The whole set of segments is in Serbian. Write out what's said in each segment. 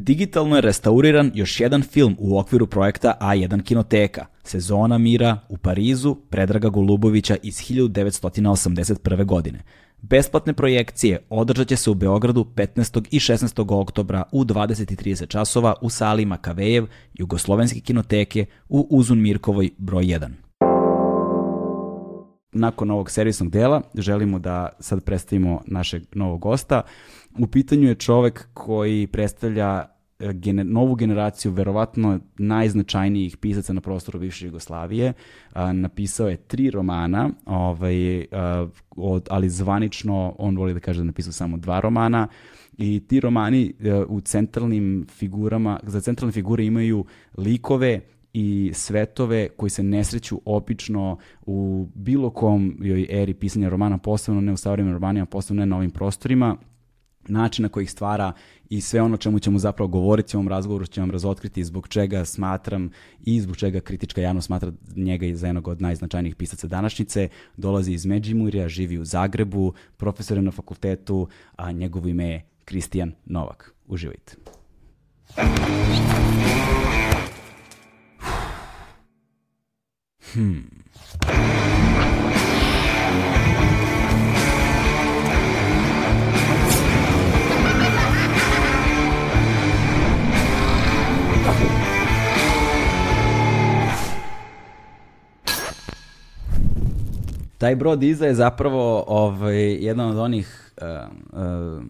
Digitalno je restauriran još jedan film u okviru projekta A1 Kinoteka, Sezona mira u Parizu Predraga Golubovića iz 1981. godine. Besplatne projekcije održat će se u Beogradu 15. i 16. oktobra u 20.30 časova u sali Makavejev Jugoslovenske kinoteke u Uzun Mirkovoj broj 1 nakon ovog servisnog dela želimo da sad predstavimo našeg novog gosta. U pitanju je čovek koji predstavlja e, novu generaciju verovatno najznačajnijih pisaca na prostoru bivše Jugoslavije. napisao je tri romana, ovaj, od, ali zvanično on voli da kaže da napisao samo dva romana i ti romani e, u centralnim figurama, za centralne figure imaju likove i svetove koji se nesreću obično u bilo kom eri pisanja romana, posebno ne u savremenim romanima, posebno ne na ovim prostorima, način na koji stvara i sve ono čemu ćemo zapravo govoriti u ovom razgovoru ćemo vam razotkriti zbog čega smatram i zbog čega kritička javnost smatra njega za jednog od najznačajnijih pisaca današnjice. Dolazi iz Međimurja, živi u Zagrebu, profesor je na fakultetu, a njegovo ime je Kristijan Novak. Uživajte. Hmm. Taj brod iza je zapravo ovaj, jedan od onih uh, uh,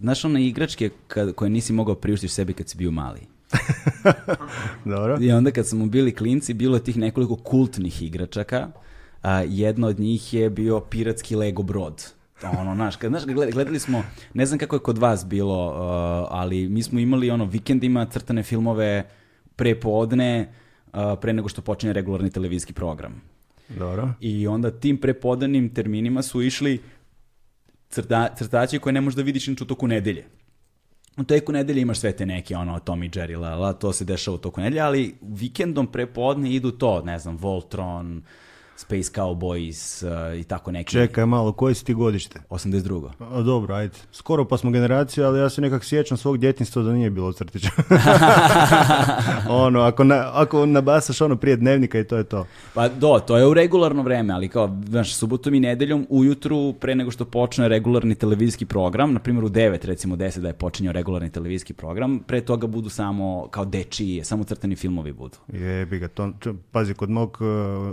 znaš one igračke koje nisi mogao priuštiti sebi kad si bio mali. Dobro. I onda kad smo bili klinci, bilo je tih nekoliko kultnih igračaka. A, jedno od njih je bio piratski Lego brod. Ono, naš, kad, gledali smo, ne znam kako je kod vas bilo, uh, ali mi smo imali ono vikendima crtane filmove prepodne, uh, pre nego što počinje regularni televizijski program. Dobro. I onda tim prepodanim terminima su išli crtači koje ne možda vidiš niču u toku nedelje u teku nedelje imaš sve te neke ono Tom i Jerry, la, to se dešava u toku nedelje, ali vikendom prepodne idu to, ne znam, Voltron, Space Cowboys eh, i tako neki. Čekaj malo, koji si ti godište? 82. A, dobro, ajde. Skoro pa smo generacija, ali ja se nekak sjećam svog djetinstva da nije bilo crtića. ono, ako, na, ako nabasaš ono prije dnevnika i to je to. Pa do, to je u regularno vreme, ali kao, znaš, subotom i nedeljom ujutru pre nego što počne regularni televizijski program, na primjer u 9, recimo 10 da je počinjao regularni televizijski program, pre toga budu samo kao dečiji, samo crtani filmovi budu. Jebi ga, to, pazi, kod mog eh,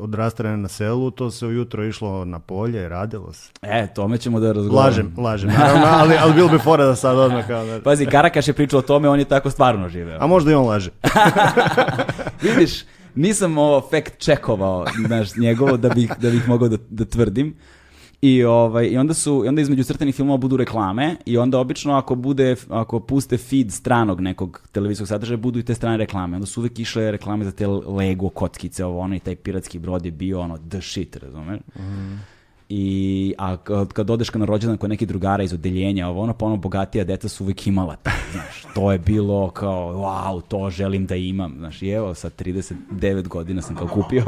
odrastanja na selu, to se ujutro išlo na polje, radilo se. E, tome ćemo da razgovaramo. Lažem, lažem, ali, ali bilo bi fora da sad odmah kao... Pazi, Karakaš je pričao o tome, on je tako stvarno živeo. A možda i on laže. Vidiš, nisam ovo fact checkovao, znaš, njegovo da bih, da bih mogao da, da tvrdim, i, ovaj, i onda su, onda između crtenih filmova budu reklame i onda obično ako bude, ako puste feed stranog nekog televizijskog sadržaja, budu i te strane reklame. Onda su uvek išle reklame za te Lego kockice, ovo ono i taj piratski brod je bio ono the shit, razumeš? Mhm i a kad, odeš na rođendan kod nekih drugara iz odeljenja, ovo ono pa ono, bogatija deca su uvijek imala, znaš, to je bilo kao wow, to želim da imam, znaš, i evo sa 39 godina sam kao kupio.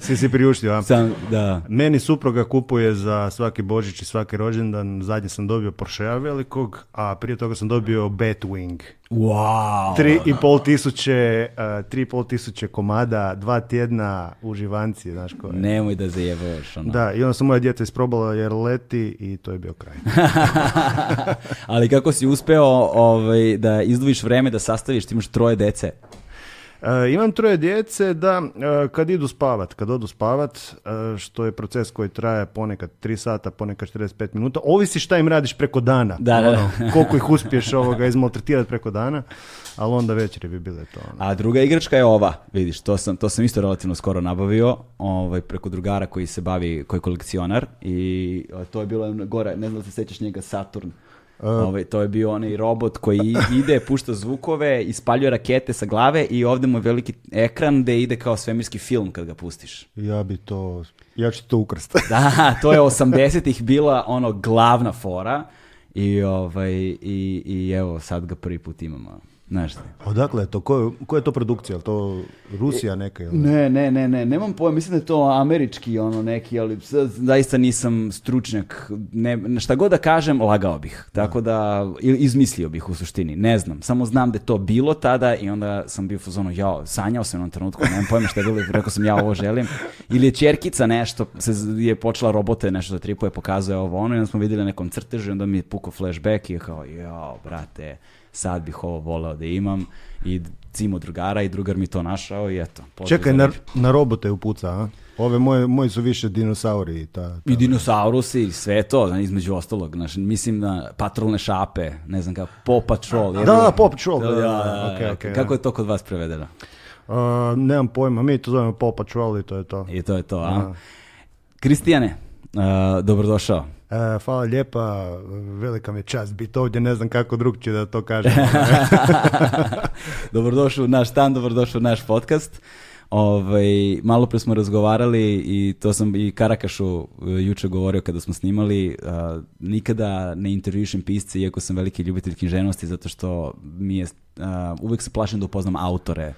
si si priuštio, a? Sam, da. Meni supruga kupuje za svaki Božić i svaki rođendan, zadnje sam dobio Porschea velikog, a prije toga sam dobio Batwing. Wow. Tri i pol tisuće, e, tisuće komada, dva tjedna uživanci, znaš koje. Nemoj da zajebaš. Ono. Da, i onda sam moja djeca isprobala jer leti i to je bio kraj. Ali kako si uspeo ovaj, da izduviš vreme da sastaviš, ti imaš troje dece. E, imam troje djece da e, kad idu spavat, kad odu spavat, e, što je proces koji traje ponekad 3 sata, ponekad 45 minuta, ovisi šta im radiš preko dana. Da, ono, Koliko ih uspiješ ovoga izmaltretirati preko dana, ali onda večeri bi bile to. Ono. A druga igračka je ova, vidiš, to sam, to sam isto relativno skoro nabavio, ovaj, preko drugara koji se bavi, koji je kolekcionar i e, to je bilo gore, ne znam da se sjećaš njega, Saturn. Ovaj, to je bio onaj robot koji ide, pušta zvukove, ispaljuje rakete sa glave i ovdje mu je veliki ekran gde ide kao svemirski film kad ga pustiš. Ja bi to, ja ću to ukrst. da, to je 80-ih bila ono glavna fora i, ovaj, i, i evo sad ga prvi put imamo. Znaš Odakle je to? Ko, je to produkcija? Je to Rusija neka? Ili? Ne, ne, ne, ne. Nemam pojma. Mislim da je to američki ono neki, ali zaista nisam stručnjak. Ne, šta god da kažem, lagao bih. Tako da, izmislio bih u suštini. Ne znam. Samo znam da je to bilo tada i onda sam bio fuzonu, jao, sanjao sam na trenutku, nemam pojma šta je bilo, rekao sam ja ovo želim. Ili je čerkica nešto, se, je počela robote nešto da tripuje, pokazuje ovo ono i onda smo vidjeli na nekom crtežu i onda mi je pukao flashback i je kao, jao, brate, sad bih ovo voleo da imam i cimo drugara i drugar mi to našao i eto. Čekaj, na, na robote upuca, a? Ove moje, moji su više dinosauri. Ta, ta... I dinosaurusi, sve to, znači, između ostalog. Znači, mislim na patrolne šape, ne znam kako, pop Patrol. Da, da, pop Patrol. Da, da, kako je to kod vas prevedeno? Uh, nemam pojma, mi to zovemo pop Patrol i to je to. I to je to, a? Kristijane, dobrodošao. E, hvala lijepa, velika mi je čast biti ovdje, ne znam kako će da to kaže. dobrodošli u naš stan, dobrodošli u naš podcast. Ovaj, malo pre smo razgovarali i to sam i Karakašu e, juče govorio kada smo snimali, e, nikada ne intervjušem pisci, iako sam veliki ljubitelj književnosti zato što mi je, uvek se plašim da upoznam autore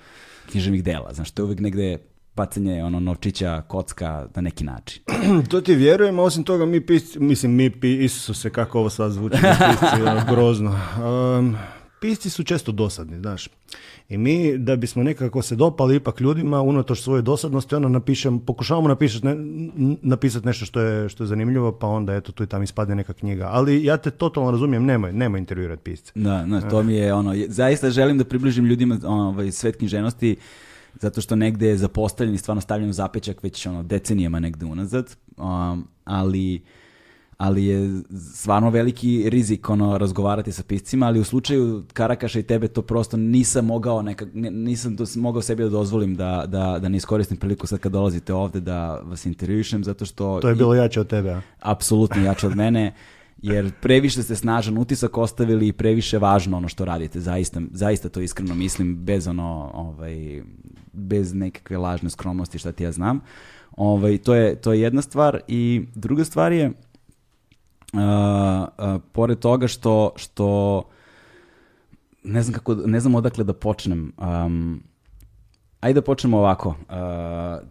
književnih dela, znaš, to je uvijek negde bacanje ono novčića, kocka na neki način. to ti vjerujem, osim toga mi pisci, mislim mi pi, Isuse, kako ovo sad zvuči, pisci, ono, grozno. pisci su često dosadni, znaš. I mi, da bismo nekako se dopali ipak ljudima, unatoč svoje dosadnosti, ono napišem, pokušavamo napisati, ne, napisati nešto što je, što je zanimljivo, pa onda eto tu i tam ispadne neka knjiga. Ali ja te totalno razumijem, nemoj, nemoj intervjuirati pisce. Da, to mi je ono, zaista želim da približim ljudima ono, ovaj, zato što negde je zapostavljen i stvarno stavljen u zapečak već ono, decenijama negde unazad, um, ali ali je stvarno veliki rizik ono razgovarati sa piscima, ali u slučaju Karakaša i tebe to prosto nisam mogao neka, nisam dos, mogao sebi da dozvolim da, da, da ne iskoristim priliku sad kad dolazite ovde da vas intervjušem zato što... To je bilo i, jače od tebe, a? Apsolutno jače od mene. Jer previše ste snažan utisak ostavili i previše važno ono što radite, zaista, zaista to iskreno mislim, bez ono, ovaj, bez nekakve lažne skromnosti šta ti ja znam. Ovaj, to, je, to je jedna stvar i druga stvar je uh, pored toga što, što ne znam kako, ne znam odakle da počnem. Um, ajde da počnemo ovako. Uh,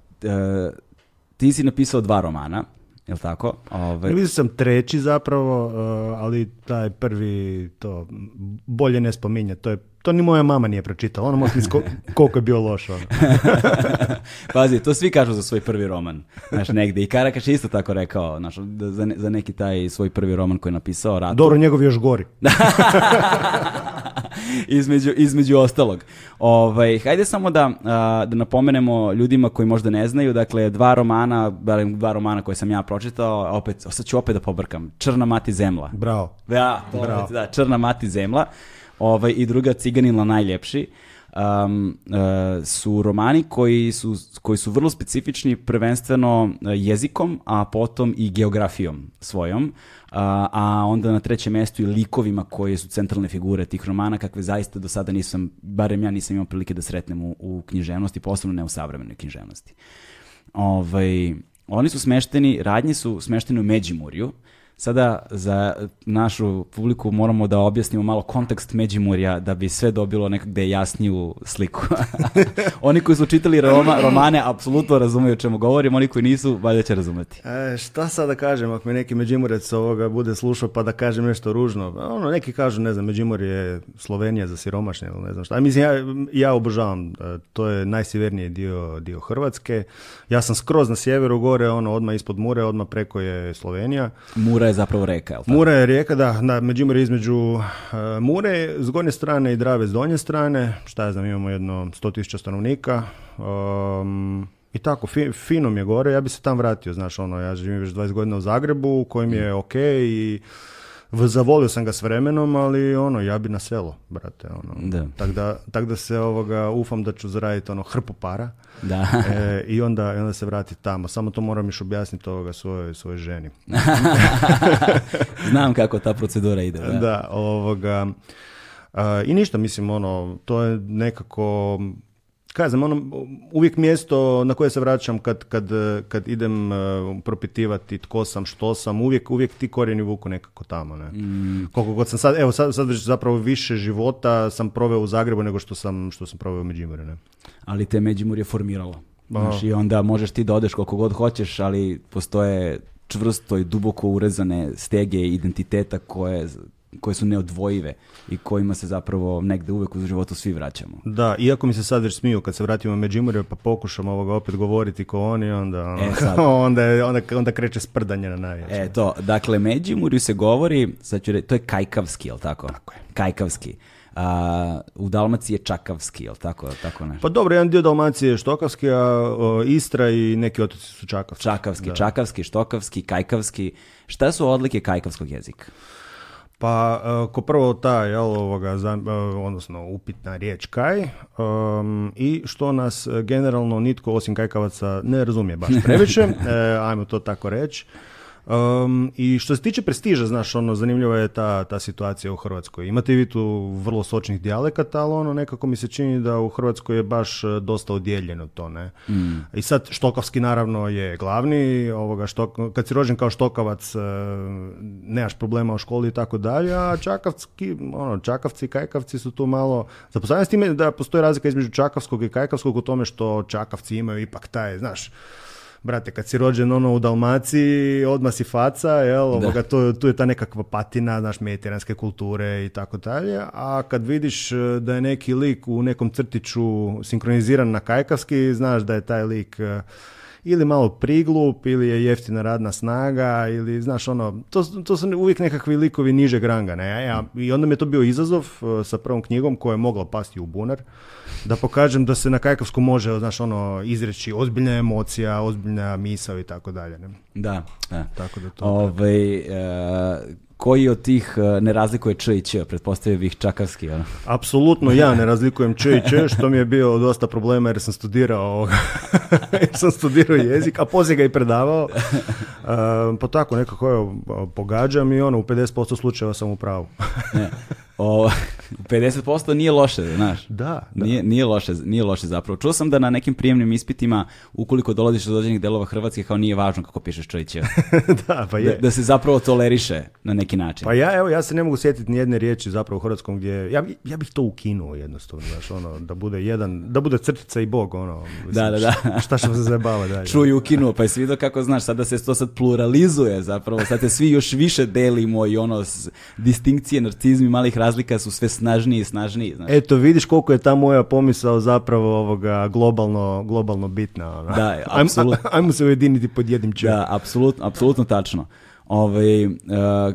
ti si napisao dva romana, je li tako? Ove... Ovaj, sam treći zapravo, e, ali taj prvi to bolje ne spominja, to je to ni moja mama nije pročitala, ona može misliti koliko je bio loš. Ono. Pazi, to svi kažu za svoj prvi roman, znaš, negdje. I Karakaš je isto tako rekao, znaš, za, za neki taj svoj prvi roman koji je napisao. Ratu. Dobro, njegov još gori. između, između ostalog. Ovaj, hajde samo da, da napomenemo ljudima koji možda ne znaju, dakle, dva romana, dva romana koje sam ja pročitao, opet, sad ću opet da pobrkam. Črna mati zemla. Bravo. Ja, Bravo. da, Črna mati zemla ovaj, i druga Ciganila najljepši. Um, uh, su romani koji su, koji su vrlo specifični prvenstveno uh, jezikom, a potom i geografijom svojom, uh, a onda na trećem mjestu i likovima koje su centralne figure tih romana, kakve zaista do sada nisam, barem ja nisam imao prilike da sretnem u, u književnosti, posebno ne u savremenoj književnosti. Ovaj, oni su smešteni, radnje su smeštene u Međimurju, Sada za našu publiku moramo da objasnimo malo kontekst Međimurja da bi sve dobilo nekakde jasniju sliku. oni koji su čitali Roma, romane apsolutno razumiju o čemu govorim, oni koji nisu valjda će razumeti. E, šta sad da kažem ako me neki Međimurec ovoga bude slušao pa da kažem nešto ružno? Ono, neki kažu, ne znam, Međimur je Slovenija za siromašnje, ne znam šta. Mislim, ja, ja obožavam, e, to je najsjeverniji dio, dio Hrvatske. Ja sam skroz na sjeveru gore, ono, odmah ispod Mure, odmah preko je Slovenija. Mura je zapravo rijeka, jel Mura je rijeka, da, na Međimurje između e, Mure, s gornje strane i Drave s donje strane, šta ja znam, imamo jedno 100.000 stanovnika, i tako, fi, fino mi je gore, ja bi se tam vratio, znaš, ono, ja živim već 20 godina u Zagrebu, kojim je mm. ok i zavolio sam ga s vremenom, ali ono, ja bi na selo, brate, ono. Da. Tako da, se ovoga, ufam da ću zaraditi ono hrpu para. Da. E, i, onda, I onda se vrati tamo. Samo to moram još objasniti ovoga svojoj, svojoj ženi. Znam kako ta procedura ide. Da, da ovoga. I ništa, mislim, ono, to je nekako Kažem, ono, uvijek mjesto na koje se vraćam kad, kad, kad idem e, propitivati tko sam, što sam, uvijek, uvijek ti korijeni vuku nekako tamo. Ne? Mm. Koliko god sam sad, evo sad, sad već zapravo više života sam proveo u Zagrebu nego što sam, što sam proveo u Međimurju. Ne? Ali te Međimurje formiralo. Znaš, I onda možeš ti da odeš koliko god hoćeš, ali postoje čvrsto i duboko urezane stege identiteta koje koje su neodvojive i kojima se zapravo negdje uvek u životu svi vraćamo. Da, iako mi se sad već smiju kad se vratimo u Međimurje pa pokušam ovoga opet govoriti ko oni, onda, e, ono, onda, onda, onda kreće sprdanje na najveće. E to, dakle Međimurju se govori, sad ću reći, to je kajkavski, jel tako? Tako je. Kajkavski. u Dalmaciji je čakavski, jel tako? tako nešto? Pa dobro, jedan dio Dalmacije je štokavski, a Istra i neki otoci su čakavski. Čakavski, čakavski, štokavski, kajkavski. Šta su odlike kajkavskog jezika? Pa, e, ko prvo ta, jel, ovoga, e, odnosno upitna riječ kaj e, i što nas generalno nitko osim kajkavaca ne razumije baš previše, ajmo to tako reći. I što se tiče prestiža, znaš, ono, zanimljiva je ta, ta situacija u Hrvatskoj. Imate vi tu vrlo sočnih dijalekata, ali ono, nekako mi se čini da u Hrvatskoj je baš e, dosta odjeljeno to, ne? Mm. I sad Štokavski naravno je glavni, ovoga, što, kad si rođen kao Štokavac, e, nemaš problema u školi i tako dalje, a Čakavski, ono, Čakavci i Kajkavci su tu malo... Zapostavljam s time da postoji razlika između Čakavskog i Kajkavskog u tome što Čakavci imaju ipak taj, znaš, brate, kad si rođen ono u Dalmaciji, odma si faca, jel, to, tu je ta nekakva patina, znaš, mediteranske kulture i tako dalje, a kad vidiš e, da je neki lik u nekom crtiću sinkroniziran na kajkavski, znaš da je taj lik e, ili malo priglup, ili je jeftina radna snaga, ili znaš ono, to, to su uvijek nekakvi likovi nižeg ranga. Ne? Ja, I onda mi je to bio izazov e, sa prvom knjigom koja je mogla pasti u bunar, da pokažem da se na kajkavsku može znaš, ono, izreći ozbiljna emocija, ozbiljna misao i tako dalje. Ne? Da, da. E. Tako da to... Ove, ovaj, uh koji od tih e, ne razlikuje Č i pretpostavio bih čakavski. Ono. Apsolutno ja ne razlikujem Č i Č, što mi je bio dosta problema jer sam studirao, sam studirao jezik, a poslije ga i predavao. Ehm, pa tako nekako je, pogađam i ono, u 50% slučajeva sam u pravu. O, 50% nije loše, znaš. Da, Nije, nije, loše, nije loše zapravo. Čuo sam da na nekim prijemnim ispitima, ukoliko dolaziš do određenih delova Hrvatske, kao nije važno kako pišeš čojiće. da, pa je. Da, se zapravo toleriše na neki način. Pa ja, evo, ja se ne mogu sjetiti ni jedne riječi zapravo u hrvatskom gdje, ja, ja bih to ukinuo jednostavno, znaš, ono, da bude jedan, da bude crtica i bog, ono. da, da, da. Šta što se zabava dalje. Čuj, ukinuo, pa svi do kako, znaš, sada se to sad pluralizuje zapravo, sad se svi još više delimo i ono, distinkcije, narcizmi, malih razlika su sve snažniji i snažniji. Znači. Eto, vidiš koliko je ta moja pomisao zapravo ovoga globalno, globalno bitna. Ona. Da, apsolutno. Ajmo, se ujediniti pod jednim čovjekom. Da, apsolutno, apsolutno tačno. Ovaj, e,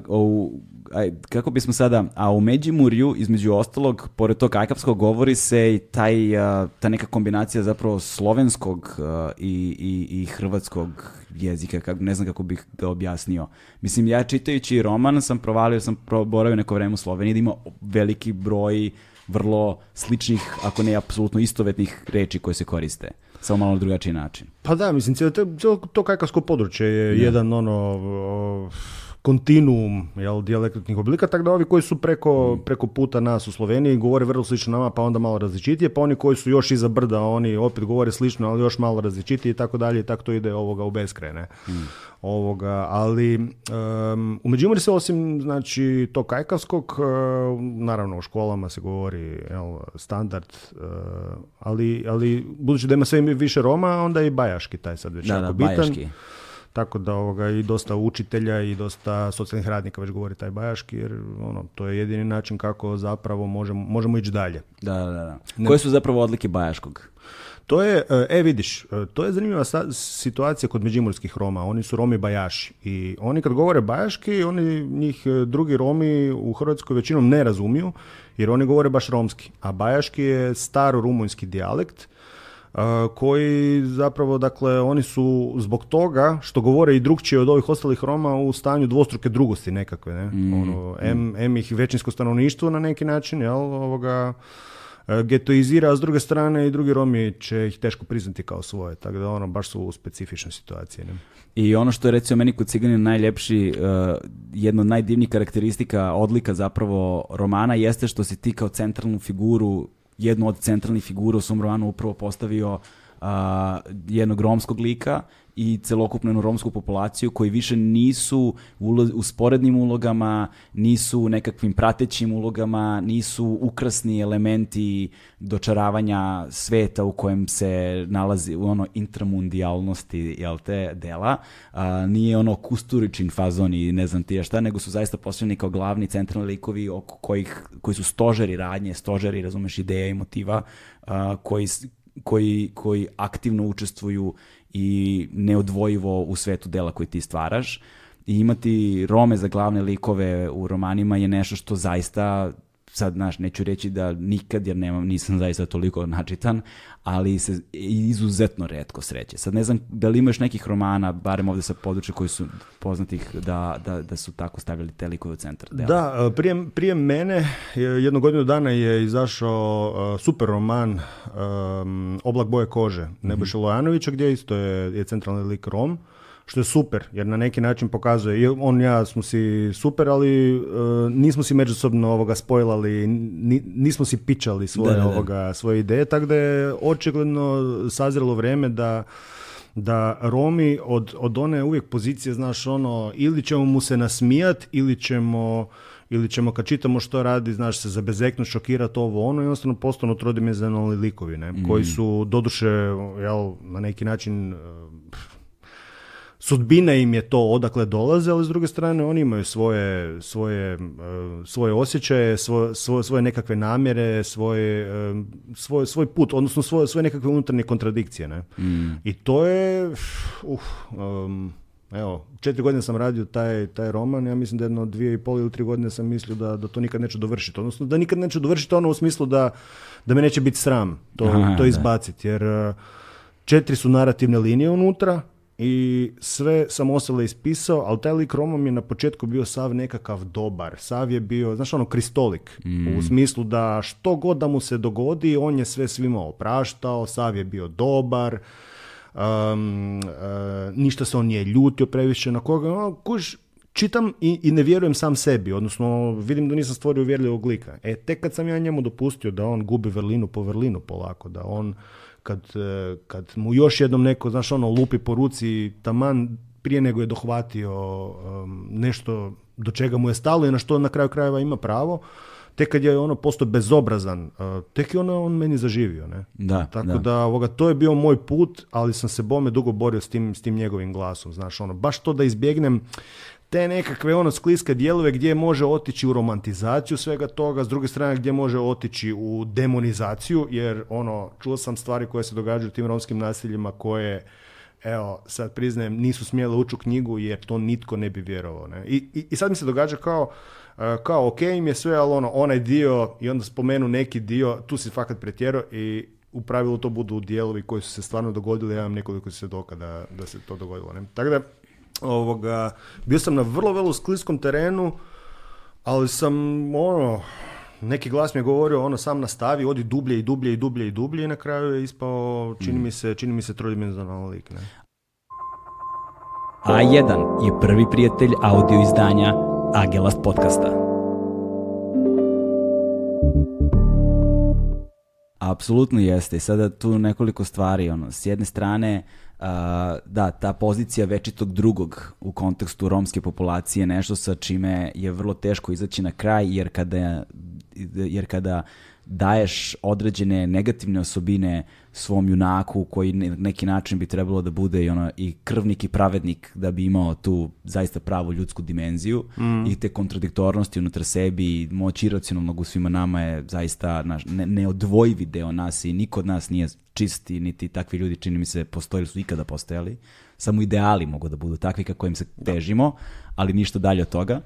u aj, kako bismo sada, a u Međimurju, između ostalog, pored tog ajkapskog govori se i taj, ta neka kombinacija zapravo slovenskog i, i, hrvatskog jezika, kako, ne znam kako bih ga objasnio. Mislim, ja čitajući roman sam provalio, sam boravio neko vreme u Sloveniji da ima veliki broj vrlo sličnih, ako ne apsolutno istovetnih reči koje se koriste samo malo na drugačiji način. Pa da, mislim, cijelo to, to područje je jedan ono, kontinuum jel, dijalektnih oblika, tako da ovi koji su preko, mm. preko puta nas u Sloveniji govore vrlo slično nama, pa onda malo različitije, pa oni koji su još iza brda, oni opet govore slično, ali još malo različitije i tako dalje, tako to ide ovoga u beskraj, ne? Mm. Ovoga, ali um, u Međimurju se osim znači to kajkavskog, e, naravno u školama se govori jel, standard, e, ali, ali budući da ima sve više Roma, onda i bajaški taj sad već jako bitan tako da ovoga, i dosta učitelja i dosta socijalnih radnika već govori taj bajaški, jer ono, to je jedini način kako zapravo možemo, možemo ići dalje. Da, da, da. Koje su zapravo odlike bajaškog? To je, e, e vidiš, e, to je zanimljiva situacija kod međimurskih Roma. Oni su Romi bajaši i oni kad govore bajaški, oni njih e, drugi Romi u Hrvatskoj većinom ne razumiju jer oni govore baš romski. A bajaški je staro rumunjski dijalekt koji zapravo, dakle, oni su zbog toga što govore i drugčije od ovih ostalih Roma u stanju dvostruke drugosti nekakve, ne? Mm. Ono, em, mm. em ih većinsko stanovništvo na neki način, jel, ovoga, e, getoizira, a s druge strane i drugi Romi će ih teško priznati kao svoje, tako da ono, baš su u specifičnoj situaciji. Ne? I ono što je recimo meni kod Ciganina najljepši, uh, jedna od najdivnijih karakteristika, odlika zapravo romana jeste što si ti kao centralnu figuru jednu od centralnih figura u svom upravo postavio uh, jednog romskog lika i celokupnu romsku populaciju koji više nisu u sporednim ulogama, nisu u nekakvim pratećim ulogama, nisu ukrasni elementi dočaravanja sveta u kojem se nalazi u ono intramundijalnosti jel te, dela. A, nije ono kusturičin fazon i ne znam ti ja šta, nego su zaista postavljeni kao glavni centralni likovi oko kojih, koji su stožeri radnje, stožeri, razumeš, ideja i motiva koji, koji, koji aktivno učestvuju i neodvojivo u svetu dela koji ti stvaraš i imati Rome za glavne likove u romanima je nešto što zaista sad, znaš, neću reći da nikad, jer nemam, nisam zaista toliko načitan, ali se izuzetno redko sreće. Sad ne znam da li imaš nekih romana, barem ovdje sa područja koji su poznatih, da, da, da su tako stavili te likove u centar dela. Da, e, prije, mene, e, jednu godinu dana je izašao e, super roman um, Oblak boje kože Nebojša mm -hmm. Lojanovića, gdje isto je, je centralni lik Rom što je super, jer na neki način pokazuje, on ja smo si super, ali e, nismo si međusobno ovoga spojlali, nismo si pičali svoje, Ovoga, svoje ideje, tako da je očigledno sazrelo vrijeme da da Romi od, od one uvijek pozicije, znaš, ono, ili ćemo mu se nasmijat, ili ćemo ili ćemo kad čitamo što radi, znaš, se zabezeknu, šokirat ovo, ono, i jednostavno postanu trodimenzionalni likovi, ne, koji mhm. su, doduše, jel, na neki način sudbina im je to odakle dolaze, ali s druge strane oni imaju svoje, svoje, e, svoje osjećaje, svoje, svoje nekakve namjere, svoje, svoj, svoj put, odnosno svoje, svoje nekakve unutarnje kontradikcije. Ne? Mm. I to je, uf, evo, četiri godine sam radio taj, taj roman, ja mislim da jedno dvije i pol ili tri godine sam mislio da, da to nikad neću dovršiti, odnosno da nikad neću dovršiti ono u smislu da, da me neće biti sram to, Aha, to izbaciti, jer e, četiri su narativne linije unutra, i sve sam ostale ispisao, ali taj lik mi je na početku bio sav nekakav dobar. Sav je bio, znaš ono, kristolik. U mm. smislu da što god da mu se dogodi, on je sve svima opraštao, sav je bio dobar. E, ništa se on nije ljutio previše na koga. No, kuš, čitam i, i, ne vjerujem sam sebi, odnosno vidim da nisam stvorio vjerljivog lika. E, tek kad sam ja njemu dopustio da on gubi vrlinu po vrlinu polako, da on kad, e, kad mu još jednom neko, znaš, ono, lupi po ruci, taman prije nego je dohvatio nešto do čega mu je stalo i na što na kraju krajeva ima pravo, tek kad je ono postao bezobrazan, e, tek je ono, on meni zaživio. Ne? Da, Tako da, da ovoga, to je bio moj put, ali sam se bome dugo borio s tim, s tim njegovim glasom. Znaš, ono, baš to da izbjegnem te nekakve ono skliske dijelove gdje može otići u romantizaciju svega toga, s druge strane gdje može otići u demonizaciju, jer ono, čuo sam stvari koje se događaju u tim romskim nasiljima koje evo, sad priznajem, nisu smjele ući u knjigu jer to nitko ne bi vjerovao. Ne? I, i, I, sad mi se događa kao, e, kao ok im je sve, ali ono, onaj dio i onda spomenu neki dio, tu si fakat pretjero i u pravilu to budu dijelovi koji su se stvarno dogodili, ja imam nekoliko svjedoka da, da se to dogodilo. Ne? Tako da, ovoga, bio sam na vrlo, vrlo skliskom terenu, ali sam ono, neki glas mi je govorio ono sam nastavi, odi dublje i dublje i dublje i dublje i na kraju je ispao, čini mm. mi se, čini mi se trojdimenzionalni lik. Ne? A1 je prvi prijatelj audio izdanja Agelast podcasta. Apsolutno jeste. I sada tu nekoliko stvari. Ono, s jedne strane, da, ta pozicija večitog drugog u kontekstu romske populacije je nešto sa čime je vrlo teško izaći na kraj, jer kada, jer kada daješ određene negativne osobine svom junaku koji na neki način bi trebalo da bude i, ono, i krvnik i pravednik da bi imao tu zaista pravu ljudsku dimenziju mm. i te kontradiktornosti unutar sebi i moć iracionalnog u svima nama je zaista naš, ne, neodvojivi deo nas i niko od nas nije čisti niti takvi ljudi čini mi se postojili su ikada postojali. Samo ideali mogu da budu takvi kako im se težimo, ali ništa dalje od toga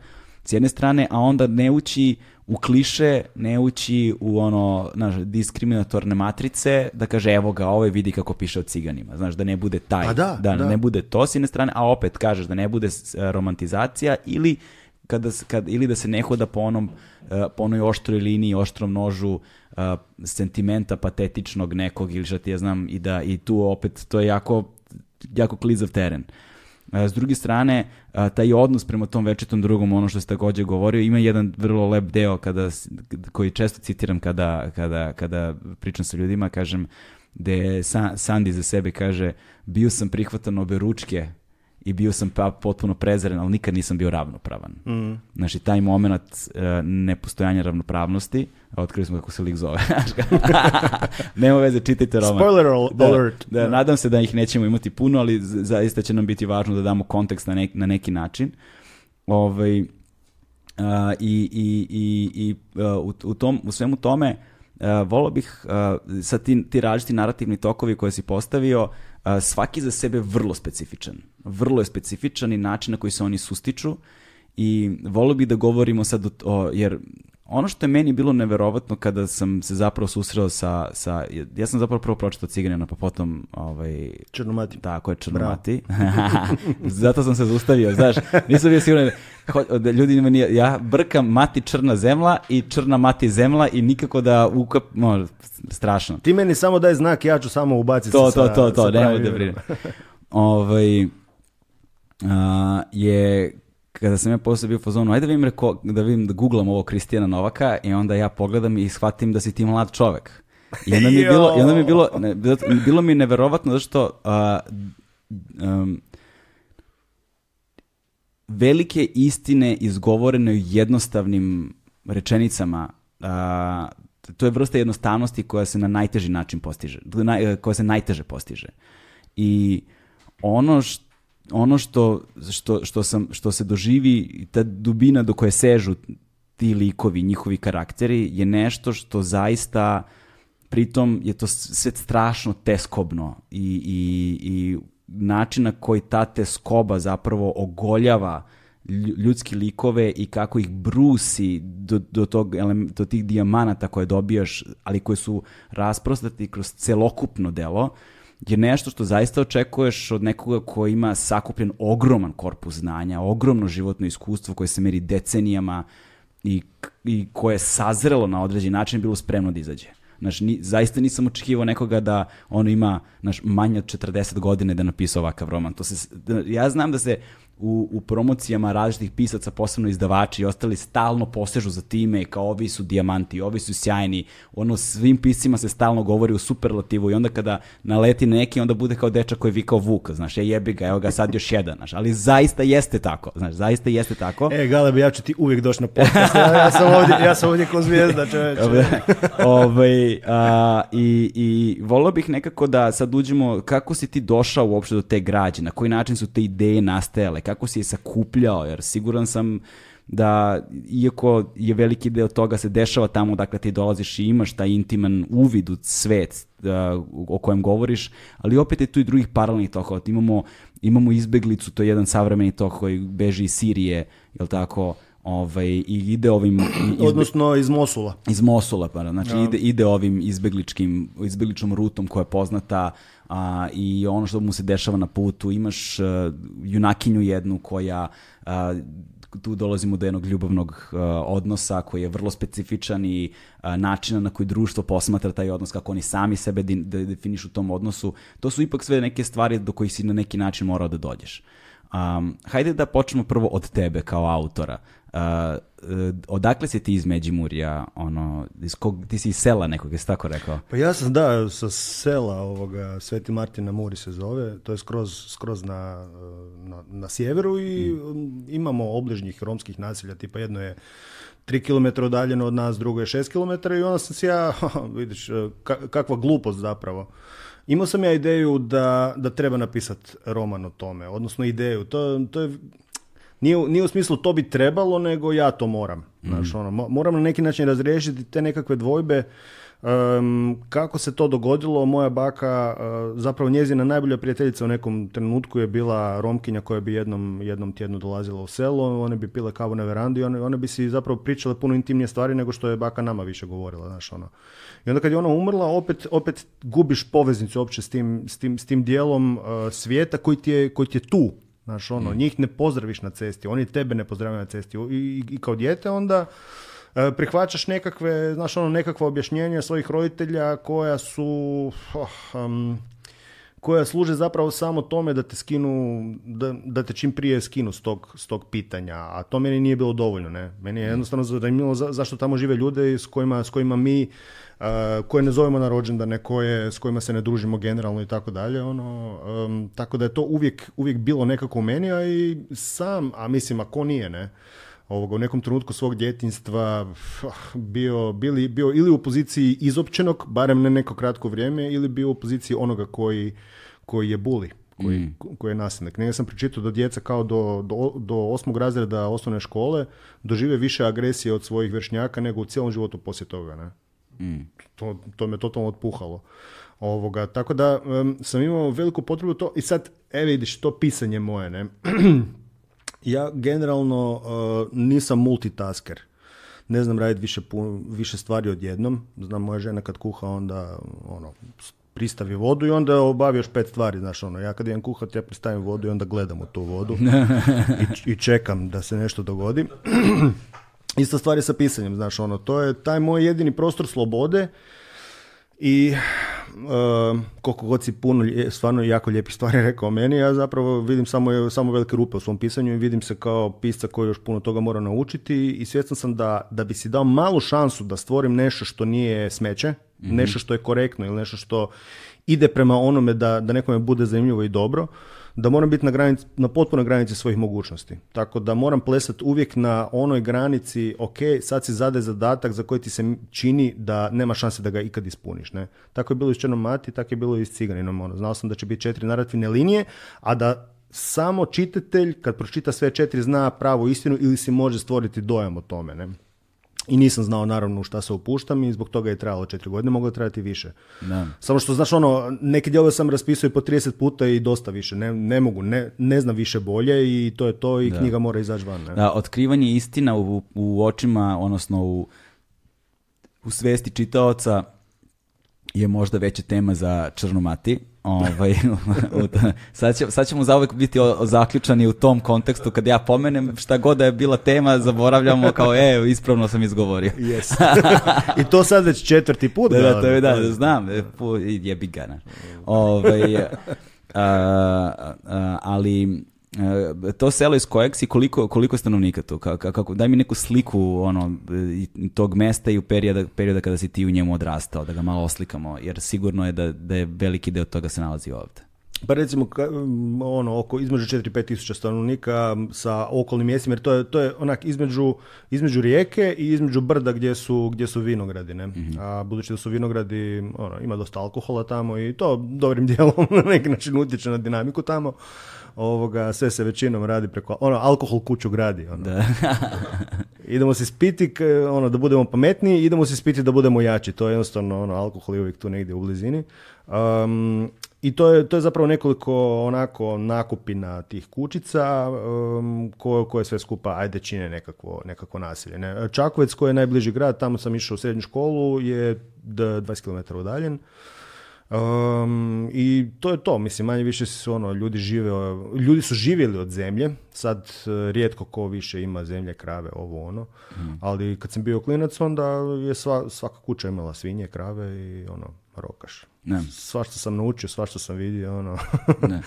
s jedne strane, a onda ne ući u kliše, ne ući u ono, znaš, diskriminatorne matrice, da kaže evo ga, ovaj vidi kako piše o ciganima, znaš, da ne bude taj, da, ne bude to s jedne strane, a opet kažeš da ne bude e, romantizacija ili kada, kad, ili da se ne hoda po, onom, e, po onoj oštroj liniji, oštrom nožu e, sentimenta patetičnog nekog ili šta ti ja znam i da i tu opet to je jako jako klizav teren. E, s druge strane, e, taj odnos prema tom večitom drugom, ono što se takođe govorio, ima jedan vrlo lep deo kada, koji često citiram kada, kada, kada pričam sa ljudima, kažem, gde Sandi za sebe kaže bio sam prihvatan obe ručke i bio sam pa potpuno prezren, ali nikad nisam bio ravnopravan. Mm. Znači, taj moment e, nepostojanja ravnopravnosti, otkrili smo kako se lik zove. Nema veze, čitajte roman. Spoiler alert. Da, nadam se da ih nećemo imati puno, ali zaista će nam biti važno da damo kontekst na, na neki način. Ovaj, uh, I i, i, i e, u, tom, u svemu tome, uh, bih, uh, sad ti, ti različiti narativni tokovi koje si postavio, svaki za sebe vrlo specifičan. Vrlo je specifičan i način na koji se oni sustiču i volio bih da govorimo sad o, jer ono što je meni bilo neverovatno kada sam se zapravo susreo sa, sa ja sam zapravo prvo pročitao cigrena pa potom ovaj, Črnomati. Tako je, Črnomati. Zato sam se zustavio, znaš, nisam bio siguran. Ljudi, nije, ja brkam mati črna zemla i črna mati zemla i nikako da ukap, strašno. Ti meni samo daj znak, ja ću samo ubaciti to, to, to, to, to, nemoj da ovaj, je kada sam ja poslije bio u ajde da vidim, reko, da vidim da googlam ovo Kristijana Novaka i onda ja pogledam i shvatim da si ti mlad čovek. I onda mi je bilo, onda mi bilo, bilo, mi je neverovatno zašto uh, velike istine izgovorene u jednostavnim rečenicama to je vrsta jednostavnosti koja se na najteži način postiže, koja se najteže postiže. I ono što ono što, što, što, sam, što se doživi, ta dubina do koje sežu ti likovi, njihovi karakteri, je nešto što zaista, pritom je to sve strašno teskobno i, i, i način na koji ta teskoba zapravo ogoljava ljudski likove i kako ih brusi do, do, tog, do tih dijamanata koje dobijaš, ali koje su rasprostati kroz celokupno delo, je nešto što zaista očekuješ od nekoga koji ima sakupljen ogroman korpus znanja, ogromno životno iskustvo koje se meri decenijama i, i koje je sazrelo na određen način bilo spremno da izađe. Znaš, ni, zaista nisam očekivao nekoga da on ima naš, manje od 40 godine da napisao ovakav roman. To se, ja znam da se u, u promocijama različitih pisaca, posebno izdavači i ostali stalno posežu za time kao ovi su dijamanti, ovi su sjajni, ono svim pisima se stalno govori u superlativu i onda kada naleti neki onda bude kao dečak koji je vikao Vuk, znaš, je jebi ga, evo ga sad još jedan, znaš, ali zaista jeste tako, znaš, zaista jeste tako. E, bi ja ću ti uvijek doći na podcast, ja sam ovdje, ja sam ovdje zvijezda, ovaj, i, i volio bih nekako da sad uđemo kako si ti došao uopšte do te građe, na koji način su te ideje nastajale, kako si je sakupljao, jer siguran sam da iako je veliki deo toga se dešava tamo dakle ti dolaziš i imaš taj intiman uvid u svet e, o kojem govoriš, ali opet je tu i drugih paralelnih tokova. Imamo, imamo izbeglicu, to je jedan savremeni tok koji beži iz Sirije, jel tako, ovaj, i ide ovim... Odnosno iz Mosula. Iz Mosula, pa znači ide, ide ovim izbegličkim, izbegličnom rutom koja je poznata a, i ono što mu se dešava na putu. Imaš e, junakinju jednu koja tu dolazimo do jednog ljubavnog e, odnosa koji je vrlo specifičan i uh, načina na koji društvo posmatra taj odnos, kako oni sami sebe definišu u tom odnosu. To su ipak sve neke stvari do kojih si na neki način morao da dođeš. Um, hajde da počnemo prvo od tebe kao autora. Uh, odakle si ti iz Međimurja, ono, iz ti si iz sela nekog, jesi tako rekao? Pa ja sam, da, sa sela ovoga, Sveti Martin na Muri se zove, to je skroz, skroz na, e, na, sjeveru i mm. um, imamo obližnjih romskih nasilja, tipa jedno je tri km udaljeno od nas, drugo je šest km i onda sam si ja, vidiš, e, kakva glupost zapravo. Imao sam ja ideju da, da treba napisati roman o tome, odnosno ideju. To, to je nije, nije u smislu to bi trebalo, nego ja to moram. Mm. Znaš, ono, moram na neki način razriješiti te nekakve dvojbe kako se to dogodilo, moja baka, e, zapravo njezina najbolja prijateljica u nekom trenutku je bila Romkinja koja bi jednom, jednom tjednu dolazila u selo, one bi pile kavu na verandi i one, bi si zapravo pričale puno intimnije stvari nego što je baka nama više govorila, znaš ono. I onda kad je ona umrla, opet, opet gubiš poveznicu uopće s tim, s tim, s tim dijelom e, svijeta koji ti, koji ti je tu, Znaš, ono, mm. njih ne pozdraviš na cesti, oni tebe ne pozdravljaju na cesti. I, i kao dijete onda e, prihvaćaš nekakve, znaš, ono, nekakva objašnjenja svojih roditelja koja su... Oh, koja služe zapravo samo tome da te skinu, da, da te čim prije skinu s tog, s tog, pitanja, a to meni nije bilo dovoljno, ne. Meni je mm. jednostavno zanimljivo za, zašto tamo žive ljude s kojima, s kojima mi koje ne zovemo na rođendane, koje, s kojima se ne družimo generalno i tako dalje. Ono, tako da je to uvijek, uvijek bilo nekako u meni, a i sam, a mislim, ako nije, ne, ovoga, u nekom trenutku svog djetinstva ah, bio, bili, bio ili u poziciji izopćenog, barem ne neko kratko vrijeme, ili bio u poziciji onoga koji, koji je buli. Koji, mm. koji je nasilnik. Negdje sam pročitao da djeca kao do, do, do osmog razreda osnovne škole dožive više agresije od svojih vršnjaka nego u cijelom životu poslije toga. Ne? To, to me totalno otpuhalo. Ovoga, tako da sam imao veliku potrebu to i sad, e vidiš, to pisanje moje, ne? ja generalno eh, nisam multitasker. Ne znam raditi više, više stvari odjednom. Znam, moja žena kad kuha onda ono, pristavi vodu i onda obavi još pet stvari, znaš, ono, ja kad idem kuhat, ja pristavim vodu i onda gledam u tu vodu i, i čekam da se nešto dogodi. Ista stvar je sa pisanjem, znaš, ono, to je taj moj jedini prostor slobode i eh, koliko god si puno, stvarno jako lijepih stvari rekao meni, ja zapravo vidim samo, samo velike rupe u svom pisanju i vidim se kao pisca koji još puno toga mora naučiti i svjestan sam da, da bi si dao malu šansu da stvorim nešto što nije smeće, mhm. nešto što je korektno ili nešto što ide prema onome da, da nekome bude zanimljivo i dobro, da moram biti na, granici, na potpunoj granici svojih mogućnosti. Tako da moram plesati uvijek na onoj granici, ok, sad si zade zadatak za koji ti se čini da nema šanse da ga ikad ispuniš. Ne? Tako je bilo i s Černom Mati, tako je bilo i s Ciganinom. Ono. Znao sam da će biti četiri narativne linije, a da samo čitatelj kad pročita sve četiri zna pravu istinu ili si može stvoriti dojam o tome. Ne? I nisam znao naravno u šta se upuštam i zbog toga je trajalo četiri godine, moglo je trajati više. Samo što, znaš, ono, neke djelove sam raspisao i po 30 puta i dosta više. Ne, ne mogu, ne, ne znam više bolje i to je to i knjiga mora izaći van. Ne? Da, otkrivanje istina u, u očima, odnosno u, u svesti čitaoca je možda veća tema za Črnomati Ovaj, sad, će, sad ćemo zauvek biti o, zaključani u tom kontekstu kad ja pomenem šta god da je bila tema, zaboravljamo kao e, ispravno sam izgovorio. Yes. I to sad već četvrti put. Da, da, da, znam, e, je bigana. Ovaj, a, ali E, to selo iz kojeg si, koliko, koliko stanovnika to? Kako, daj mi neku sliku ono, e, tog mesta i u perioda, perioda kada si ti u njemu odrastao, da ga malo oslikamo, jer sigurno je da, da je veliki deo toga se nalazi ovdje. Pa recimo mm, ono, oko između 4-5 tisuća stanovnika sa okolnim mjestima, jer to je, to je onak između, između rijeke i između brda gdje su, gdje su vinogradi. Ne? Mhm. A budući da su vinogradi, ono, ima dosta alkohola tamo i to dobrim dijelom na neki način utječe na dinamiku tamo ovoga, sve se većinom radi preko, ono, alkohol kuću gradi. Ono. idemo se spiti, ono, da budemo pametniji, idemo se spiti da budemo jači. To je jednostavno, ono, alkohol je uvijek tu negdje u blizini. Um, i to je, to je zapravo nekoliko onako nakupina tih kućica koje, koje sve skupa ajde čine nekakvo, nekakvo nasilje. Čakovec koji je najbliži grad, tamo sam išao u srednju školu, je 20 km udaljen. Um, I to je to, mislim, manje više su ono, ljudi, žive, ljudi su živjeli od zemlje, sad e, rijetko ko više ima zemlje, krave, ovo ono, mhm. ali kad sam bio klinac onda je sva, svaka kuća imala svinje, krave i ono, rokaš. Ne. što sam naučio, što sam vidio, ono. ne.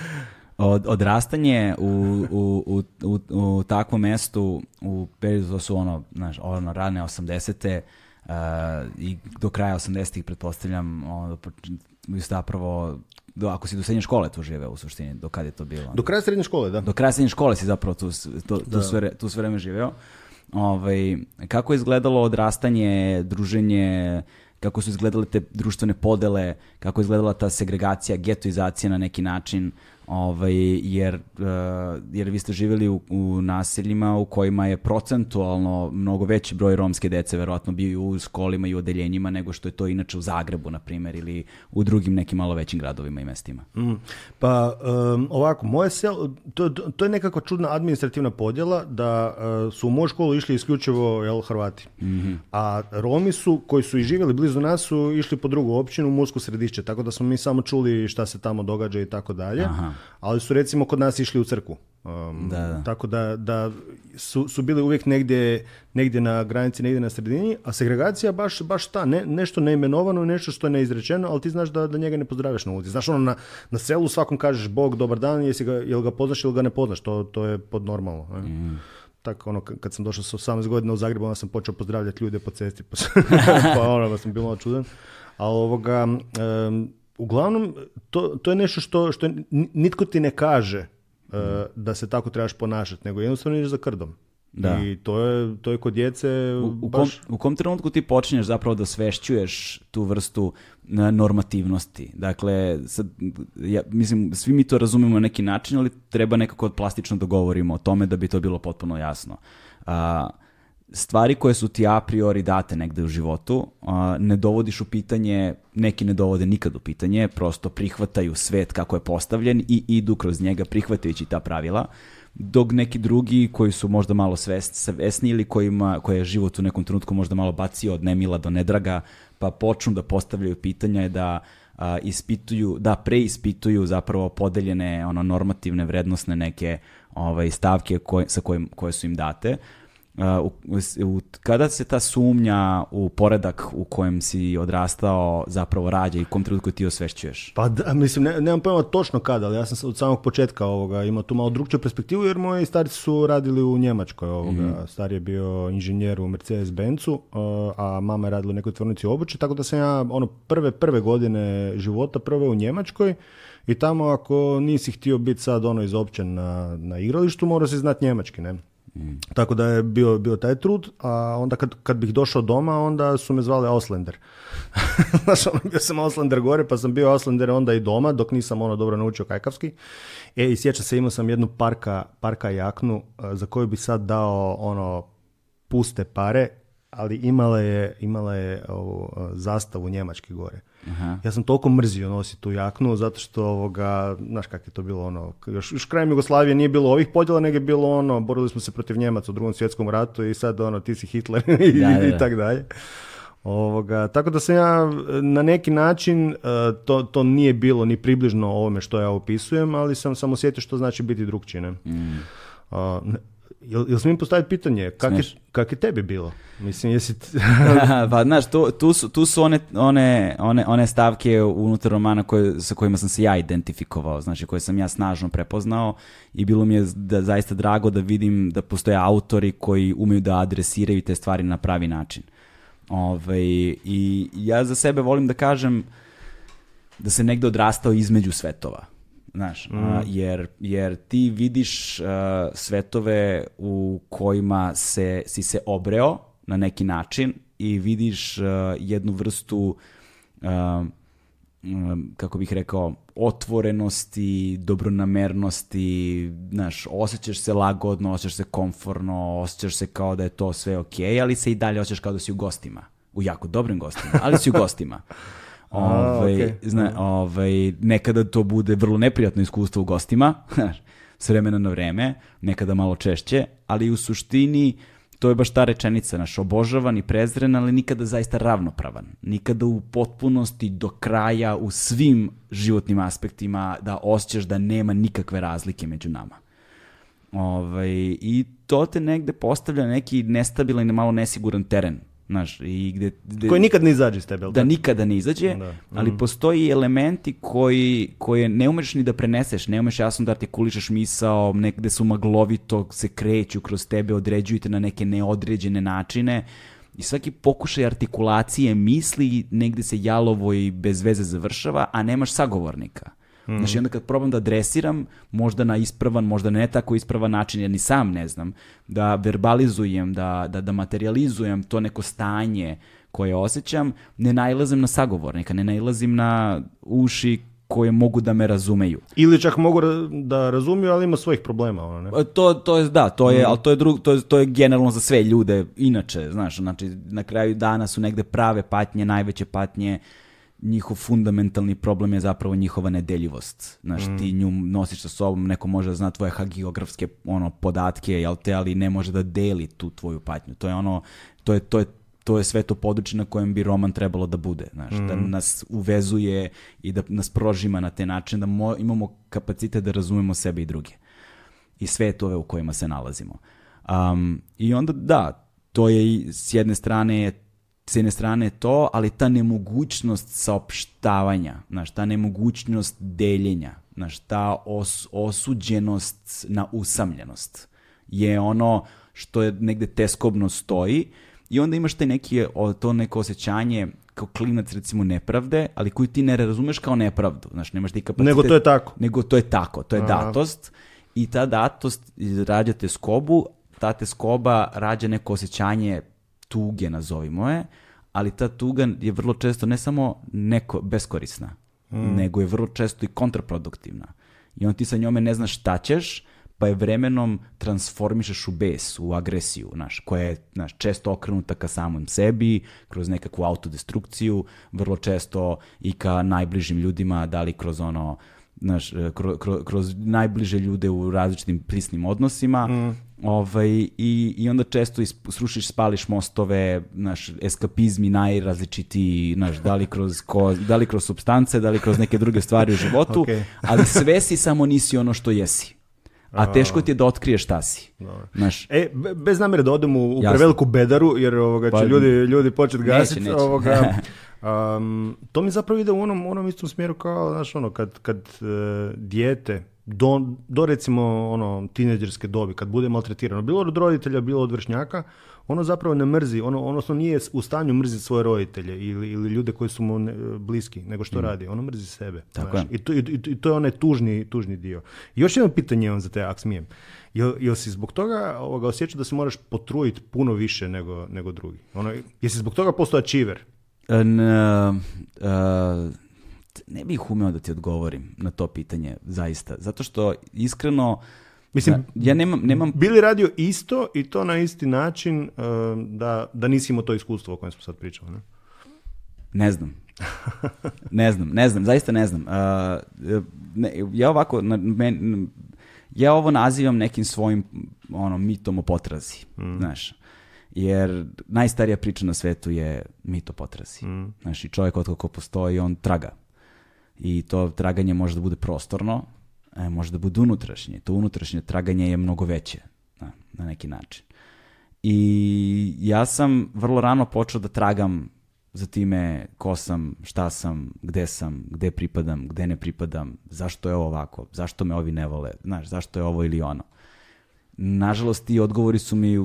Od, odrastanje u, u, u, u, takvom mestu u periodu su ono, znaš, ono rane 80-te e, i do kraja 80-ih pretpostavljam ono, zapravo do, ako si do srednje škole tu žive u suštini, do kad je to bilo? Do kraja srednje škole, da. Do kraja srednje škole si zapravo tu, tu, tu, sve, tu sve vreme živeo. Ovaj, kako je izgledalo odrastanje, druženje, kako su izgledale te društvene podele, kako je izgledala ta segregacija, getoizacija na neki način, Ovaj, jer, e, jer vi ste živjeli u, u naseljima u kojima je procentualno mnogo veći broj romske dece vjerojatno bio i u skolima i u odeljenjima nego što je to inače u Zagrebu, na primjer, ili u drugim nekim malo većim gradovima i mestima. Mm. Pa ovako, moje selo, to, to, je nekako čudna administrativna podjela da e, su u moju školu išli isključivo Hrvati, mhm. a Romi su, koji su i živjeli blizu nas, su išli po drugu općinu, u Mursku središće, tako da smo mi samo čuli šta se tamo događa i tako dalje. Aha ali su recimo kod nas išli u crku. Um, tako da, da su, su bili uvijek negdje, negdje na granici, negdje na sredini, a segregacija baš, baš ta, ne, nešto neimenovano, nešto što je neizrečeno, ali ti znaš da, da njega ne pozdraviš na ulici. Znaš, ono, na, na selu svakom kažeš Bog, dobar dan, jesi ga, jel ga poznaš ili ga ne poznaš, to, to je podnormalno. Mm. Tako, ono, kad sam došao sa 18 godina u Zagreb, onda sam počeo pozdravljati ljude po cesti, pa, ono, sam bilo čudan. Ali ovoga, uglavnom, to, to je nešto što, što nitko ti ne kaže e, da se tako trebaš ponašati, nego jednostavno ideš za krdom. Da. I to je, kod djece u, u, baš... kom, u kom trenutku ti počinješ zapravo da svešćuješ tu vrstu normativnosti? Dakle, sad, ja, mislim, svi mi to razumemo na neki način, ali treba nekako plastično dogovorimo o tome da bi to bilo potpuno jasno stvari koje su ti a priori date negde u životu, ne dovodiš u pitanje, neki ne dovode nikad u pitanje, prosto prihvataju svet kako je postavljen i idu kroz njega prihvatajući ta pravila, dok neki drugi koji su možda malo svesni ili kojima, koje je život u nekom trenutku možda malo bacio od nemila do nedraga, pa počnu da postavljaju pitanja da ispituju, da preispituju zapravo podeljene ono normativne vrednostne neke ovaj stavke sa kojim, koje su im date. Uh, kada se ta sumnja u poredak u kojem si odrastao zapravo rađa i u kom trenutku ti osvešćuješ? Pa da, mislim, ne, nemam pojma točno kada, ali ja sam od samog početka ovoga imao tu malo drugčiju perspektivu jer moji starci su radili u Njemačkoj. Mhm. Star je bio inženjer u mercedes Benzu, uh, a mama je radila u nekoj tvornici obuće, tako da sam ja ono prve, prve godine života prve u Njemačkoj i tamo ako nisi htio biti sad ono izopćen na, na igralištu, mora si znati njemački, ne? Tako da je bio, bio taj trud, a onda kad, kad bih došao doma, onda su me zvali Auslander. Znaš, ono, bio sam Auslander gore, pa sam bio Auslander onda i doma, dok nisam ono dobro naučio kajkavski. E, i sjeća se, imao sam jednu parka, parka jaknu e, za koju bi sad dao ono puste pare, ali imala je, imala je ovu, e, zastavu Njemačke gore. Aha. Ja sam toliko mrzio nositi tu jaknu zato što ovoga, znaš kak je to bilo ono, još, još krajem Jugoslavije nije bilo ovih podjela, nego je bilo ono, borili smo se protiv Njemaca u drugom svjetskom ratu i sad ono, ti si Hitler i, i tak dalje. Ovoga, tako da sam ja na neki način, e, to, to nije bilo ni približno ovome što ja opisujem, ali sam samo sjetio što znači biti drugčine. Mm. Jel, jel smijem postaviti pitanje, kak je, kak tebi bilo? Mislim, jesi... pa, znaš, tu, tu, su, tu su one, one, one, stavke unutar romana koje, sa kojima sam se ja identifikovao, znači koje sam ja snažno prepoznao i bilo mi je da, zaista drago da vidim da postoje autori koji umeju da adresiraju te stvari na pravi način. Ove, ovaj, I ja za sebe volim da kažem da se negde odrastao između svetova znaš, mm. jer, jer ti vidiš svetove u kojima se, si se obreo na neki način i vidiš jednu vrstu kako bih rekao, otvorenosti, dobronamernosti, znaš, osjećaš se lagodno, osjećaš se komforno, osjećaš se kao da je to sve ok, ali se i dalje osjećaš kao da si u gostima, u jako dobrim gostima, ali si u gostima. Ovaj, okay. Ovaj, nekada to bude vrlo neprijatno iskustvo u gostima, s vremena na vreme, nekada malo češće, ali u suštini to je baš ta rečenica, naš obožavan i prezren, ali nikada zaista ravnopravan. Nikada u potpunosti, do kraja, u svim životnim aspektima da osjećaš da nema nikakve razlike među nama. Ovaj, I to te negde postavlja neki nestabilan i malo nesiguran teren Znaš, i gde, gde, Koji nikad ne izađe iz tebe. Da nikada ne izađe, ali mm. postoji elementi koji, koje ne umeš ni da preneseš, ne umeš jasno da artikulišaš misao, negde su maglovito, se kreću kroz tebe, određuju te na neke neodređene načine. I svaki pokušaj artikulacije misli negde se jalovo i bez veze završava, a nemaš sagovornika. Mm. Znači, onda kad probam da adresiram možda na ispravan, možda ne tako ispravan način, jer ni sam ne znam, da verbalizujem, da, da, da materializujem to neko stanje koje osjećam, ne najlazim na sagovornika, ne najlazim na uši koje mogu da me razumeju. Ili čak mogu da razumiju, ali ima svojih problema. Ono, ne? E, to, to je, da, to je, mm. to je, drug, to, je, to je generalno za sve ljude, inače, znaš, znači, na kraju dana su negde prave patnje, najveće patnje, njihov fundamentalni problem je zapravo njihova nedeljivost. Znaš, mm. ti nju nosiš sa sobom, neko može da zna tvoje hagiografske ono, podatke, jel te, ali ne može da deli tu tvoju patnju. To je ono, to je, to je to je sve to područje na kojem bi roman trebalo da bude, da mm. nas uvezuje i da nas prožima na te načine, da imamo kapacite da razumemo sebe i druge i sve to u kojima se nalazimo. Um, I onda da, to je s jedne strane s jedne strane to, ali ta nemogućnost saopštavanja, znaš, ta nemogućnost deljenja, znaš, ta os, osuđenost na usamljenost je ono što je negde teskobno stoji i onda imaš te neke, to neko osjećanje kao klinac recimo nepravde, ali koju ti ne razumeš kao nepravdu, znaš, nemaš ti Nego to je tako. Nego to je tako, to je datost i ta datost rađa teskobu, ta teskoba rađa neko osjećanje tuge, nazovimo je, ali ta tuga je vrlo često ne samo neko, beskorisna, mm. nego je vrlo često i kontraproduktivna. I on ti sa njome ne znaš šta ćeš, pa je vremenom transformišeš u bes, u agresiju, naš, koja je naš, često okrenuta ka samom sebi, kroz nekakvu autodestrukciju, vrlo često i ka najbližim ljudima, da li kroz ono, naš, e, kroz, kroz, najbliže ljude u različitim prisnim odnosima, mm. Ovaj, i, I onda često srušiš, spališ mostove, naš, eskapizmi najrazličiti naš, da, li kroz ko, da li kroz substance, da li kroz neke druge stvari u životu, okay. ali sve si, samo nisi ono što jesi. A teško ti je da otkriješ šta si. e, bez namere da odem u, u preveliku bedaru, jer ovoga će pa, ljudi, ljudi početi gasiti. to mi zapravo ide u onom, onom istom smjeru kao, znaš, ono, kad, kad e, dijete do, do recimo ono tineđerske dobi, kad bude maltretirano, bilo od roditelja, bilo od vršnjaka, ono zapravo ne mrzi, ono, odnosno nije u stanju mrziti svoje roditelje ili, ili ljude koji su mu bliski, nego što mm. radi, ono mrzi sebe. Tako I, to, i, to, je onaj tužni, tužni dio. I još jedno pitanje imam za te, ak smijem. Jel, jel si zbog toga ovoga, osjećao da se moraš potrujiti puno više nego, nego drugi? Ono, jesi zbog toga postao čiver? Uh, ne bih umeo da ti odgovorim na to pitanje, zaista. Zato što iskreno, Mislim, ja nemam, nemam... Bili radio isto i to na isti način e, da, da nisi imao to iskustvo o kojem smo sad pričali, ne? Ne znam. ne znam, ne znam, zaista ne znam. E, ja ovako, ja ovo nazivam nekim svojim ono, mitom o potrazi, mm. znaš. Jer najstarija priča na svetu je mit o potrazi. Mm. Znaš, čovjek otkako postoji, on traga i to traganje može da bude prostorno, možda e, može da bude unutrašnje. To unutrašnje traganje je mnogo veće na, na neki način. I ja sam vrlo rano počeo da tragam za time ko sam, šta sam, gde sam, gde pripadam, gde ne pripadam, zašto je ovo ovako, zašto me ovi ne vole, znaš, zašto je ovo ili ono. Nažalost, ti odgovori su mi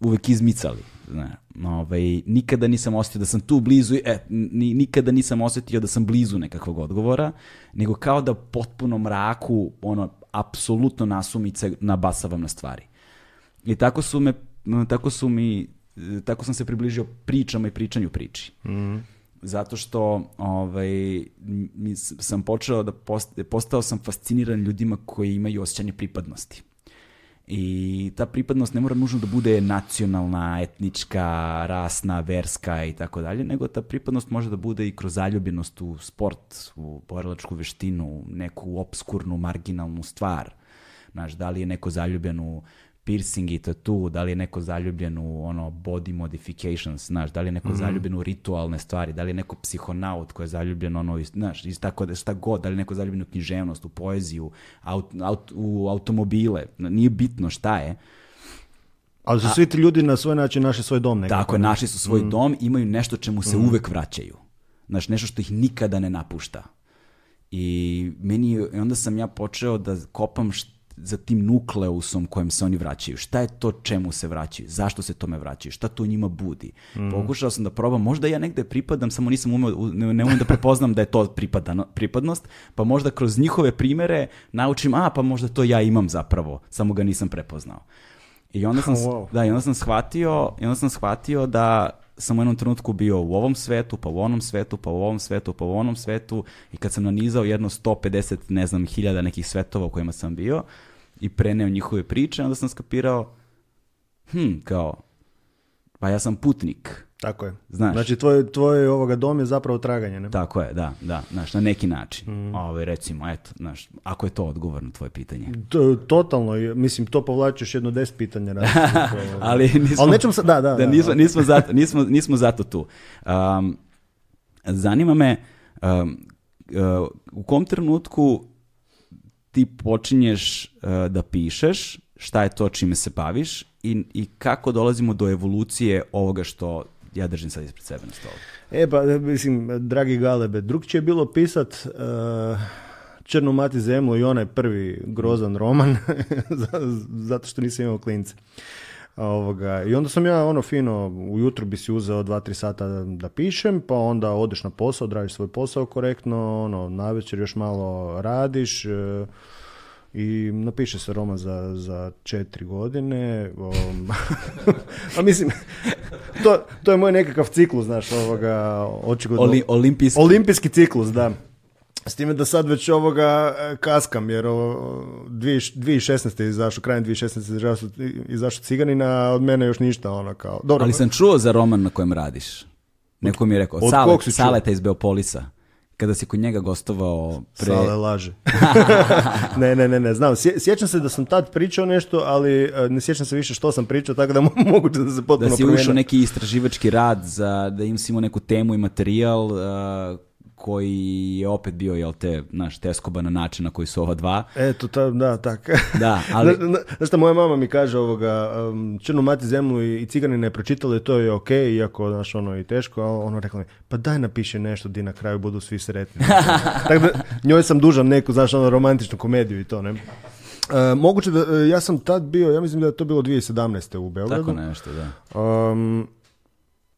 uvek izmicali. Ne, ovaj, nikada nisam osjetio da sam tu blizu, e, ni, nikada nisam osjetio da sam blizu nekakvog odgovora, nego kao da potpuno mraku, ono, apsolutno nasumice nabasavam na stvari. I tako su me, tako su mi, e, tako sam se približio pričama i pričanju priči. Mm. Zato što ovaj, sam počeo da postao sam fasciniran ljudima koji imaju osjećanje pripadnosti. I ta pripadnost ne mora nužno da bude nacionalna, etnička, rasna, verska i tako dalje, nego ta pripadnost može da bude i kroz zaljubljenost u sport, u borilačku veštinu, neku obskurnu, marginalnu stvar. Znaš, da li je neko zaljubljen u piercing i tattoo, da li je neko zaljubljen u ono body modifications, znaš, da li je neko mm zaljubljen u ritualne stvari, da li je neko psihonaut koji je zaljubljen ono, znaš, iz tako da šta god, da li je neko zaljubljen u književnost, u poeziju, u automobile, nije bitno šta je. Ali su svi ti ljudi na svoj način našli svoj dom nekako. Tako je, naši su svoj mhm. dom, imaju nešto čemu se mm uvek vraćaju. Znaš, nešto što ih nikada ne napušta. I meni, onda sam ja počeo da kopam šta za tim nukleusom kojem se oni vraćaju. Šta je to čemu se vraćaju? Zašto se tome vraćaju? Šta to njima budi? Mm. Pokušao sam da probam, možda ja negde pripadam, samo nisam umeo, ne da prepoznam da je to pripadnost, pa možda kroz njihove primere naučim, a pa možda to ja imam zapravo, samo ga nisam prepoznao. I onda sam, da, i onda sam shvatio, i onda sam shvatio da sam u jednom trenutku bio u ovom svetu, pa u onom svetu, pa u ovom svetu, pa u onom svetu i kad sam nanizao jedno 150, ne znam, hiljada nekih svetova u kojima sam bio i preneo njihove priče, onda sam skapirao, hm, kao, pa ja sam putnik tako je. Znaš, znači tvoj, tvoj ovoga dom je zapravo traganje, ne? Tako je, da, da, znaš, na neki način. Mm. Ovaj, recimo, eto, znaš, ako je to odgovor na tvoje pitanje. To, totalno, mislim, to povlačiš jedno deset pitanja. Ovaj. ali nismo, ali nećemo, da, da, da, da nismo, zato, nismo, nismo tu. Um, zanima me e, u kom trenutku ti počinješ e, da pišeš, šta je to čime se baviš i, i kako dolazimo do evolucije ovoga što ja držim sad ispred sebe na stolu. E pa, mislim, dragi Galebe, drug je bilo pisat e, uh, mati zemlju i onaj prvi grozan roman, zato što nisam imao klince. Ovoga. I onda sam ja ono fino, ujutro bi si uzeo 2-3 sata da, pišem, pa onda odeš na posao, odradiš svoj posao korektno, ono, navečer još malo radiš, e, i napiše se roman za, za četiri godine. a mislim, to, to je moj nekakav ciklus, znaš, ovoga, olimpijski. ciklus, da. S time da sad već ovoga e, kaskam, jer ovo, 2016. je izašao, krajem 2016. šesnaest izašao Ciganina, od mene još ništa, ono kao... Dobro. Ali sam čuo za roman na kojem radiš. Neko mi je rekao, od, od Saleta iz Beopolisa kada si kod njega gostovao pre... Sale laže. ne, ne, ne, ne, znam. Sjećam se da sam tad pričao nešto, ali e, ne sjećam se više što sam pričao, tako da mogu da se potpuno Da si ušao neki istraživački rad, za, da im si imao neku temu i materijal e, koji je opet bio, jel te, naš teskoba na način na koji su ova dva. Eto, ta, da, tak. Da, ali... Znaš, moja mama mi kaže ovoga, um, mati zemlju i, cigani ne pročitali, to je okej, okay, iako, znaš, ono i teško, ali ono rekla mi, pa daj napiši nešto di na kraju budu svi sretni. Tako da, njoj sam dužan neku, znaš, ono, romantičnu komediju i to, ne? E, moguće da, e, ja sam tad bio, ja mislim da je to bilo 2017. u Beogradu. Tako nešto, da. Um,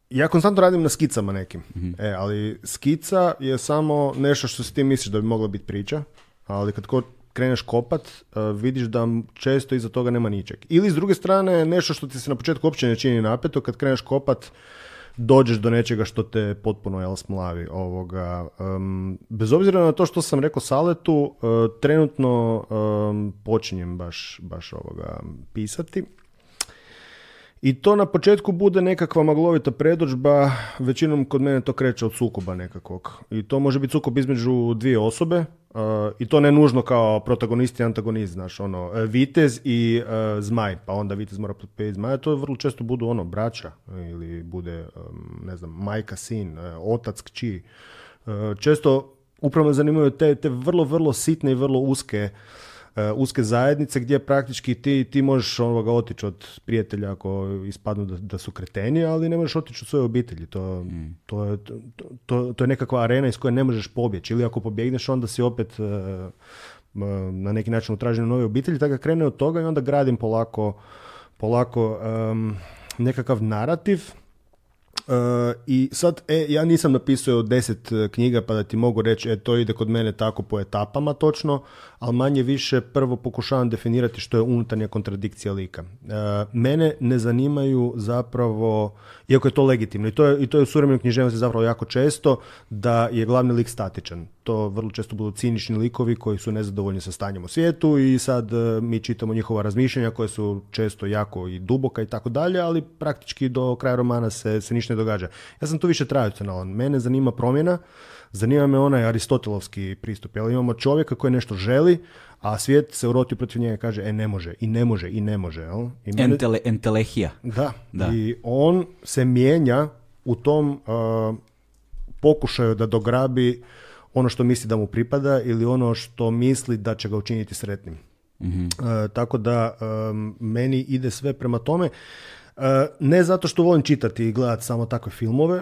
ja konstantno radim na skicama nekim. Mhm. E, ali skica je samo nešto što si ti misliš da bi mogla biti priča, ali kad ko kreneš kopat, e, vidiš da često iza toga nema ničeg. Ili s druge strane, nešto što ti se na početku uopće ne čini napeto, kad kreneš kopat, dođeš do nečega što te potpuno jel, smlavi. Ovoga. bez obzira na to što sam rekao Saletu, e, trenutno počinjem baš, baš ovoga pisati. I to na početku bude nekakva maglovita predođba, većinom kod mene to kreće od sukoba nekakvog. I to može biti sukob između dvije osobe i to ne nužno kao protagonist i antagonist, znaš, ono, e, vitez i e, zmaj, pa onda vitez mora potpijeti zmaja, to vrlo često budu ono, braća e, ili bude, ne znam, majka, sin, otac, kći. često upravo zanimaju te, te vrlo, vrlo sitne i vrlo uske Uh, uske zajednice gdje praktički ti, ti možeš ovoga otići od prijatelja ako ispadnu da, su kreteni, ali ne možeš otići od svoje obitelji. To, mm. to, je, to, to, je nekakva arena iz koje ne možeš pobjeći. Ili ako pobjegneš, onda si opet uh, uh, na neki način u traženju nove obitelji. Tako krene od toga i onda gradim polako, polako um, nekakav narativ Uh, I sad, e, ja nisam napisao deset e, knjiga pa da ti mogu reći, e, to ide kod mene tako po etapama točno, ali manje više prvo pokušavam definirati što je unutarnja kontradikcija lika. E, mene ne zanimaju zapravo iako je to legitimno. I to je, i to je u suvremenoj književnosti zapravo jako često, da je glavni lik statičan. To vrlo često budu cinični likovi koji su nezadovoljni sa stanjem u svijetu i sad e, mi čitamo njihova razmišljanja koja su često jako i duboka i tako dalje, ali praktički do kraja romana se, se ništa ne događa. Ja sam tu više on. Mene zanima promjena Zanima me onaj aristotelovski pristup. Jel imamo čovjeka koji nešto želi, a svijet se uroti protiv njega kaže e ne može, i ne može, i ne može. Jel? I Entele, entelehija. Da. I on se mijenja u tom uh, pokušaju da dograbi ono što misli da mu pripada ili ono što misli da će ga učiniti sretnim. Mhm. Uh, tako da um, meni ide sve prema tome E, ne zato što volim čitati i gledati samo takve filmove, e,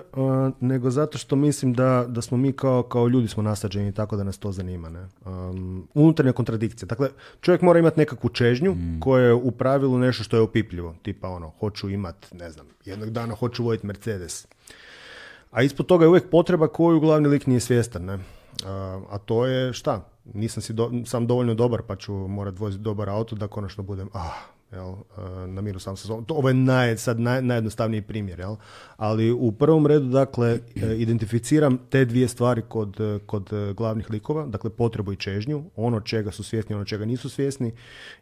nego zato što mislim da, da smo mi kao, kao ljudi smo nasađeni tako da nas to zanima. Ne? Um, unutarnja kontradikcija. Dakle, čovjek mora imati nekakvu čežnju mm. koja je u pravilu nešto što je opipljivo. Tipa ono, hoću imati, ne znam, jednog dana hoću vojiti Mercedes. A ispod toga je uvijek potreba koju glavni lik nije svjestan. Ne? E, a to je šta? Nisam si sam dovoljno dobar pa ću morat voziti dobar auto da konačno budem, ah, jel, e, na miru sam se To, Ovo je naj, sad najjednostavniji primjer, jel? ali u prvom redu dakle e, identificiram te dvije stvari kod, e, kod glavnih likova, dakle potrebu i čežnju, ono čega su svjesni, ono čega nisu svjesni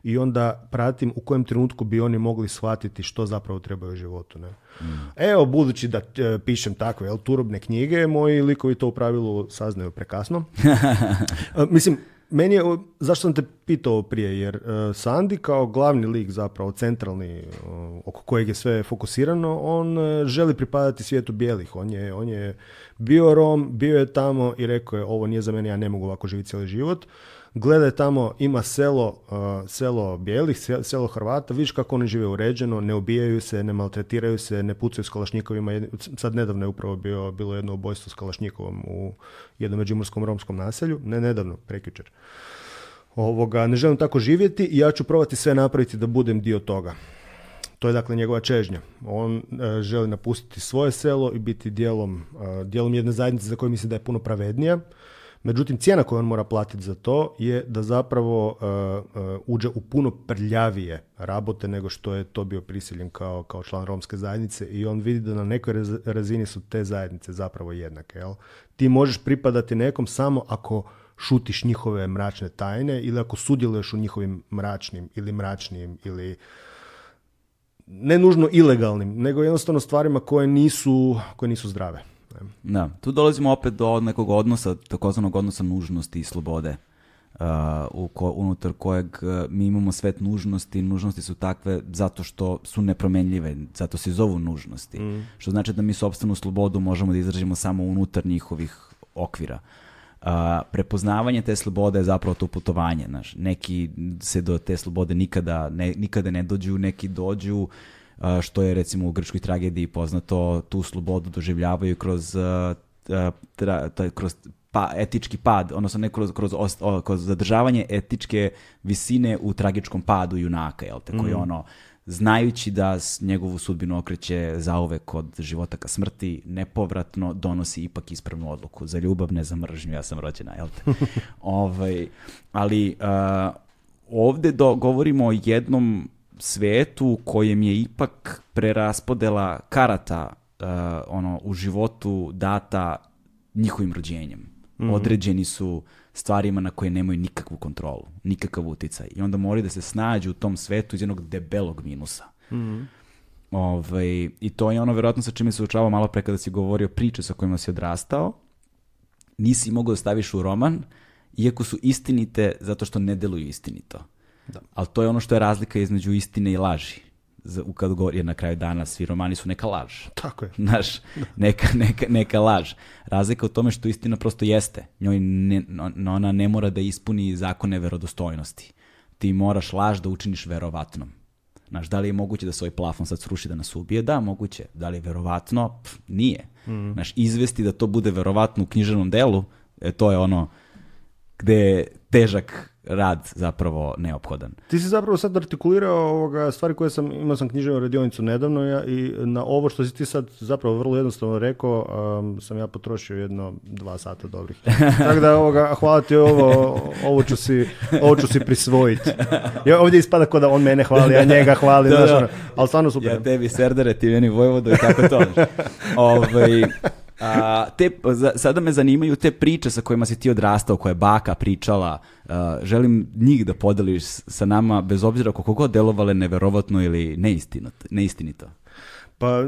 i onda pratim u kojem trenutku bi oni mogli shvatiti što zapravo trebaju u životu. Ne? Mm. Evo, budući da pišem takve jel, turobne knjige, moji likovi to u pravilu saznaju prekasno. mislim, meni je, zašto sam te pitao prije, jer e, Sandi kao glavni lik zapravo, centralni, e, oko kojeg je sve fokusirano, on e, želi pripadati svijetu bijelih. On je, on je bio Rom, bio je tamo i rekao je ovo nije za mene, ja ne mogu ovako živjeti cijeli život gledaj tamo, ima selo, uh, selo bijelih, selo Hrvata, vidiš kako oni žive uređeno, ne ubijaju se, ne maltretiraju se, ne pucaju s kalašnjikovima. Sad nedavno je upravo bilo jedno ubojstvo s kalašnjikovom u jednom međimurskom romskom naselju, ne nedavno, prekjučer. Ovoga, ne želim tako živjeti i ja ću probati sve napraviti da budem dio toga. To je dakle njegova čežnja. On uh, želi napustiti svoje selo i biti dijelom, uh, dijelom jedne zajednice za koju misli da je puno pravednija Međutim, cijena koju on mora platiti za to je da zapravo e, e, uđe u puno prljavije rabote nego što je to bio prisiljen kao, kao član romske zajednice i on vidi da na nekoj razini su te zajednice zapravo jednake. Jel? Ti možeš pripadati nekom samo ako šutiš njihove mračne tajne ili ako sudjeluješ u njihovim mračnim ili mračnim ili ne nužno ilegalnim, nego jednostavno stvarima koje nisu, koje nisu zdrave. Da, tu dolazimo opet do nekog odnosa, takozvanog odnosa nužnosti i slobode. Uh, u unutar kojeg uh, mi imamo svet nužnosti, nužnosti su takve zato što su nepromenljive, zato se zovu nužnosti. Mm. Što znači da mi sobstvenu slobodu možemo da izražimo samo unutar njihovih okvira. Uh, prepoznavanje te slobode je zapravo to putovanje. Znaš. Neki se do te slobode nikada ne, nikada ne dođu, neki dođu, što je recimo u grčkoj tragediji poznato, tu slobodu doživljavaju kroz, tra, tra, kroz pa, etički pad, odnosno ne kroz, kroz, zadržavanje etičke visine u tragičkom padu junaka, jel te, koji mm. ono, znajući da njegovu sudbinu okreće zaovek od života ka smrti, nepovratno donosi ipak ispravnu odluku. Za ljubav, ne za mržnju, ja sam rođena, jel te? ovaj, ali uh, ovde do, govorimo o jednom svijetu u kojem je ipak preraspodela karata e, ono u životu data njihovim rođenjem. mm Određeni su stvarima na koje nemaju nikakvu kontrolu, nikakav uticaj. I onda moraju da se snađu u tom svetu iz jednog debelog minusa. mm I to je ono vjerojatno sa čime se učavao malo pre kada si govorio priče sa kojima si odrastao. Nisi mogao da u roman, iako su istinite zato što ne deluju istinito. Da. Ali to je ono što je razlika između istine i laži. u kad govori, na kraju dana svi romani su neka laž. Tako je. Znaš, neka, neka, neka laž. Razlika u tome što istina prosto jeste. Njoj ne, ona ne mora da ispuni zakone verodostojnosti. Ti moraš laž da učiniš verovatnom. Znaš, da li je moguće da svoj ovaj plafon sad sruši da nas ubije? Da, moguće. Da li je verovatno? nije. Mm. Znaš, izvesti da to bude verovatno u književnom delu, e, to je ono gde je težak rad zapravo neophodan. Ti si zapravo sad artikulirao ovoga stvari koje sam, imao sam književnu radionicu nedavno ja, i na ovo što si ti sad zapravo vrlo jednostavno rekao sam ja potrošio jedno dva sata dobrih. Tako da ovoga, hvala ti ovo, ovo ću si, si prisvojiti. Ja, ovdje ispada kao da on mene hvali, a njega hvali, ono, ali stvarno super. Ja tebi serdere, ti meni Vojvodo i tako to. A, te, za, sada me zanimaju te priče sa kojima si ti odrastao, koje je baka pričala. želim njih da podeliš sa nama, bez obzira koliko god delovale neverovatno ili neistinito. Pa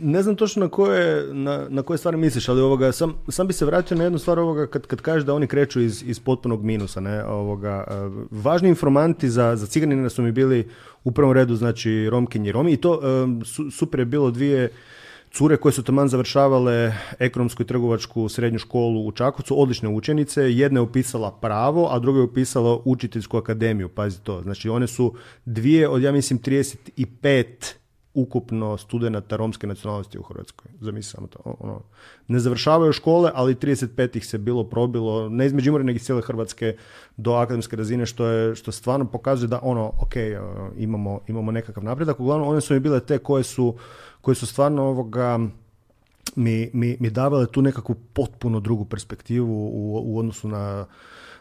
ne, znam točno na koje, na, na koje stvari misliš, ali ovoga, sam, sam bi se vratio na jednu stvar ovoga kad, kad kažeš da oni kreću iz, iz potpunog minusa. Ne? Ovoga, važni informanti za, za ciganina su mi bili u prvom redu, znači Romkinji Romi i to super je bilo dvije Cure koje su taman završavale ekonomsku i trgovačku srednju školu u Čakovcu, odlične učenice, jedna je upisala pravo, a druga je upisala učiteljsku akademiju, pazi to. Znači one su dvije od, ja mislim, 35 ukupno studenata romske nacionalnosti u Hrvatskoj. Zamisli samo to. Ono, ne završavaju škole, ali 35 ih se bilo probilo, ne iz Međimurja, nego cijele Hrvatske do akademske razine, što, je, što stvarno pokazuje da ono, ok, e, imamo, imamo nekakav napredak. Uglavnom, one su mi bile te koje su, su stvarno ovoga, mi, mi, mi davale tu nekakvu potpuno drugu perspektivu u, u odnosu na,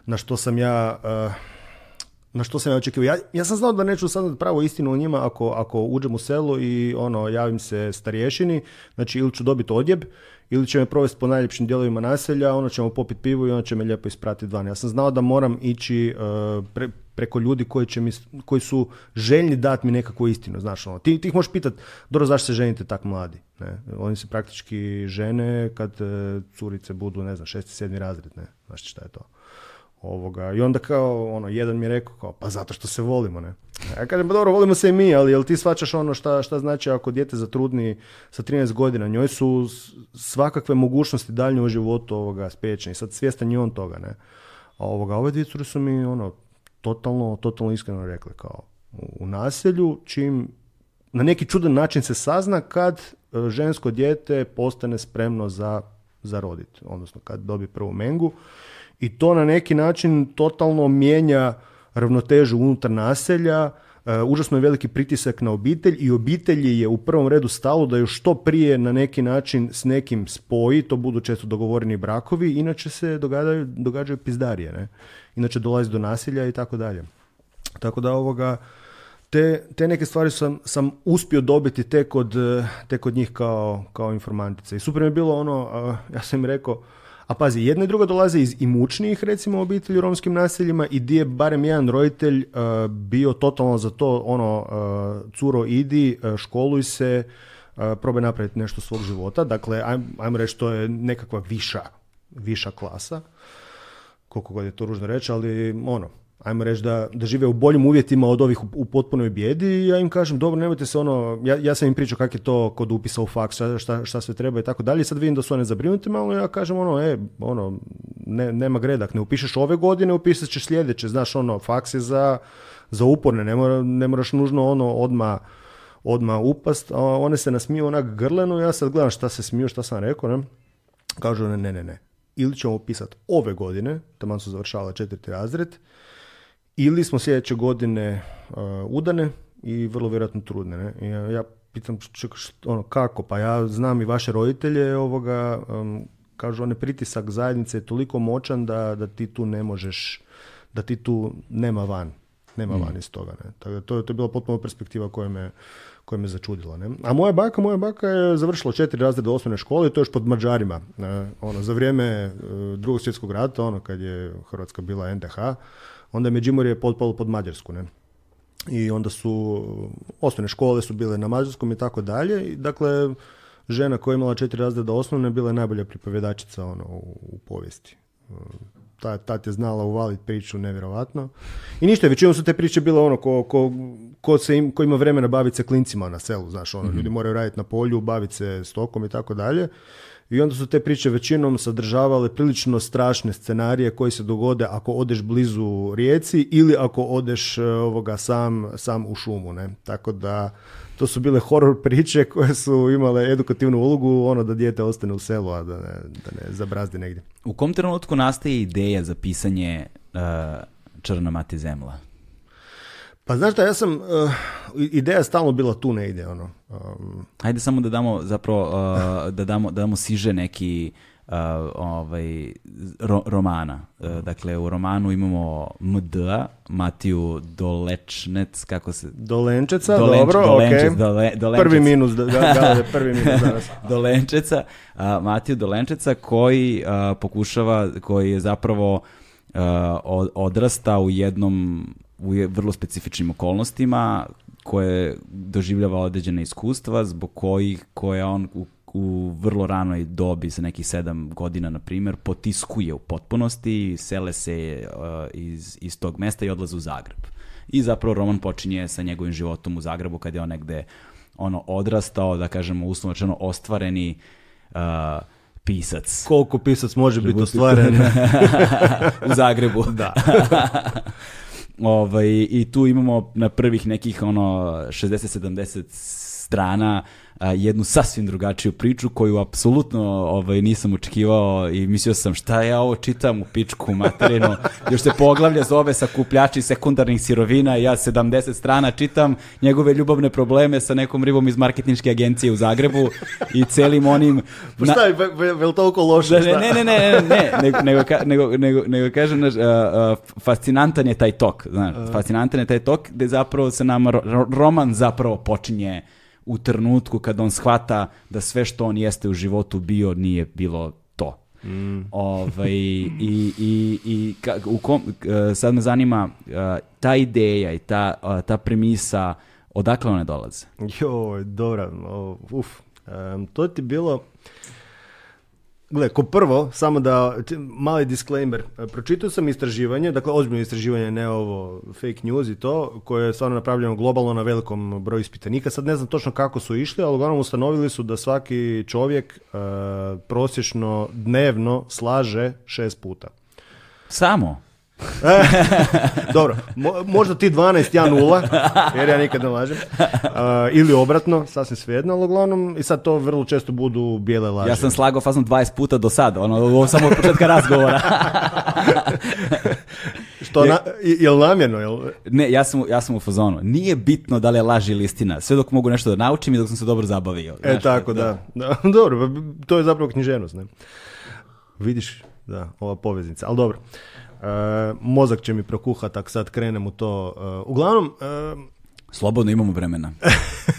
na što sam ja... E, na što sam ja očekivao. Ja, sam znao da neću saznat pravo istinu o njima ako, ako uđem u selo i ono javim se starješini, znači ili ću dobiti odjeb, ili će me provesti po najljepšim dijelovima naselja, ono ćemo popit pivo i ono će me lijepo ispratiti van. Ja sam znao da moram ići e, preko ljudi koji, će mi, koji su željni dati mi nekakvu istinu. Znaš, ono, ti, ih možeš pitati, dobro, zašto se ženite tak mladi? Ne? Oni se praktički žene kad e, curice budu, ne znam, šesti, sedmi razred. Ne? Znaš šta je to? Ovoga. I onda kao, ono, jedan mi je rekao, kao, pa zato što se volimo, ne. Ja kažem, pa dobro, volimo se i mi, ali jel ti svačaš ono šta, šta znači ako dijete zatrudni sa 13 godina, njoj su svakakve mogućnosti daljnje u životu ovoga spriječene. I sad svjestan je on toga, ne. A ovoga, ove dvije su mi, ono, totalno, totalno iskreno rekli, kao, u naselju, čim na neki čudan način se sazna kad e, žensko dijete postane spremno za, za rodit, odnosno kad dobi prvu mengu i to na neki način totalno mijenja ravnotežu unutar naselja, e, užasno je veliki pritisak na obitelj i obitelji je u prvom redu stalo da još što prije na neki način s nekim spoji, to budu često dogovoreni brakovi, inače se događaju, događaju pizdarije, ne? inače dolazi do nasilja i tako dalje. Tako da ovoga, te, te neke stvari sam, sam uspio dobiti tek od, njih kao, kao informantice. I super mi je bilo ono, ja sam im rekao, a pazi, jedna i druga dolaze iz imućnijih recimo obitelji u romskim naseljima i gdje je barem jedan roditelj e, bio totalno za to ono uh, curo idi, e, školuj se, uh, probaj napraviti nešto svog života. Dakle, ajmo, ajmo reći to je nekakva viša, viša klasa koliko god je to ružno reći, ali ono, ajmo reći da, da žive u boljim uvjetima od ovih u, potpunoj bijedi i ja im kažem dobro nemojte se ono, ja, ja sam im pričao kak je to kod upisa u faks, šta, šta, sve treba i tako dalje, sad vidim da su one zabrinute malo ja kažem ono, e, ono, ne, nema gredak, ne upišeš ove godine, upisat ćeš sljedeće, znaš ono, faks je za, za uporne, ne, mora, ne moraš nužno ono odma odma upast, one se nasmiju onak grleno, ja sad gledam šta se smiju, šta sam rekao, ne? Kažu one, ne, ne, ne. Ili ćemo upisati ove godine, taman su završavale četiri razred, ili smo sljedeće godine e, udane i vrlo vjerojatno trudne. Ne? Ja, ja pitam što, ono, kako, pa ja znam i vaše roditelje ovoga, kažu one pritisak zajednice je toliko moćan da, da ti tu ne možeš, da ti tu nema van, nema mm. van iz toga. Ne? Tako da to, to je bila potpuno perspektiva koja me, koja me začudila. Ne? A moja baka, moja baka je završila četiri razreda osnovne škole i to još pod Mađarima. Ne? Ono, za vrijeme e, drugog svjetskog rata, ono kad je Hrvatska bila NDH, onda je Međimurje potpalo pod Mađarsku, ne? I onda su, osnovne škole su bile na Mađarskom i tako dalje. i Dakle, žena koja je imala četiri razreda osnovne bila je najbolja pripovjedačica ono, u, u povijesti. Ta, tad je znala uvaliti priču nevjerovatno. I ništa, većinom su te priče bile ono ko, ko, se im, ko ima vremena baviti se klincima na selu, znaš, ono, mhm. ljudi moraju raditi na polju, baviti se stokom i tako dalje. I onda su te priče većinom sadržavale prilično strašne scenarije koji se dogode ako odeš blizu rijeci ili ako odeš e, ovoga sam, sam u šumu. Ne? Tako da to su bile horor priče koje su imale edukativnu ulogu, ono da dijete ostane u selu, a da ne, da ne zabrazdi negdje. U kom trenutku nastaje ideja za pisanje uh, Črna mati zemla? Pa znaš da ja sam, eh, ideja stalno bila tu ne ide, ono. Um... samo da damo zapravo, eh, da, damo, da damo siže neki eh, ovaj, romana. dakle, u romanu imamo md Matiju Dolečnec, kako se... Dolenčeca, Dolenč, dobro, Dolenčec, Prvi minus, da, da, prvi minus danas. Dolenčeca, Matiju Dolenčeca koji pokušava, koji je zapravo odrasta u jednom u vrlo specifičnim okolnostima koje doživljava određene iskustva zbog kojih koje on u, vrlo ranoj dobi za nekih sedam godina na primjer potiskuje u potpunosti sele se e, iz, iz tog mesta i odlaze u Zagreb i zapravo roman počinje sa njegovim životom u Zagrebu kad je on negde ono odrastao da kažemo uslovno ostvareni e, pisac. Koliko pisac može biti ostvaren? u Zagrebu. da. Ovaj, I tu imamo na prvih nekih ono 60-70 strana jednu sasvim drugačiju priču koju apsolutno ovaj, nisam očekivao i mislio sam šta ja ovo čitam u pičku materinu, još se poglavlje zove sa kupljači sekundarnih sirovina ja 70 strana čitam njegove ljubavne probleme sa nekom ribom iz marketničke agencije u Zagrebu i celim onim... Pa na... šta je, Ne, ne, ne, ne, ne, nego, nego, nego, nego kažem, fascinantan je taj tok, znaš, fascinantan je taj tok gde zapravo se nama roman zapravo počinje u trenutku kad on shvata da sve što on jeste u životu bio nije bilo to. Mm. Ovaj, i, i, i u kom, e, sad me zanima e, ta ideja i ta, e, ta premisa odakle one dolaze? Jo, dobra, uf, to ti bilo Gle, ko prvo, samo da, mali disclaimer, pročitao sam istraživanje, dakle ozbiljno istraživanje, ne ovo fake news i to, koje je stvarno napravljeno globalno na velikom broju ispitanika, sad ne znam točno kako su išli, ali uglavnom ustanovili su da svaki čovjek e, prosječno dnevno slaže šest puta. Samo? E, dobro, možda ti 12, ja nula, jer ja nikad ne lažem. Uh, ili obratno, sasvim svejedno, ali uglavnom, i sad to vrlo često budu bijele laži. Ja sam slagao fazno 20 puta do sada, ono, ovo samo od početka razgovora. Što, na, namjerno? Jel... Ne, ja sam, ja sam u fazonu. Nije bitno da li je laž ili istina. Sve dok mogu nešto da naučim i dok sam se dobro zabavio. E, tako, da. da. dobro, to je zapravo književnost, ne? Vidiš, da, ova poveznica. Ali dobro. E, mozak će mi prokuhat ako sad krenem u to. E, uglavnom... E, Slobodno imamo vremena.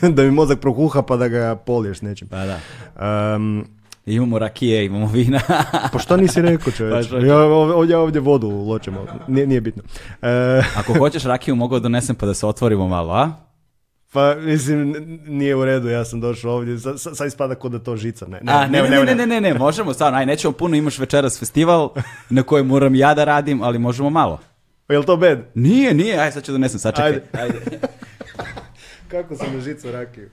da mi mozak prokuha pa da ga polješ nečim. Pa da. imamo rakije, imamo vina. pa što nisi rekao pa čovječ? ja, ovdje, ovdje vodu ločem nije, nije bitno. Ako hoćeš rakiju mogu donesem pa da se otvorimo malo, a? Pa, mislim, nije u redu, ja sam došao ovdje, sad ispada kod da to žica, ne. Ne, A, ne, ne, ne, ne, ne, ne, ne, možemo, stvarno, aj, nećemo puno, imaš večeras festival na kojem moram ja da radim, ali možemo malo. Pa je to bed? Nije, nije, aj, sad ću donesem, sad čekaj. Ajde. Ajde. Kako sam na žicu rakiju.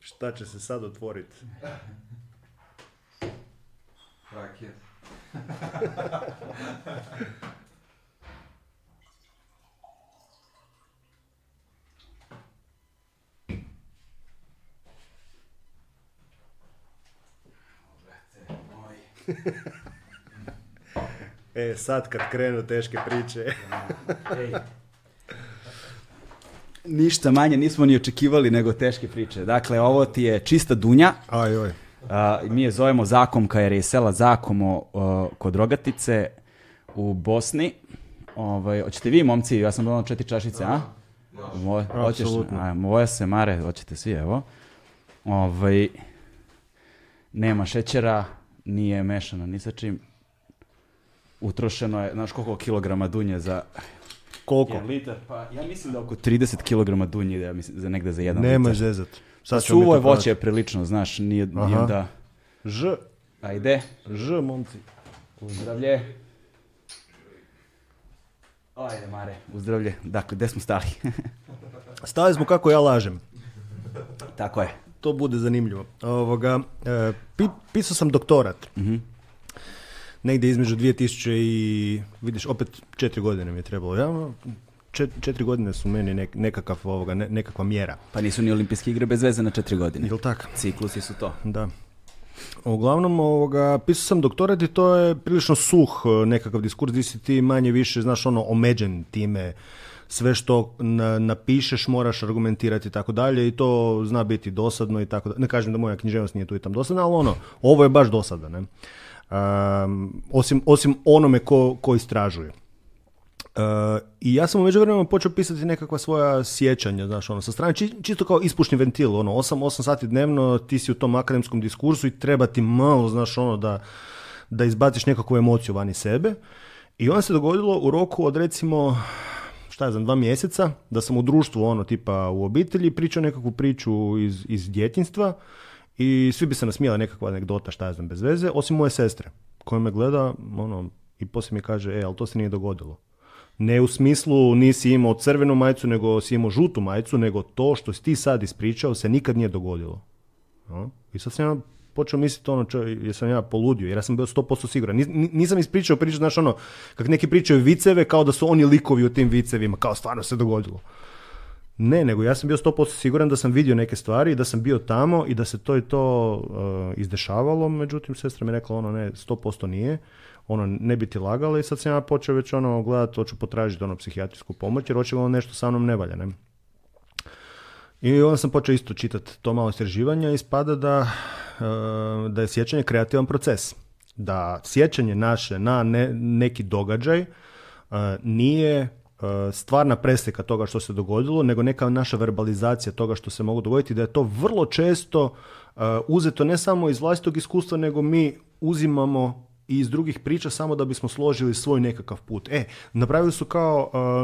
Šta će se sad otvoriti? Rakija. e, sad kad krenu teške priče. Ništa manje nismo ni očekivali nego teške priče. Dakle, ovo ti je čista dunja. Aj, mi je zovemo Zakom jer je iz sela Zakomo kod Rogatice u Bosni. Ovaj, hoćete vi momci, ja sam donao četiri čašice, a? Moj, hoćeš, moja se mare, hoćete svi, evo. Ovaj, nema šećera, nije mešano ni sa čim. Utrošeno je, znaš koliko kilograma dunje za... Koliko? Jedan litar, pa ja mislim da oko 30 kilograma dunje ide, ja mislim, za negde za jedan Nema litar. Nema zezat. Sad Suvo je voće je prilično, znaš, nije, nije da... Ž. Ajde. Ž, momci. Uzdravlje. Ajde, Mare, uzdravlje. Dakle, gde smo stali? stali smo kako ja lažem. Tako je. To bude zanimljivo. Ovoga, e, pi, pisao sam doktorat. Mhm. Negdje između 2000 i, vidiš, opet četiri godine mi je trebalo. Ja, četiri godine su meni nekakav ovoga, nekakva mjera. Pa nisu ni olimpijske igre bez veze na četiri godine. Jel tako? Ciklusi su to. Da. Uglavnom, ovoga, pisao sam doktorat i to je prilično suh e, nekakav diskurs, gdje si ti manje više, znaš, ono, omeđen time, sve što napišeš moraš argumentirati i tako dalje i to zna biti dosadno i tako dalje. Ne kažem da moja književnost nije tu i tam dosadna, ali ono, ovo je baš dosadno, ne? osim, onome ko, ko istražuje. E, I ja sam u međuvremenu počeo pisati nekakva svoja sjećanja, znaš, ono, sa strane, čisto kao ispušni ventil, ono, 8, 8 sati dnevno, ti si u tom akademskom diskursu i treba ti malo, znaš, ono, da, da izbaciš nekakvu emociju vani sebe. I onda se dogodilo u roku od, recimo, šta znam, dva mjeseca, da sam u društvu, ono, tipa u obitelji, pričao nekakvu priču iz, iz djetinstva i svi bi se nasmijali nekakva anegdota, šta znam, bez veze, osim moje sestre, koja me gleda, ono, i poslije mi kaže, e, ali to se nije dogodilo ne u smislu nisi imao crvenu majicu, nego si imao žutu majicu, nego to što si ti sad ispričao se nikad nije dogodilo. I sad sam ja počeo misliti ono, čo, sam ja poludio, jer ja sam bio 100% siguran. nisam ispričao priču, znaš ono, kak neki pričaju viceve kao da su oni likovi u tim vicevima, kao stvarno se dogodilo. Ne, nego ja sam bio 100% siguran da sam vidio neke stvari, da sam bio tamo i da se to i to e, izdešavalo, međutim sestra mi je rekla ono ne, 100% nije ono, ne biti lagala i sad sam ja počeo već ono gledati, hoću potražiti ono psihijatrijsku pomoć jer očigledno nešto sa mnom ne valja, ne? I onda sam počeo isto čitati to malo istraživanja i spada da, eh, da je sjećanje kreativan proces. Da sjećanje naše na neki događaj eh, nije eh, stvarna preslika toga što se dogodilo, nego neka naša verbalizacija toga što se mogu dogoditi, da je to vrlo često uzeto ne samo iz vlastitog iskustva, nego mi uzimamo i iz drugih priča samo da bismo složili svoj nekakav put. E, napravili su kao,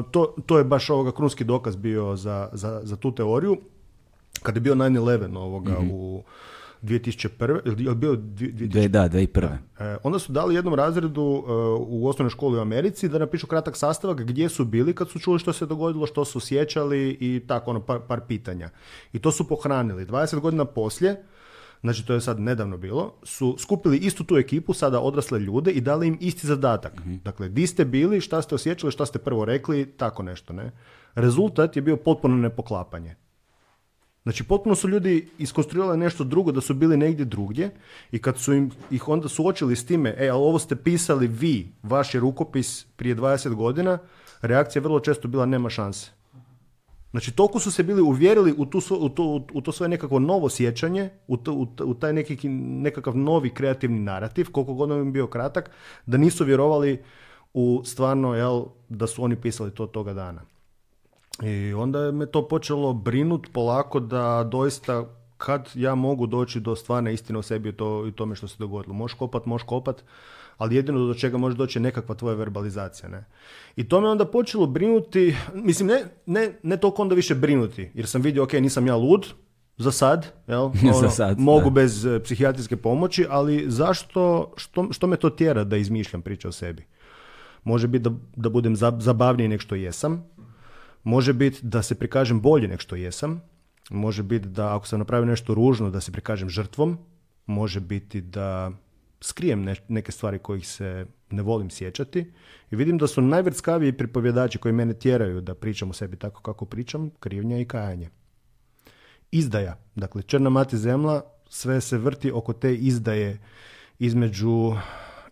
uh, to, to je baš ovoga krunski dokaz bio za, za, za tu teoriju, kad je bio 9-11 ovoga mhm. u 2001. Ili bio Da, 2001. E, onda su dali jednom razredu uh, u osnovnoj školi u Americi da napišu kratak sastavak gdje su bili kad su čuli što se dogodilo, što su sjećali i tako, ono, par, par pitanja. I to su pohranili. 20 godina poslije, znači to je sad nedavno bilo, su skupili istu tu ekipu, sada odrasle ljude i dali im isti zadatak. Mhm. Dakle, di ste bili, šta ste osjećali, šta ste prvo rekli, tako nešto, ne? Rezultat je bio potpuno nepoklapanje. Znači, potpuno su ljudi iskonstruirali nešto drugo, da su bili negdje drugdje i kad su im, ih onda suočili s time, e, ali ovo ste pisali vi, vaš je rukopis prije 20 godina, reakcija je vrlo često bila nema šanse. Znači, toliko su se bili uvjerili u, tu, u, to, u to svoje nekakvo novo sjećanje, u, u taj neki, nekakav novi kreativni narativ, koliko god on bio kratak, da nisu vjerovali u stvarno, jel, da su oni pisali to toga dana. I onda me to počelo brinut polako da doista kad ja mogu doći do stvarne istine o sebi i, to, tome što se dogodilo. Možeš kopat, možeš kopat, ali jedino do čega može doći je nekakva tvoja verbalizacija. Ne? I to me onda počelo brinuti, mislim ne, ne, ne toliko onda više brinuti, jer sam vidio, ok, nisam ja lud, za sad, jel? Ono, mogu bez e, psihijatrijske pomoći, ali zašto, što, što me to tjera da izmišljam priče o sebi? Može biti da, da budem zabavniji nek što jesam, može biti da se prikažem bolje nek što jesam, može biti da ako sam napravio nešto ružno da se prikažem žrtvom, može biti da skrijem neke stvari kojih se ne volim sjećati i vidim da su najvrckaviji pripovjedači koji mene tjeraju da pričam o sebi tako kako pričam, krivnja i kajanje. Izdaja, dakle Črna mati zemla, sve se vrti oko te izdaje između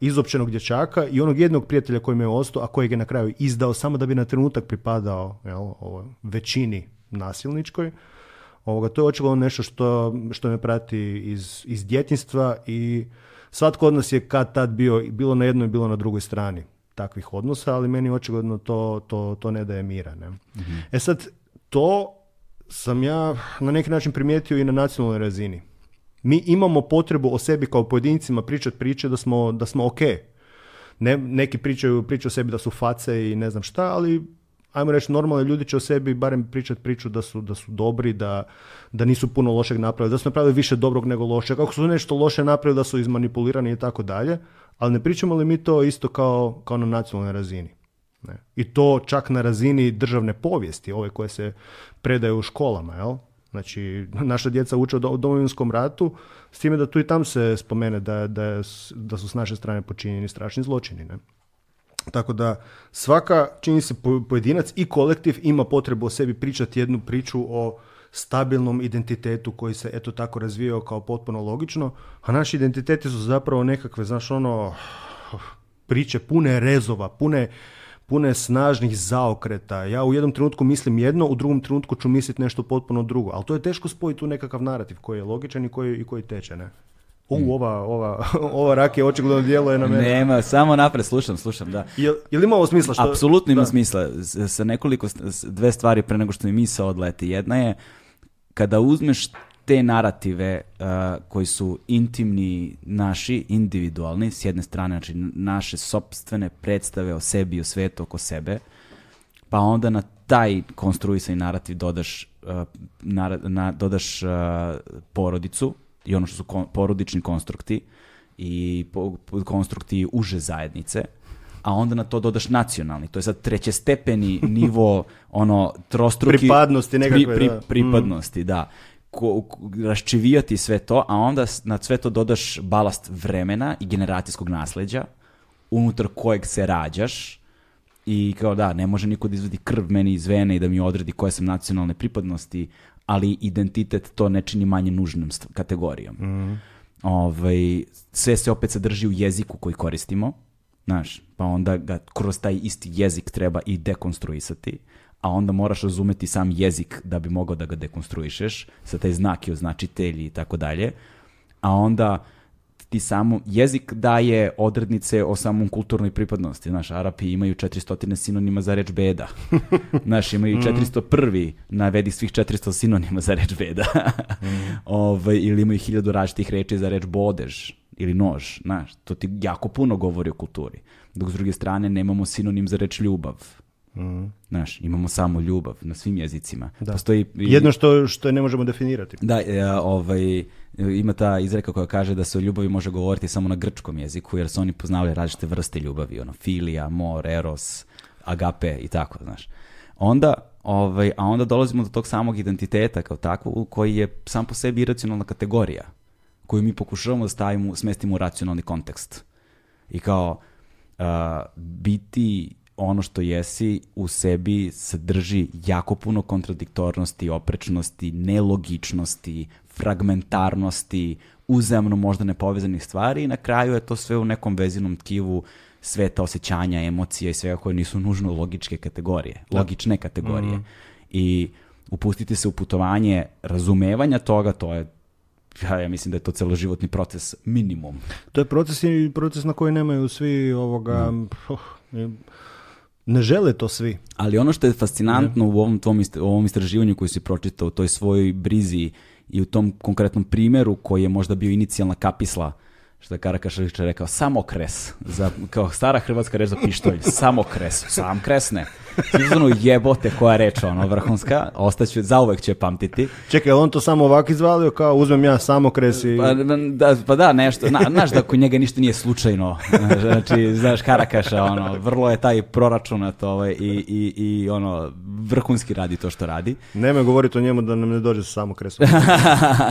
izopćenog dječaka i onog jednog prijatelja koji je ostao, a kojeg je na kraju izdao samo da bi na trenutak pripadao jel, ovo, većini nasilničkoj. Ovoga, to je očigledno nešto što, što me prati iz, iz djetinstva i svatko od nas je kad tad bio, bilo na jednoj, bilo na drugoj strani takvih odnosa, ali meni očigledno to, to, to ne daje mira. Ne? Mhm. E sad, to sam ja na neki način primijetio i na nacionalnoj razini. Mi imamo potrebu o sebi kao pojedincima pričati priče da smo, da smo ok. neki pričaju priču o sebi da su face i ne znam šta, ali ajmo reći, normalni ljudi će o sebi barem pričati priču da su, da su dobri, da, da nisu puno lošeg napravili, da su napravili više dobrog nego lošeg. Ako su nešto loše napravili, da su izmanipulirani i tako dalje. Ali ne pričamo li mi to isto kao, kao na nacionalnoj razini? Ne. I to čak na razini državne povijesti, ove koje se predaju u školama, jel? Znači, naša djeca uče o domovinskom ratu, s time da tu i tam se spomene da, da, da su s naše strane počinjeni strašni zločini. Ne? Tako da svaka, čini se pojedinac i kolektiv ima potrebu o sebi pričati jednu priču o stabilnom identitetu koji se eto tako razvijao kao potpuno logično, a naši identiteti su zapravo nekakve, znaš, ono, priče pune rezova, pune, pune snažnih zaokreta. Ja u jednom trenutku mislim jedno, u drugom trenutku ću misliti nešto potpuno drugo, ali to je teško spojiti u nekakav narativ koji je logičan i koji, i koji teče, ne? U, ova, ova, ova rakija očigledno djeluje na mene. Nema, samo napred, slušam, slušam, da. Je, je li ima ovo smisla? Što... Apsolutno ima smisla. Sa nekoliko, dve stvari pre nego što mi misa odleti. Jedna je, kada uzmeš te narative uh, koji su intimni naši, individualni, s jedne strane, znači naše sopstvene predstave o sebi i o svetu oko sebe, pa onda na taj konstruisani narativ dodaš, uh, na, dodaš uh, porodicu, i ono što su kon, porodični konstrukti i konstrukti uže zajednice, a onda na to dodaš nacionalni. To je sad stepeni nivo ono trostruki pripadnosti nekakve pri, da. Mm. pripadnosti, da. Ko, raščivijati sve to, a onda na sve to dodaš balast vremena i generacijskog nasleđa unutar kojeg se rađaš i kao da, ne može niko da izvedi krv meni iz vene i da mi odredi koje sam nacionalne pripadnosti, ali identitet to ne čini manje nužnom kategorijom. Mm. Ovaj, sve se opet sadrži u jeziku koji koristimo, znaš, pa onda ga kroz taj isti jezik treba i dekonstruisati, a onda moraš razumeti sam jezik da bi mogao da ga dekonstruišeš, sa taj znak i označitelji i tako dalje, a onda ti samo, jezik daje odrednice o samom kulturnoj pripadnosti. Znaš, Arapi imaju 400 sinonima za reč beda. Znaš, imaju 401. Mhm. navedi svih 400 sinonima za reč beda. Mhm. Ove, ovaj, ili imaju hiljadu različitih reči za reč bodež ili nož. Znaš, to ti jako puno govori o kulturi. Dok s druge strane nemamo sinonim za reč ljubav Mm. imamo samo ljubav na svim jezicima. Da. Postoji... Jedno što, što ne možemo definirati. Da, e, ovaj, ima ta izreka koja kaže da se o ljubavi može govoriti samo na grčkom jeziku, jer su oni poznavali različite vrste ljubavi, ono, filija, mor, eros, agape i tako, znaš. Onda, ovaj, a onda dolazimo do tog samog identiteta kao takvog, koji je sam po sebi iracionalna kategorija, koju mi pokušavamo da stavimo, smestimo u racionalni kontekst. I kao, biti ono što jesi u sebi sadrži jako puno kontradiktornosti, oprečnosti, nelogičnosti, fragmentarnosti, uzemno možda nepovezanih stvari i na kraju je to sve u nekom vezinom tkivu sveta osjećanja, emocije i svega koje nisu nužno logičke kategorije, logične kategorije. Mhm. I upustiti se u putovanje razumevanja toga, to je ja, mislim da je to celoživotni proces minimum. To je proces i proces na koji nemaju svi ovoga mhm. Ne žele to svi. Ali ono što je fascinantno u ovom, tvom ovom istraživanju koji si pročitao, u toj svojoj brizi i u tom konkretnom primjeru koji je možda bio inicijalna kapisla što je Karakašlić rekao, samo kres. Za, kao stara hrvatska reč za pištolj, samo kres, sam kresne. Izvonu jebote koja reč, ono, vrhunska, ostaću, zauvek će pamtiti. Čekaj, on to samo ovako izvalio, kao uzmem ja samo kres i... Pa da, pa da nešto, na, znaš da kod njega ništa nije slučajno, znači, znaš, Karakaša, ono, vrlo je taj proračunat, ovaj, i, i, i, ono, vrhunski radi to što radi. Nemoj govoriti o njemu da nam ne dođe sa samo kresom.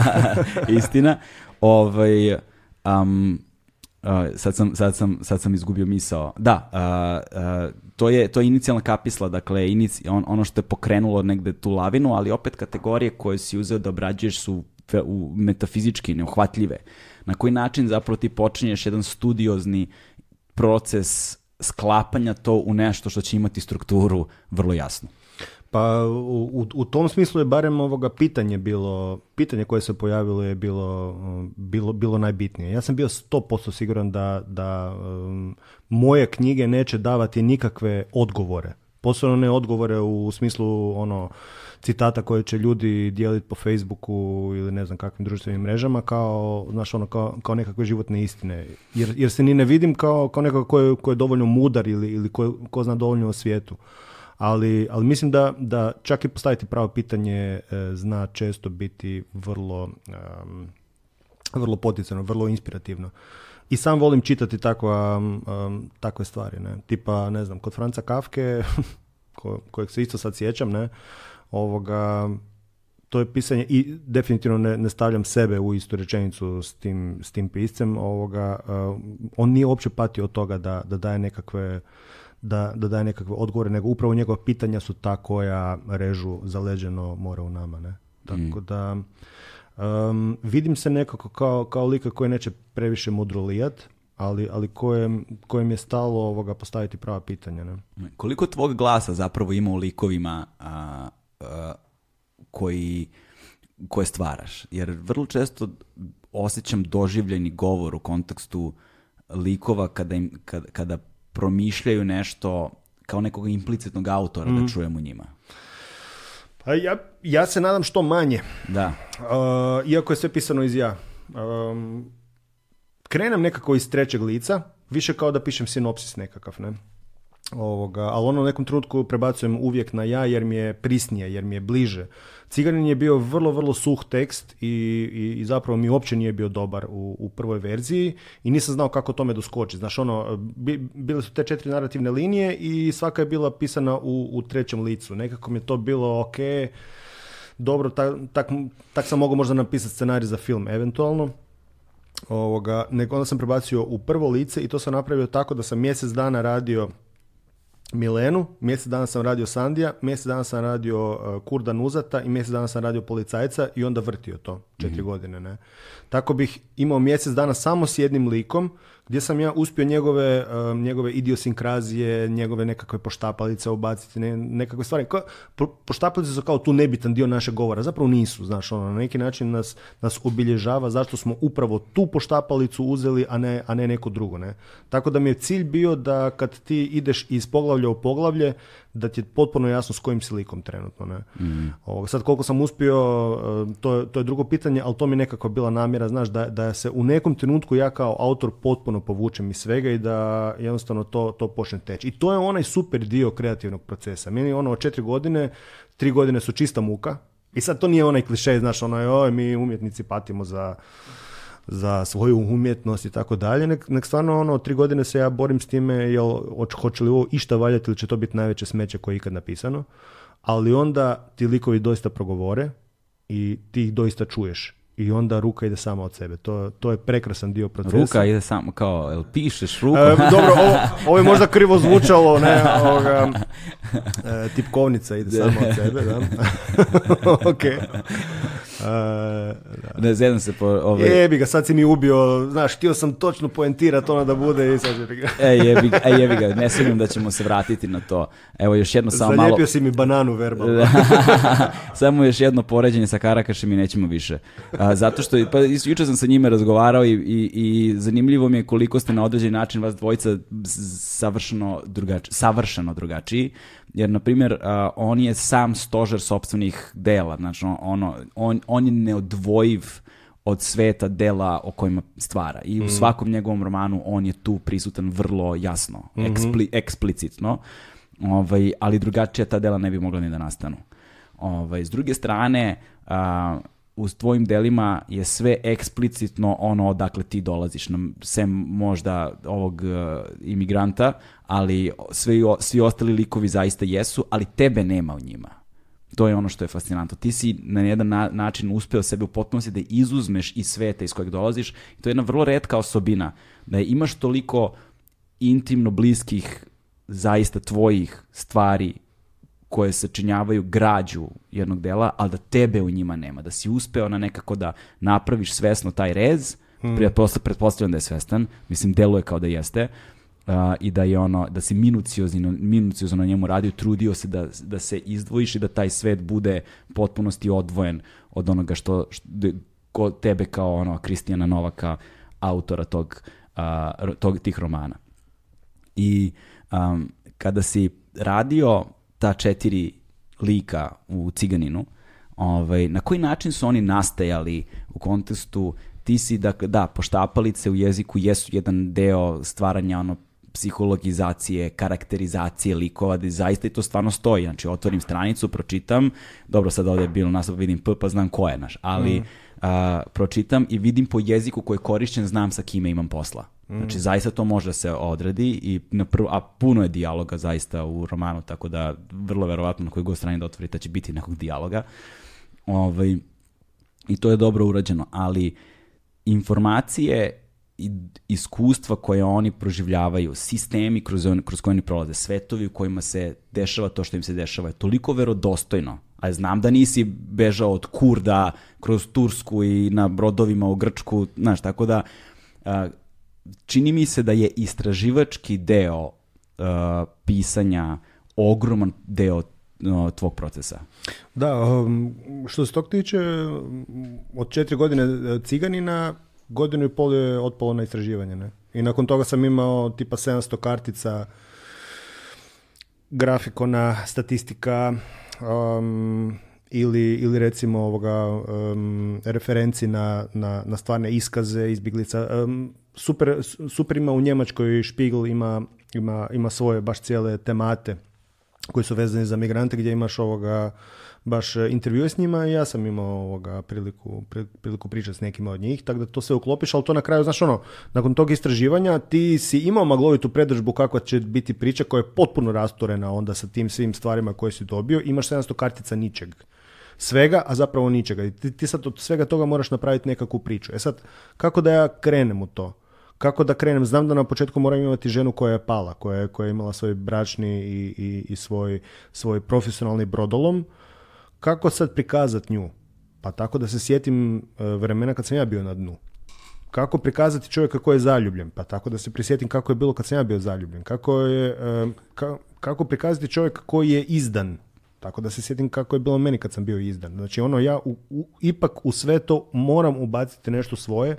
Istina. Ovaj, um, uh, sad, sam, sad, sam, sad sam izgubio misao. Da, uh, to, je, to je inicijalna kapisla, dakle inici, on, ono što je pokrenulo negde tu lavinu, ali opet kategorije koje si uzeo da obrađuješ su metafizički neuhvatljive. Na koji način zapravo ti počinješ jedan studiozni proces sklapanja to u nešto što će imati strukturu vrlo jasno. Pa u, u tom smislu je barem ovoga pitanje bilo, pitanje koje se pojavilo je bilo, um, bilo, bilo najbitnije. Ja sam bio posto siguran da, da um, moje knjige neće davati nikakve odgovore posebno ne odgovore u smislu ono citata koje će ljudi dijeliti po Facebooku ili ne znam kakvim društvenim mrežama kao, znaš, ono, kao, nekakve životne istine. Jer, jer se ni ne vidim kao, kao nekako ko je, dovoljno mudar ili, ili ko, ko zna dovoljno o svijetu ali, ali mislim da, da čak i postaviti pravo pitanje e, zna često biti vrlo, vrlo poticano, vrlo inspirativno. I sam volim čitati takve stvari, ne? Tipa, ne znam, kod Franca Kafke, kojeg se isto sad sjećam, ne? Ovoga, to je pisanje i definitivno ne, ne stavljam sebe u istu rečenicu s tim, s tim piscem. Ovoga, on nije uopće patio od toga da, da daje nekakve da, da daje nekakve odgovore, nego upravo njegova pitanja su ta koja režu zaleđeno mora u nama. Ne? Tako mm. da vidim se nekako kao, kao lika koji neće previše lijat, ali, ali kojem, kojem je stalo ovoga postaviti prava pitanja. Ne? Koliko tvog glasa zapravo ima u likovima koji, koje stvaraš? Jer vrlo često osjećam doživljeni govor u kontekstu likova kada, im, kada promišljaju nešto kao nekog implicitnog autora mm. da mhm. čujemo njima? Pa ja, ja se nadam što manje. Da. Uh, iako je sve pisano iz ja. Um, krenem nekako iz trećeg lica, više kao da pišem sinopsis nekakav, ne? Ovoga, ali ono u nekom trenutku prebacujem uvijek na ja jer mi je prisnije, jer mi je bliže. Ciganin je bio vrlo, vrlo suh tekst i, i, i zapravo mi uopće nije bio dobar u, u, prvoj verziji i nisam znao kako tome doskoči. Znaš, ono, bile su te četiri narativne linije i svaka je bila pisana u, u trećem licu. Nekako mi je to bilo ok, dobro, tak, tak, sam mogao možda napisati scenarij za film eventualno ovoga, nego onda sam prebacio u prvo lice i to sam napravio tako da sam mjesec dana radio Milenu, mjesec dana sam radio Sandija, mjesec dana sam radio e, Kurda Nuzata i mjesec dana sam radio policajca i onda vrtio to četiri mhm. godine. Ne? Tako bih imao mjesec dana samo s jednim likom gdje sam ja uspio njegove, njegove idiosinkrazije, njegove nekakve poštapalice ubaciti, ne, nekakve stvari. poštapalice su kao tu nebitan dio našeg govora, zapravo nisu, znaš, ono, na neki način nas, nas obilježava zašto smo upravo tu poštapalicu uzeli, a ne, a ne neko drugo, ne. Tako da mi je cilj bio da kad ti ideš iz poglavlja u poglavlje, da ti je potpuno jasno s kojim si likom trenutno. Ne? Mm. sad koliko sam uspio, e, to, to je drugo pitanje, ali to mi nekako bila namjera, znaš, da, da se u nekom trenutku ja kao autor potpuno povučem iz svega i da jednostavno to, to počne teći. I to je onaj super dio kreativnog procesa. Meni ono četiri godine, tri godine su čista muka, i sad to nije onaj klišej, znaš, ono oj, mi umjetnici patimo za za svoju umjetnost i tako dalje, nek, nek stvarno ono, tri godine se ja borim s time, jel, hoće li ovo išta valjati ili će to biti najveće smeće koje je ikad napisano, ali onda ti likovi doista progovore i ti ih doista čuješ i onda ruka ide sama od sebe. To, to je prekrasan dio procesa. Ruka ide samo kao, jel pišeš ruku? dobro, ovo, je možda krivo zvučalo, ne, ovoga, tipkovnica ide sama od sebe, da. ne, zjedan se po ove... Ovaj- jebi ga, sad si mi ubio, znaš, htio sam točno poentirat ono da bude i sad jebi ga. e, jebi, e, jebi ga, ne sumnjam da ćemo se vratiti na to. Evo, još jedno samo malo... si mi bananu verbalno. samo još jedno poređenje sa Karakašem i nećemo više. A, zato što, pa jučer sam sa njime razgovarao i, i, zanimljivo mi je koliko ste na određen način vas dvojica savršeno drugačiji, savršeno drugačiji jer na primjer on je sam stožer sopstvenih dela, znači ono, ono, on, on je neodvojiv od sveta dela o kojima stvara. I u mhm. svakom njegovom romanu on je tu prisutan vrlo jasno, mhm. ekspli, eksplicitno, ovaj, ali drugačije ta dela ne bi mogla ni da nastanu. Ovaj, s druge strane, u tvojim delima je sve eksplicitno ono odakle ti dolaziš, sem možda ovog e, imigranta, ali svi, svi ostali likovi zaista jesu, ali tebe nema u njima. To je ono što je fascinantno. Ti si na jedan način uspeo sebe u potpunosti da izuzmeš iz svete iz kojeg dolaziš. I to je jedna vrlo redka osobina. Da imaš toliko intimno bliskih, zaista tvojih stvari koje sačinjavaju građu jednog dela, ali da tebe u njima nema, da si uspeo na nekako da napraviš svesno taj rez, hmm. pretpostavljam da je svestan, mislim, deluje kao da jeste, uh, i da je ono, da si minuciozno, minuciozno na njemu radio, trudio se da, da se izdvojiš i da taj svet bude potpunosti odvojen od onoga što, tebe kao ono, Kristijana Novaka, autora tog, tog tih romana. I um, kada si radio ta četiri lika u Ciganinu, ovaj, na koji način su oni nastajali u kontestu, ti si, dakle, da, poštapalice u jeziku jesu jedan deo stvaranja ono psihologizacije, karakterizacije likova, da zaista i to stvarno stoji. Znači, otvorim stranicu, pročitam, dobro, sad ovdje je bilo nas, vidim P, pa znam ko je naš, ali... Mhm a, pročitam i vidim po jeziku koji je korišćen, znam sa kime imam posla. Znači, mm. Znači, zaista to može da se odradi, i na a puno je dijaloga zaista u romanu, tako da vrlo verovatno na kojoj god strani da će biti nekog dijaloga. Ovaj, I to je dobro urađeno, ali informacije i iskustva koje oni proživljavaju, sistemi kroz, kroz koje oni prolaze, svetovi u kojima se dešava to što im se dešava je toliko verodostojno znam da nisi bežao od Kurda kroz Tursku i na brodovima u Grčku, znaš, tako da čini mi se da je istraživački deo pisanja ogroman deo tvog procesa. Da, um, što se tog tiče, um, od četiri godine e, Ciganina, godinu i pol je otpalo na istraživanje. Ne? I nakon toga sam imao tipa 700 kartica grafikona, statistika, um, ili, ili recimo ovoga, um, referenci na, na, na, stvarne iskaze izbjeglica. Um, super, ima u Njemačkoj, Špigl ima, ima, ima svoje baš cijele temate koji su vezani za migrante gdje imaš ovoga baš e, intervjuje s njima i ja sam imao ovoga priliku, priliku pričati s nekima od njih, tako da to sve uklopiš, ali to na kraju, znaš ono, nakon tog istraživanja ti si imao maglovitu predržbu kakva će biti priča koja je potpuno rastorena onda sa tim svim stvarima koje si dobio, imaš 700 kartica ničeg svega, a zapravo ničega. I ti, sad od svega toga moraš napraviti nekakvu priču. E sad, kako da ja krenem u to? Kako da krenem? Znam da na početku moram imati ženu koja je pala, koja je, koja je imala svoj bračni i, i, i svoj, svoj profesionalni brodolom, kako sad prikazati nju? Pa tako da se sjetim e, vremena kad sam ja bio na dnu. Kako prikazati čovjeka koji je zaljubljen? Pa tako da se prisjetim kako je bilo kad sam ja bio zaljubljen. Kako, je, e, kako prikazati čovjeka koji je izdan? Tako da se sjetim kako je bilo meni kad sam bio izdan. Znači ono ja ipak u sve to moram ubaciti nešto svoje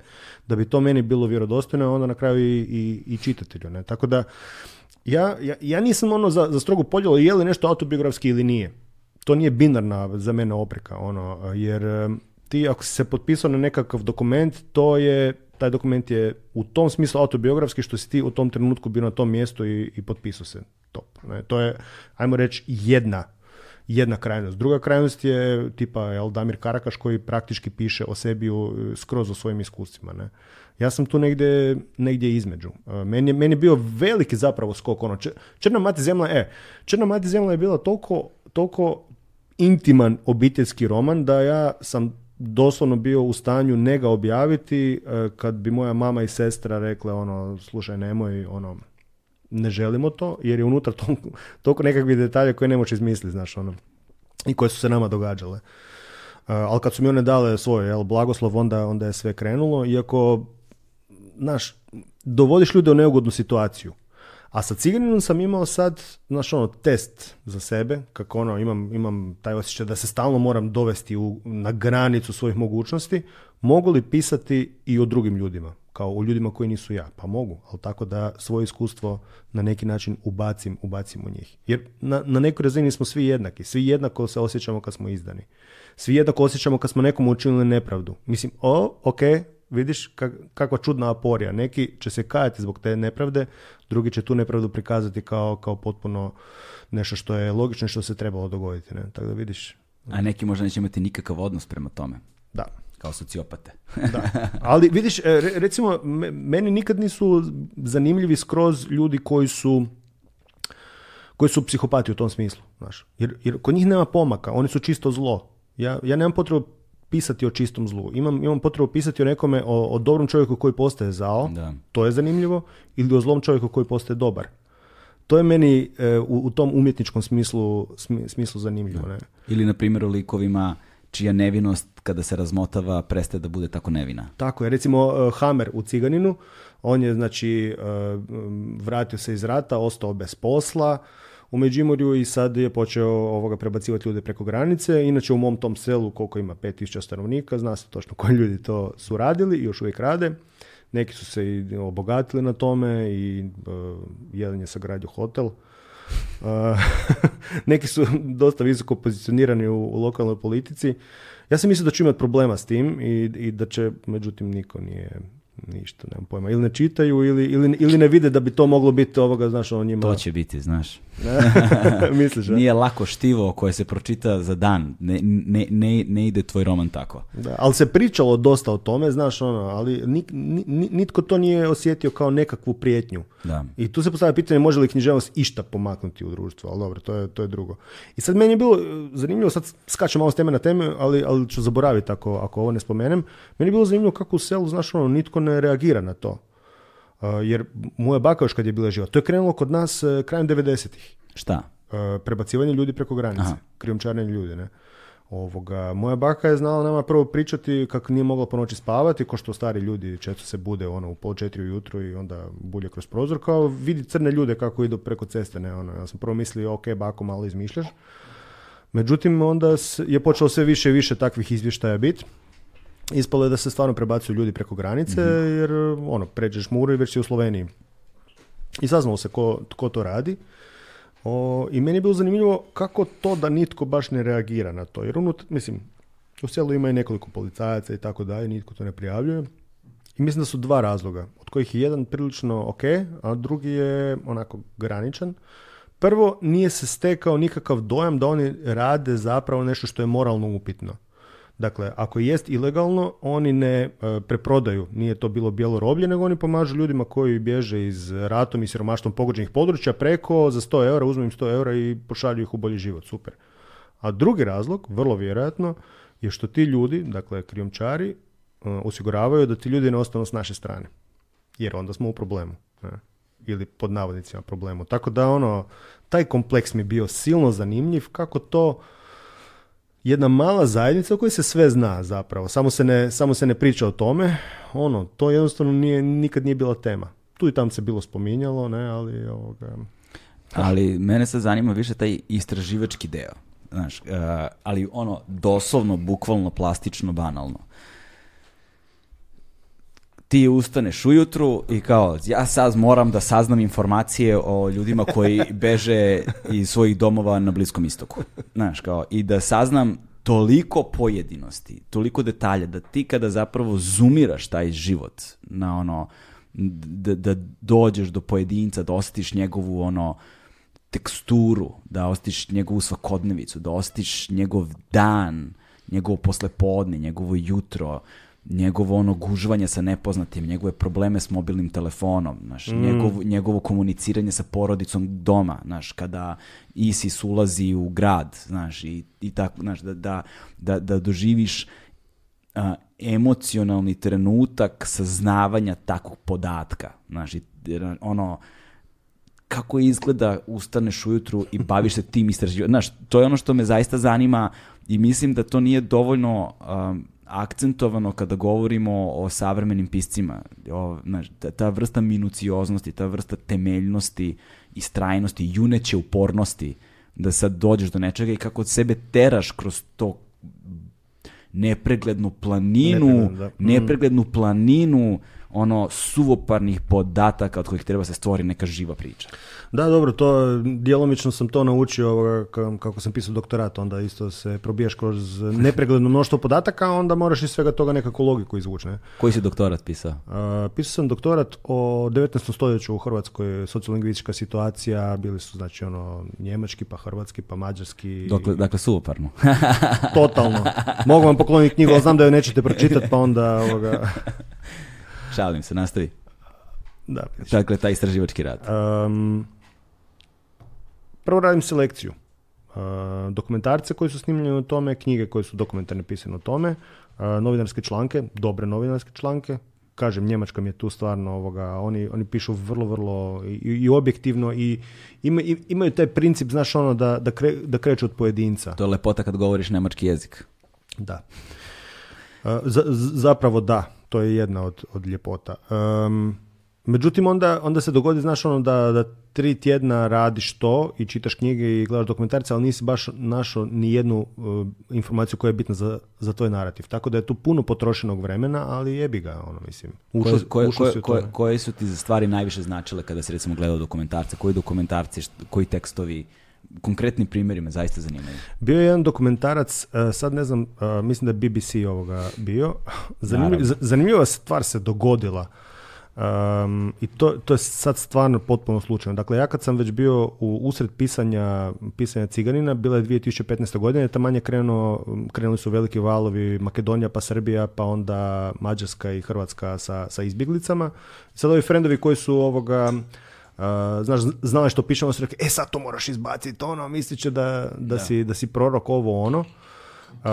da bi to meni bilo vjerodostojno, a onda na kraju i, i, čitatelju. Ne? Tako da ja, ja, nisam ono za, za strogu podjelo je li nešto autobiografski ili nije to nije binarna za mene opreka, ono, jer ti ako si se potpisao na nekakav dokument, to je, taj dokument je u tom smislu autobiografski što si ti u tom trenutku bio na tom mjestu i, i potpisao se. Top. Ne, to je, ajmo reći, jedna jedna krajnost. Druga krajnost je tipa jel, Damir Karakaš koji praktički piše o sebi skroz o svojim iskustvima. Ne? Ja sam tu negdje, negdje između. E, meni, meni je bio veliki zapravo skok. Ono, Črna mati zemlja, e, Črna mati zemlja je bila toliko, toliko intiman obiteljski roman da ja sam doslovno bio u stanju ne ga objaviti e, kad bi moja mama i sestra rekle ono slušaj nemoj ono ne želimo to jer je unutra toliko, nekakvih detalja koje ne možeš izmisliti znaš ono i koje su se nama događale e, ali kad su mi one dale svoje jel, blagoslov onda, onda je sve krenulo iako znaš dovodiš ljude u neugodnu situaciju a sa Ciganinom sam imao sad, znaš ono, test za sebe, kako ono, imam, imam taj osjećaj da se stalno moram dovesti u, na granicu svojih mogućnosti, mogu li pisati i o drugim ljudima, kao o ljudima koji nisu ja? Pa mogu, ali tako da svoje iskustvo na neki način ubacim, ubacim u njih. Jer na, na nekoj razini smo svi jednaki, svi jednako se osjećamo kad smo izdani. Svi jednako osjećamo kad smo nekom učinili nepravdu. Mislim, o, ok, vidiš kak, kakva čudna aporija. Neki će se kajati zbog te nepravde, drugi će tu nepravdu prikazati kao, kao potpuno nešto što je logično i što se trebalo dogoditi. Ne? Tako da vidiš. A neki možda neće imati nikakav odnos prema tome. Da. Kao sociopate. da. Ali vidiš, e, recimo, meni nikad nisu zanimljivi skroz ljudi koji su koji su psihopati u tom smislu, znaš. Jer, jer kod njih nema pomaka, oni su čisto zlo. Ja, ja nemam potrebu pisati o čistom zlu. Imam, imam potrebu pisati o nekome, o, dobrom čovjeku koji postaje zao, to je zanimljivo, ili o zlom čovjeku koji postaje dobar. To je meni e, u, tom umjetničkom smislu, smislu zanimljivo. Ne? Ili, na primjer, o likovima čija nevinost kada se razmotava prestaje da bude tako nevina. Tako je. Recimo e, Hamer u Ciganinu, on je znači e, vratio se iz rata, ostao bez posla, u Međimurju i sad je počeo ovoga prebacivati ljude preko granice. Inače u mom tom selu koliko ima 5000 stanovnika, zna se točno koji ljudi to su radili i još uvijek rade. Neki su se i obogatili na tome i e, jedan je sagradio hotel. E, neki su dosta visoko pozicionirani u, lokalnoj politici. Ja sam mislio da ću imati problema s tim i, i da će, međutim, niko nije Ništa, nemam pojma. Ili ne čitaju ili, ili, ili ne vide da bi to moglo biti ovoga, znaš, ono njima... To će biti, znaš. Misliš, Nije lako štivo koje se pročita za dan. Ne, ne, ne, ide tvoj roman tako. Da, ali se pričalo dosta o tome, znaš, ono, ali nitko to nije osjetio kao nekakvu prijetnju. Da. I tu se postavlja pitanje može li književnost išta pomaknuti u društvu, ali dobro, to je, to je drugo. I sad meni je bilo eh, zanimljivo, sad skačem malo s teme na teme, ali, ali ću zaboraviti ako, ako ovo ne spomenem. Meni je bilo zanimljivo kako u selu, znaš, ono, nitko ne reagira na to. Uh, jer moja baka još kad je bila živa, to je krenulo kod nas uh, krajem 90-ih. Šta? Uh, prebacivanje ljudi preko granice, Krijomčarnjenje ljudi, ne? Ovoga. Moja baka je znala nama prvo pričati kako nije mogla po noći spavati, ko što stari ljudi često se bude ono, u pol četiri ujutro i onda bulje kroz prozor, kao vidi crne ljude kako idu preko ceste. Ne, ono. Ja sam prvo mislio, ok, bako, malo izmišljaš. Međutim, onda je počelo sve više i više takvih izvještaja biti ispalo je da se stvarno prebacuju ljudi preko granice, mhm. jer ono, pređeš muru i već si u Sloveniji. I saznalo se ko, ko to radi. O, I meni je bilo zanimljivo kako to da nitko baš ne reagira na to. Jer unut, mislim, u selu ima i nekoliko policajaca i tako dalje, nitko to ne prijavljuje. I mislim da su dva razloga, od kojih je jedan prilično ok, a drugi je onako graničan. Prvo, nije se stekao nikakav dojam da oni rade zapravo nešto što je moralno upitno. Dakle, ako jest ilegalno, oni ne e, preprodaju, nije to bilo bijelo roblje, nego oni pomažu ljudima koji bježe iz ratom i siromaštvom pogođenih područja preko za 100 eura, uzmu im 100 eura i pošalju ih u bolji život, super. A drugi razlog, vrlo vjerojatno, je što ti ljudi, dakle krijomčari, e, osiguravaju da ti ljudi ne ostanu s naše strane. Jer onda smo u problemu. Ne? Ili pod navodnicima problemu. Tako da ono, taj kompleks mi bio silno zanimljiv, kako to jedna mala zajednica u kojoj se sve zna zapravo, samo se ne, samo se ne priča o tome, ono, to jednostavno nije, nikad nije bila tema. Tu i tam se bilo spominjalo, ne, ali ovoga... Ali mene se zanima više taj istraživački deo, znaš, e, ali ono doslovno, bukvalno, plastično, banalno ti ustaneš ujutru i kao ja sad moram da saznam informacije o ljudima koji beže iz svojih domova na Bliskom istoku. Znaš, kao i da saznam toliko pojedinosti, toliko detalja da ti kada zapravo zoomiraš taj život na ono da, da dođeš do pojedinca, da osjetiš njegovu ono teksturu, da ostiš njegovu svakodnevicu, da osjetiš njegov dan, njegovo poslepodne, njegovo jutro, njegovo ono gužvanje sa nepoznatim, njegove probleme s mobilnim telefonom, znaš, mm. njegovo, njegovo komuniciranje sa porodicom doma, znaš, kada Isis ulazi u grad, znaš, i, i tako, znaš, da, da, da, doživiš emocionalni trenutak saznavanja takvog podatka, znaš, i, ono, kako izgleda ustaneš ujutru i baviš se tim istraživanjem. Znaš, to je ono što me zaista zanima i mislim da to nije dovoljno akcentovano kada govorimo o savremenim piscima. znaš, ta, vrsta minucioznosti, ta vrsta temeljnosti, istrajnosti, juneće upornosti, da sad dođeš do nečega i kako od sebe teraš kroz to nepreglednu planinu, mm. nepreglednu planinu ono suvoparnih podataka od kojih treba se stvori neka živa priča. Da, dobro, to djelomično sam to naučio kako sam pisao doktorat, onda isto se probiješ kroz nepregledno mnoštvo podataka, onda moraš iz svega toga nekako logiku izvući. Ne? Koji si doktorat pisao? Uh, pisao sam doktorat o 19. stoljeću u Hrvatskoj, sociolingvistička situacija, bili su znači ono njemački, pa hrvatski, pa mađarski. dakle, suvoparno. Totalno. Mogu vam pokloniti knjigu, ali znam da ju nećete pročitati, pa onda ovoga... Šalim se, nastavi. Da, Dakle, taj istraživački rad. Um, prvo radim selekciju. dokumentarce koji su snimljeni o tome, knjige koje su dokumentarne pisane o tome, novinarske članke, dobre novinarske članke, kažem, Njemačka mi je tu stvarno, ovoga, oni, oni pišu vrlo, vrlo i, i objektivno i, imaju taj princip, znaš, ono, da, da, kre, da kreću od pojedinca. To je lepota kad govoriš njemački jezik. Da. zapravo da. To je jedna od, od ljepota. Um, međutim, onda, onda se dogodi, znaš, ono da, da tri tjedna radiš to i čitaš knjige i gledaš dokumentarce, ali nisi baš našao ni jednu eh, informaciju koja je bitna za, za tvoj narativ. Tako da je tu puno potrošenog vremena, ali jebi ga, ono, mislim. koje, koje, koje, koje su ti za stvari najviše značile kada si, recimo, gledao dokumentarce? Koji dokumentarci, koji tekstovi? konkretni primjeri me zaista zanimaju. Bio je jedan dokumentarac, e, sad ne znam, e, mislim da je BBC ovoga bio. zanimljiva stvar se dogodila. Um, I to, to je sad stvarno potpuno slučajno. Dakle, ja kad sam već bio u usred pisanja, pisanja Ciganina, bila je 2015. godine, tamo je krenuo, krenuli su veliki valovi Makedonija pa Srbija pa onda Mađarska i Hrvatska sa, sa izbjeglicama. sad ovi frendovi koji su ovoga Uh, znaš, je što piše, se rekao, e sad to moraš izbaciti, ono, mislit će da, da, Si, da si prorok ovo, ono. Eh,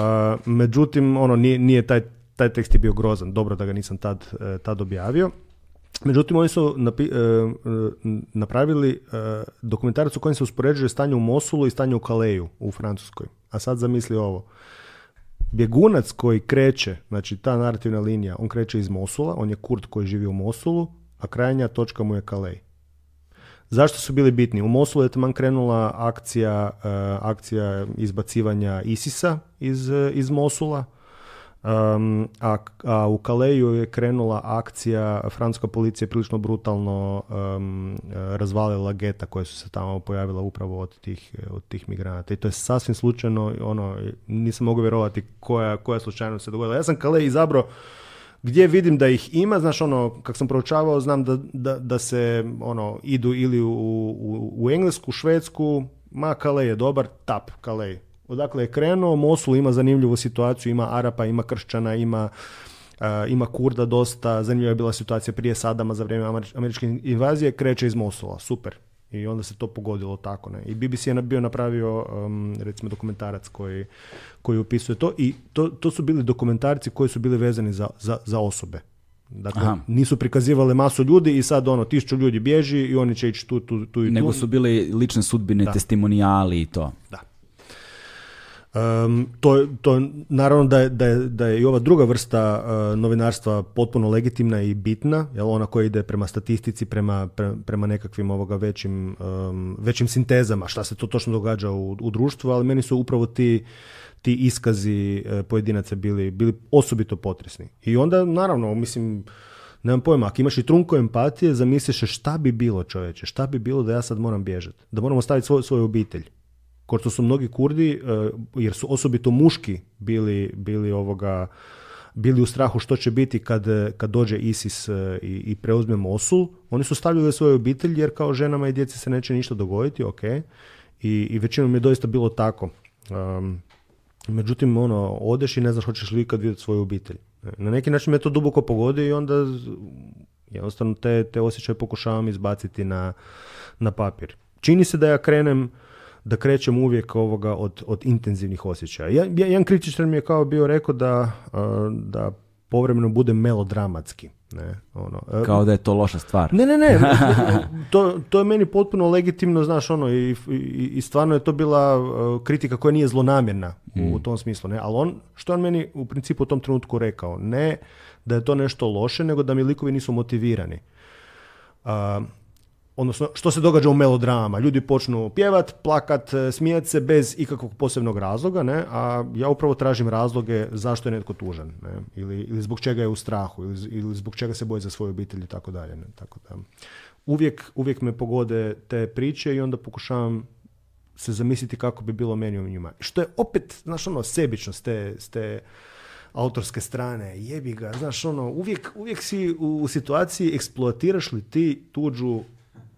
međutim, ono, nije, nije taj, taj tekst je bio grozan, dobro da ga nisam tad, eh, tad objavio. Međutim, oni su napravili dokumentarac u kojem se uspoređuje stanje u Mosulu i stanje u Kaleju u Francuskoj. A sad zamisli ovo. Bjegunac koji kreće, znači ta narativna linija, on kreće iz Mosula, on je Kurd koji živi u Mosulu, a krajnja točka mu je Kalej. Zašto su bili bitni? U Mosulu je taman krenula akcija, eh, akcija izbacivanja ISISA iz, eh, iz Mosula. Um, a, a, u Kaleju je krenula akcija, francuska policija je prilično brutalno razvalila geta koje su se tamo pojavila upravo od tih, od tih migranata. I to je sasvim slučajno, ono, nisam mogao vjerovati koja, koja slučajno se dogodila. Ja sam Kalej izabrao gdje vidim da ih ima, znaš ono, kak sam proučavao, znam da, da, da se ono, idu ili u, u, u Englesku, Švedsku, ma Kalej je dobar, tap Kalej. Odakle je krenuo, Mosul ima zanimljivu situaciju, ima Arapa, ima Kršćana, ima ima Kurda dosta, zanimljiva je bila situacija prije Sadama za vrijeme američke invazije, kreće iz Mosula, super. I onda se to pogodilo tako. Ne? I BBC je bio napravio um, recimo dokumentarac koji, koji opisuje to i to, to su bili dokumentarci koji su bili vezani za, za, za osobe. Dakle, nisu prikazivale masu ljudi i sad ono, tisuću ljudi bježi i oni će ići tu, tu, tu i tu. Nego su bile lične sudbine, testimonijali i to. Da to, to naravno da je, da, da je i ova druga vrsta e, novinarstva potpuno legitimna i bitna, jel ona koja ide prema statistici, prema, prema nekakvim ovoga većim, većim sintezama, šta se to točno događa u, u društvu, ali meni su upravo ti, ti iskazi e, pojedinaca bili, bili osobito potresni. I onda naravno, mislim, nemam pojma, ako imaš i trunko empatije, zamisliš šta bi bilo čovječe, šta bi bilo da ja sad moram bježati, da moram ostaviti svoju, svoju obitelj kao što su mnogi Kurdi, e, jer su osobito muški bili, bili ovoga bili u strahu što će biti kad, kad dođe ISIS e, i, i preuzme Mosul, oni su stavljali svoje obitelji jer kao ženama i djeci se neće ništa dogoditi, ok. I, i većinom je doista bilo tako. Um, međutim, ono, odeš i ne znaš hoćeš li ikad vidjeti svoju obitelj. E, na neki način me to duboko pogodi i onda jednostavno te, te osjećaje pokušavam izbaciti na, na papir. Čini se da ja krenem da krećem uvijek ovoga od, od intenzivnih osjećaja. Jedan, jedan kritičar mi je kao bio rekao da, da povremeno bude melodramatski. Ne, ono. Kao da je to loša stvar. Ne, ne, ne. To, to je meni potpuno legitimno, znaš, ono, i, i, i stvarno je to bila kritika koja nije zlonamjerna u hmm. tom smislu, ne. Ali on, što on meni u principu u tom trenutku rekao? Ne da je to nešto loše, nego da mi likovi nisu motivirani odnosno što se događa u melodrama. Ljudi počnu pjevat, plakat, e, smijat se bez ikakvog posebnog razloga, ne? a ja upravo tražim razloge zašto je netko tužan ne? Ili, ili zbog čega je u strahu ili, ili zbog čega se boje za svoju obitelj i tako dalje. Ne? Tako uvijek, uvijek me pogode te priče i onda pokušavam se zamisliti kako bi bilo meni u njima. Što je opet, znaš, ono, sebično s te, autorske strane, jebi ga, znaš, ono, uvijek, uvijek si u, u situaciji eksploatiraš li ti tuđu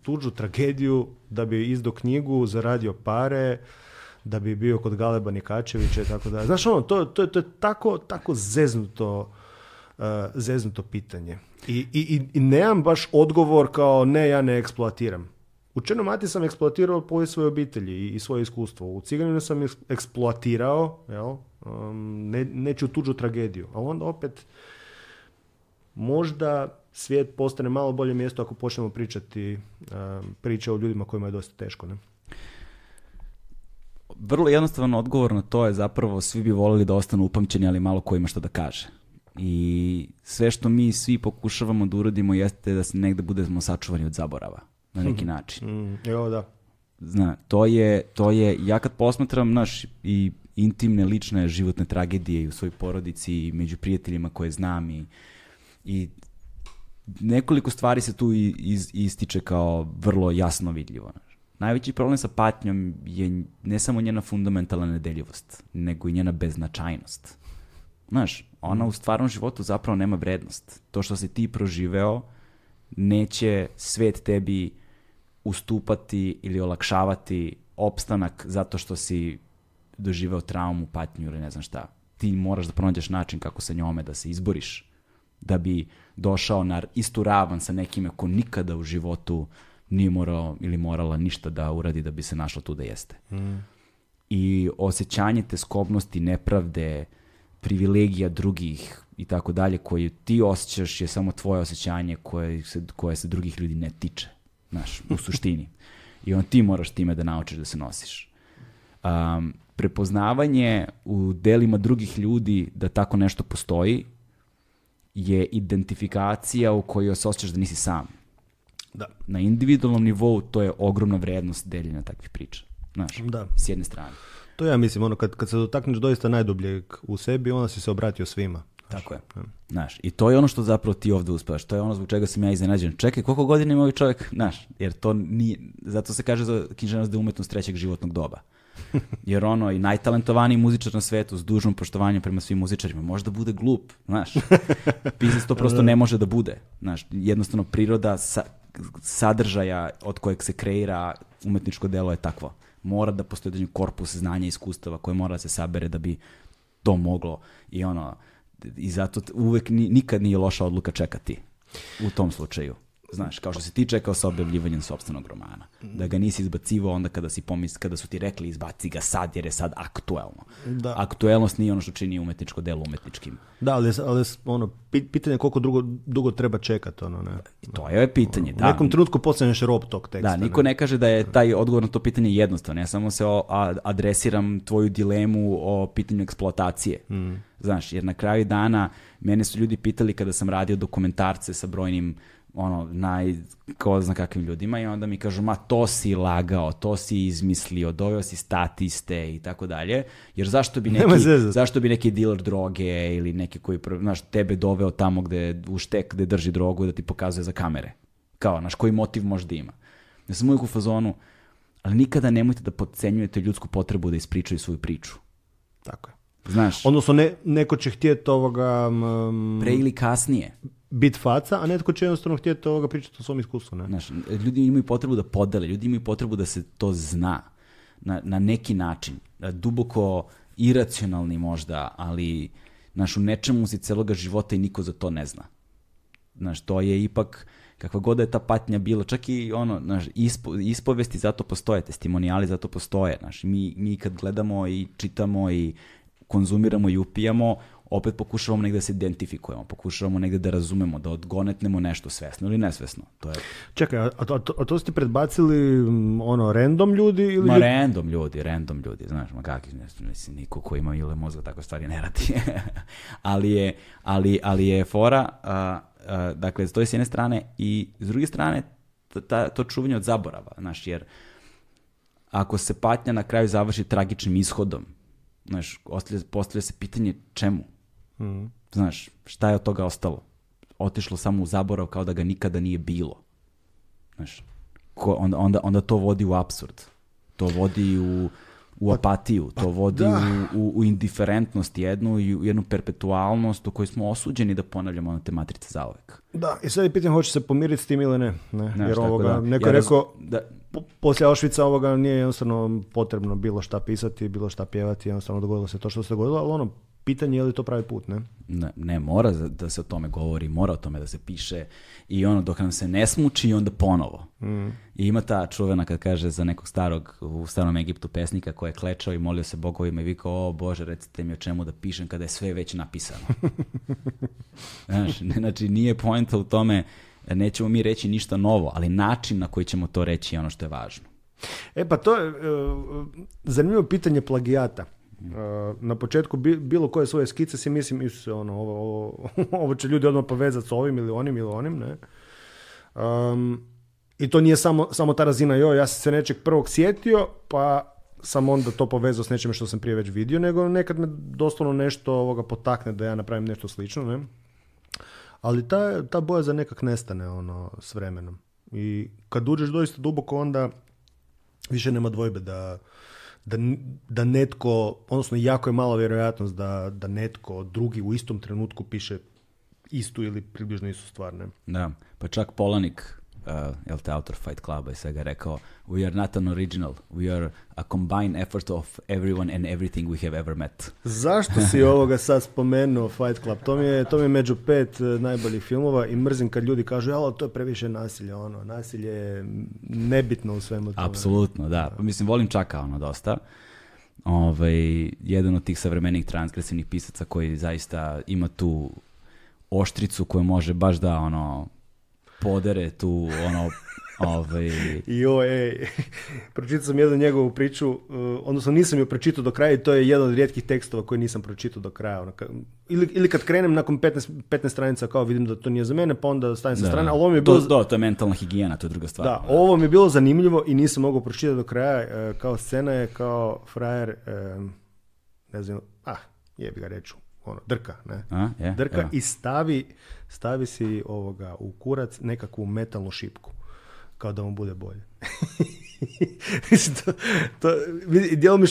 tuđu tragediju da bi izdao knjigu, zaradio pare, da bi bio kod Galeba Nikačevića i tako da. Znaš ono, to, to, to je tako, tako zeznuto, uh, zeznuto pitanje. I, i, I nemam baš odgovor kao ne, ja ne eksploatiram. U Černomati sam eksploatirao po svoje obitelji i, svoje iskustvo. U Ciganinu sam eksploatirao, jel, um, ne, neću tuđu tragediju. A onda opet, možda svijet postane malo bolje mjesto ako počnemo pričati e, priče o ljudima kojima je dosta teško. Ne? Vrlo jednostavan odgovor na to je zapravo svi bi voljeli da ostanu upamćeni, ali malo ko ima što da kaže. I sve što mi svi pokušavamo da uradimo jeste da se negde budemo sačuvani od zaborava na neki mhm. način. Mhm. da. Zna, to je, to je, ja kad posmatram naš i intimne, lične životne tragedije i u svojoj porodici i među prijateljima koje znam i nekoliko stvari se tu iz, ističe kao vrlo jasno vidljivo. Najveći problem sa patnjom je ne samo njena fundamentalna nedeljivost, nego i njena beznačajnost. Znaš, ona u stvarnom životu zapravo nema vrednost. To što si ti proživeo neće svet tebi ustupati ili olakšavati opstanak zato što si doživeo traumu, patnju ili ne znam šta. Ti moraš da pronađeš način kako sa njome da se izboriš da bi došao na istu ravan sa nekime ko nikada u životu nije morao ili morala ništa da uradi da bi se našla tu da jeste. Mm. I osjećanje skobnosti, nepravde, privilegija drugih i tako dalje koje ti osjećaš je samo tvoje osjećanje koje se, koje se drugih ljudi ne tiče, znaš, u suštini. I on ti moraš time da naučiš da se nosiš. Um, prepoznavanje u delima drugih ljudi da tako nešto postoji je identifikacija u kojoj se osjećaš da nisi sam. Da. Na individualnom nivou to je ogromna vrednost deljenja takvih priča. Znaš, da. s jedne strane. To ja mislim, ono, kad, kad se dotakneš doista najdubljeg u sebi, onda si se obratio svima. Tako je. Ja. Znaš, i to je ono što zapravo ti ovdje uspevaš. To je ono zbog čega sam ja iznenađen. Čekaj, koliko godina ima ovaj čovjek? Znaš, jer to nije, zato se kaže za književnost da je umetnost trećeg životnog doba. Jer ono, i najtalentovaniji muzičar na svetu, s dužnom poštovanjem prema svim muzičarima, možda bude glup, znaš. Pisac to prosto ne može da bude, znaš. Jednostavno, priroda sadržaja od kojeg se kreira umetničko delo je takvo. Mora da postoji određen korpus znanja i iskustava koje mora da se sabere da bi to moglo. I ono, i zato uvek nikad nije loša odluka čekati u tom slučaju. Znaš, kao što si ti čekao sa objavljivanjem sobstvenog romana. Da ga nisi izbacivao onda kada, si pomis, kada su ti rekli izbaci ga sad jer je sad aktuelno. Da. Aktuelnost nije ono što čini umetničko delo umetničkim. Da, ali, ono, pitanje je koliko drugo, dugo treba čekati. Ono, ne? To je pitanje, da. U nekom trenutku postaneš rob tog teksta. Da, niko ne? kaže da je taj odgovor na to pitanje jednostavno. Ja samo se adresiram tvoju dilemu o pitanju eksploatacije. Mm. Znaš, jer na kraju dana mene su ljudi pitali kada sam radio dokumentarce sa brojnim ono, naj, ko zna kakvim ljudima i onda mi kažu, ma to si lagao, to si izmislio, doveo si statiste i tako dalje, jer zašto bi neki, zašto bi neki dealer droge ili neki koji, znaš, tebe doveo tamo gde, u štek gde drži drogu da ti pokazuje za kamere, kao, znaš, koji motiv možda ima. Ja sam uvijek u fazonu, ali nikada nemojte da podcenjujete ljudsku potrebu da ispričaju svoju priču. Tako je. Znaš. Odnosno, ne, neko će htjeti ovoga... Mm, pre ili kasnije bit faca, a netko će jednostavno htjeti ovoga pričati o svom iskustvu. Ne? Znaš, ljudi imaju potrebu da podele, ljudi imaju potrebu da se to zna na, na neki način, duboko iracionalni možda, ali znaš, u nečemu si celoga života i niko za to ne zna. Znaš, to je ipak, kakva god je ta patnja bila, čak i ono, znaš, ispo, ispovesti zato postoje, testimonijali zato postoje, znaš, mi, mi kad gledamo i čitamo i konzumiramo i upijamo, opet pokušavamo negde da se identifikujemo, pokušavamo negde da razumemo, da odgonetnemo nešto svesno ili nesvesno. To je... Čekaj, a, to ste predbacili mm, ono, random ljudi? Ili... random ljudi, random ljudi, znaš, ma kakvi, niko ko ima ili mozga tako stvari ne radi. ali, je, ali, ali je fora, dakle, to je s jedne strane i s druge strane ta, to čuvanje od zaborava, znaš, jer ako se patnja na kraju završi tragičnim ishodom, znaš, postavlja se pitanje čemu? Znaš, šta je od toga ostalo? Otišlo samo u zaborav kao da ga nikada nije bilo. Znaš, ko, onda, to vodi u absurd. To vodi u u pa, apatiju, pa, to vodi u, u, indiferentnost jednu i u jednu perpetualnost u kojoj smo osuđeni da ponavljamo na te matrice uvek Da, i sad je pitanje hoće se pomiriti s tim ili ne, ne, jer ovoga, neko je rekao da, poslije Auschwitza ovoga nije jednostavno potrebno bilo šta pisati, bilo šta pjevati, jednostavno dogodilo se to što se dogodilo, ali ono pitanje je li to pravi put, ne? Ne, ne, mora da se o tome govori, mora o tome da se piše i ono dok nam se ne smuči onda ponovo. Mm. I ima ta čuvena kad kaže za nekog starog u starom Egiptu pesnika koji je klečao i molio se bogovima i vikao o Bože recite mi o čemu da pišem kada je sve već napisano. Znaš, ne, znači nije pojenta u tome nećemo mi reći ništa novo, ali način na koji ćemo to reći je ono što je važno. E pa to je e, zanimljivo pitanje plagijata na početku bilo koje svoje skice si mislim, se ono, ovo, ovo, će ljudi odmah povezati s ovim ili onim ili onim, ne. I to nije samo, samo ta razina, jo, ja sam se nečeg prvog sjetio, pa sam onda to povezao s nečim što sam prije već vidio, nego nekad me doslovno nešto ovoga potakne da ja napravim nešto slično, ne. Ali ta, ta boja za nekak nestane, ono, s vremenom. I kad uđeš doista duboko, onda više nema dvojbe da da, netko, odnosno jako je mala vjerojatnost da, da netko drugi u istom trenutku piše istu ili približno istu stvar. Ne? Da, pa čak Polanik uh, jel te autor Fight Cluba i svega rekao We are not an original, we are a combined effort of everyone and everything we have ever met. Zašto si ovoga sad spomenuo Fight Club? To mi je, to mi među pet eh, najboljih filmova i mrzim kad ljudi kažu jel, to je previše nasilje, ono, nasilje je nebitno u svemu tome. Apsolutno, da. Pa mislim, volim čaka ono dosta. Ovaj, jedan od tih savremenih transgresivnih pisaca koji zaista ima tu oštricu koja može baš da ono podere tu, ono, Ovaj... Jo, ej, pročitao sam jednu njegovu priču, e, odnosno nisam ju pročitao do kraja i to je jedan od rijetkih tekstova koji nisam pročitao do kraja. Ono, ili, ili kad krenem nakon 15, 15 stranica kao vidim da to nije za mene, pa onda stavim sa strane, ali ovo mi je bilo... do, to je mentalna higijena, to je druga stvar. Da, ovo mi je bilo zanimljivo i nisam mogao pročitati do kraja, e, kao scena je kao frajer, e, ne znam, ah, jebi ga reču, ono, drka, ne? drka i stavi, stavi si ovoga u kurac nekakvu metalnu šipku kao da mu bude bolje. to,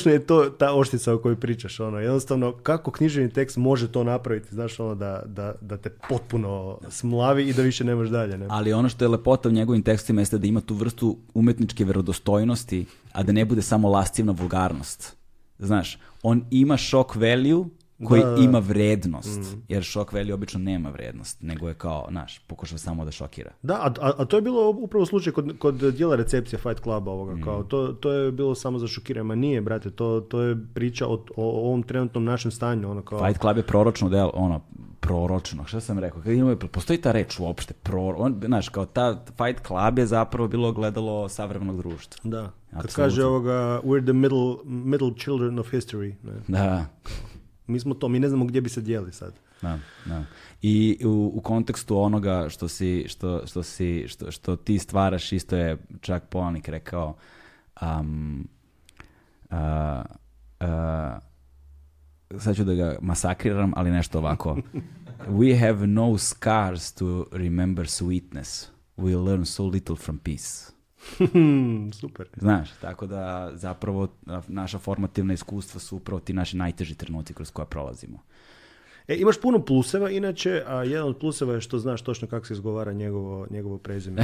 je to ta oštica o kojoj pričaš. Ono. Jednostavno, kako književni tekst može to napraviti, znaš, ono, da, da, da te potpuno smlavi i da više ne možeš dalje. Ne? Ali ono što je lepota u njegovim tekstima jeste da ima tu vrstu umetničke verodostojnosti, a da ne bude samo lastivna vulgarnost. Znaš, on ima šok value, koji ima vrednost, mm. jer šok veli obično nema vrednost, nego je kao, znaš, pokušava samo da šokira. Da, a, a, to je bilo upravo slučaj kod, kod dijela recepcije Fight Cluba ovoga, mm. kao, to, to je bilo samo za šokiranje, ma nije, brate, to, to je priča o, o, ovom trenutnom našem stanju, ono kao... Fight Club je proročno del ono, proročno, šta sam rekao, kad imamo, postoji ta reč uopšte, pro, znaš, kao ta Fight Club je zapravo bilo gledalo savremenog društva. Da, kad kaže ovoga, we're the middle, middle children of history. Ne? Da, mi smo to, mi ne znamo gdje bi se dijeli sad. Da, da. I u, kontekstu onoga što, si, što, što, si, što, što ti stvaraš, isto je čak Polanik rekao um, sad ću da ga masakriram, ali nešto ovako. We have no scars to remember sweetness. We learn so little from peace. Super. Znaš, tako da zapravo naša formativna iskustva su upravo ti naši najteži trenuci kroz koja prolazimo. E, imaš puno pluseva, inače, a jedan od pluseva je što znaš točno kako se izgovara njegovo, njegovo prezime.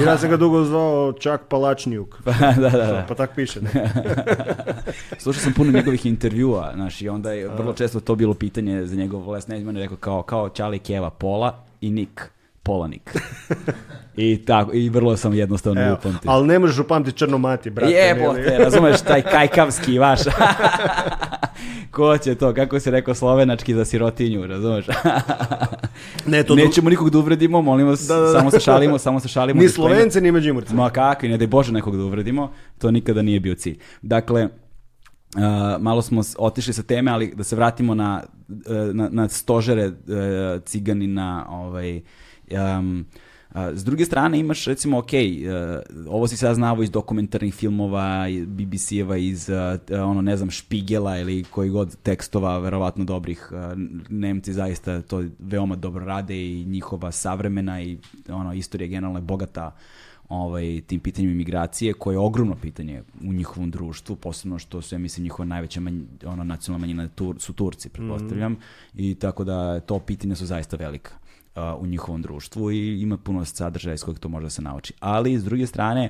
I ja sam ga dugo zvao Čak Palačnjuk. Pa, da, da, da. pa tako piše. Slušao sam puno njegovih intervjua, znaš, i onda je vrlo često to bilo pitanje za njegov les. Ne, rekao kao, kao Čali Pola i Nik Polanik. I tako, i vrlo sam jednostavno Evo, upamtio. Ali ne možeš upamtiti Črnomati, brate. Jebote, razumeš, taj kajkavski vaš. Ko će to, kako si rekao slovenački za sirotinju, razumeš? ne, to Nećemo nikog da uvredimo, molim da, samo se šalimo, samo se šalimo. Ni Slovence, ni međimurce. Ma kakvi, ne daj Bože nekog da uvredimo, to nikada nije bio cilj. Dakle, malo smo otišli sa teme, ali da se vratimo na, e, na, na stožere uh, ciganina, ovaj, Um, s druge strane imaš recimo, ok, e, ovo si sad znao iz dokumentarnih filmova, BBC-eva, iz e, e, ono, ne znam, Špigela ili koji god tekstova, verovatno dobrih. Nemci zaista to veoma dobro rade i njihova savremena i ono, istorija generalno je bogata ovaj, tim pitanjem imigracije, koje je ogromno pitanje u njihovom društvu, posebno što su, ja mislim, njihova najveća manj, ono, nacionalna manjina su Turci, pretpostavljam, mm. i tako da to pitanje su zaista velika u njihovom društvu i ima puno sadržaja iz kojeg to može da se nauči. Ali, s druge strane,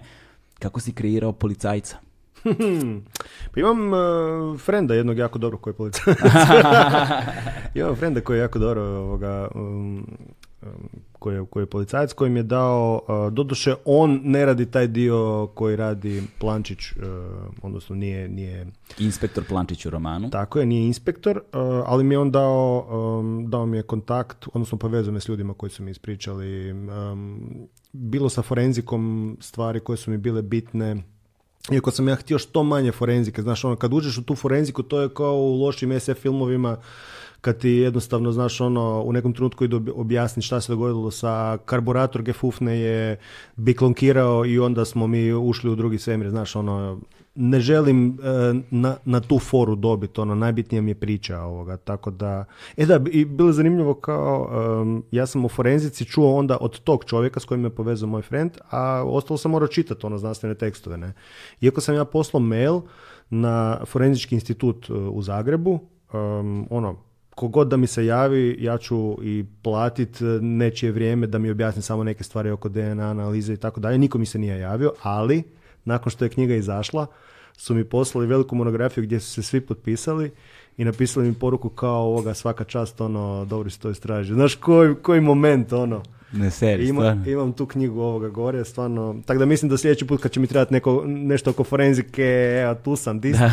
kako si kreirao policajca? Hmm. Pa imam uh, frenda jednog jako dobro koji je policajac. imam frenda koji je jako dobro ovoga, um, um, koji je, koji mi je dao, doduše on ne radi taj dio koji radi Plančić, e, odnosno nije... nije inspektor Plančić u romanu. Tako je, nije inspektor, e, ali mi je on dao, dao mi je kontakt, odnosno povezao me s ljudima koji su mi ispričali, bilo sa forenzikom stvari koje su mi bile bitne, iako sam ja htio što manje forenzike, znaš ono kad uđeš u tu forenziku to je kao u lošim SF filmovima kad ti jednostavno, znaš, ono, u nekom trenutku i objasni šta se dogodilo sa karburator Gefufne je biklonkirao i onda smo mi ušli u drugi svemir, znaš, ono, ne želim e, na, na tu foru dobiti, ono, najbitnija mi je priča ovoga, tako da, e da, i bilo je zanimljivo kao, ja sam u forenzici čuo onda od tog čovjeka s kojim je povezao moj friend, a ostalo sam morao čitati, ono, znanstvene tekstove, ne. Iako sam ja poslao mail na Forenzički institut e, u Zagrebu, ono, god da mi se javi, ja ću i platit e, nečije vrijeme da mi objasni samo neke stvari oko DNA analize i tako dalje. Niko mi se nije javio, ali nakon što je knjiga izašla, su mi poslali veliku monografiju gdje su se svi potpisali i napisali mi poruku kao ovoga svaka čast ono si to straži. Znaš koji, koji moment ono. Ne seri, Ima, imam tu knjigu ovoga gore, stvarno. Tako da mislim da sljedeći put kad će mi trebati neko, nešto oko forenzike, evo tu sam, di ste.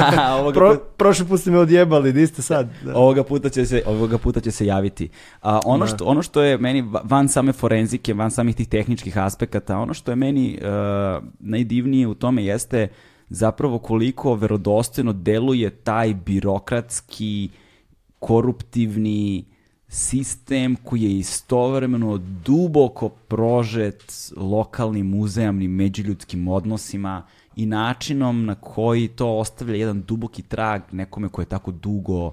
Pro, prošli put ste me odjebali, di ste sad. Ovoga, puta će se, ovoga puta će se javiti. A, ono, što, ono što je meni van same forenzike, van samih tih tehničkih aspekata, ono što je meni uh, najdivnije u tome jeste zapravo koliko verodostojno deluje taj birokratski, koruptivni sistem koji je istovremeno duboko prožet lokalnim, uzajamnim, međuljudskim odnosima i načinom na koji to ostavlja jedan duboki trag nekome koji je tako dugo uh,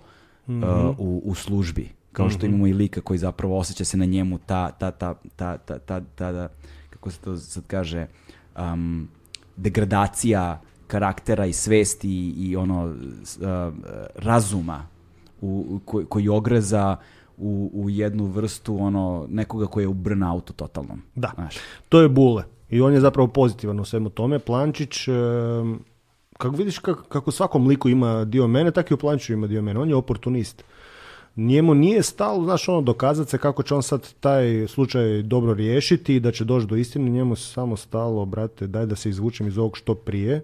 mhm. u, u službi. Kao što mhm. imamo i lika koji zapravo osjeća se na njemu ta, ta, ta, ta, ta, ta, kako se to sad kaže, um, degradacija karaktera i svesti i, i ono razuma u, koji, koji ogreza u, u jednu vrstu ono nekoga koji je u burnoutu totalnom. Da, to je Bule i on je zapravo pozitivan u svemu tome. Plančić, e, kako vidiš kako, kako svakom liku ima dio mene, tako i u Plančiću ima dio mene. On je oportunist njemu nije stalo, znaš, ono, dokazat se kako će on sad taj slučaj dobro riješiti i da će doći do istine, njemu samo stalo, brate, daj da se izvučem iz ovog što prije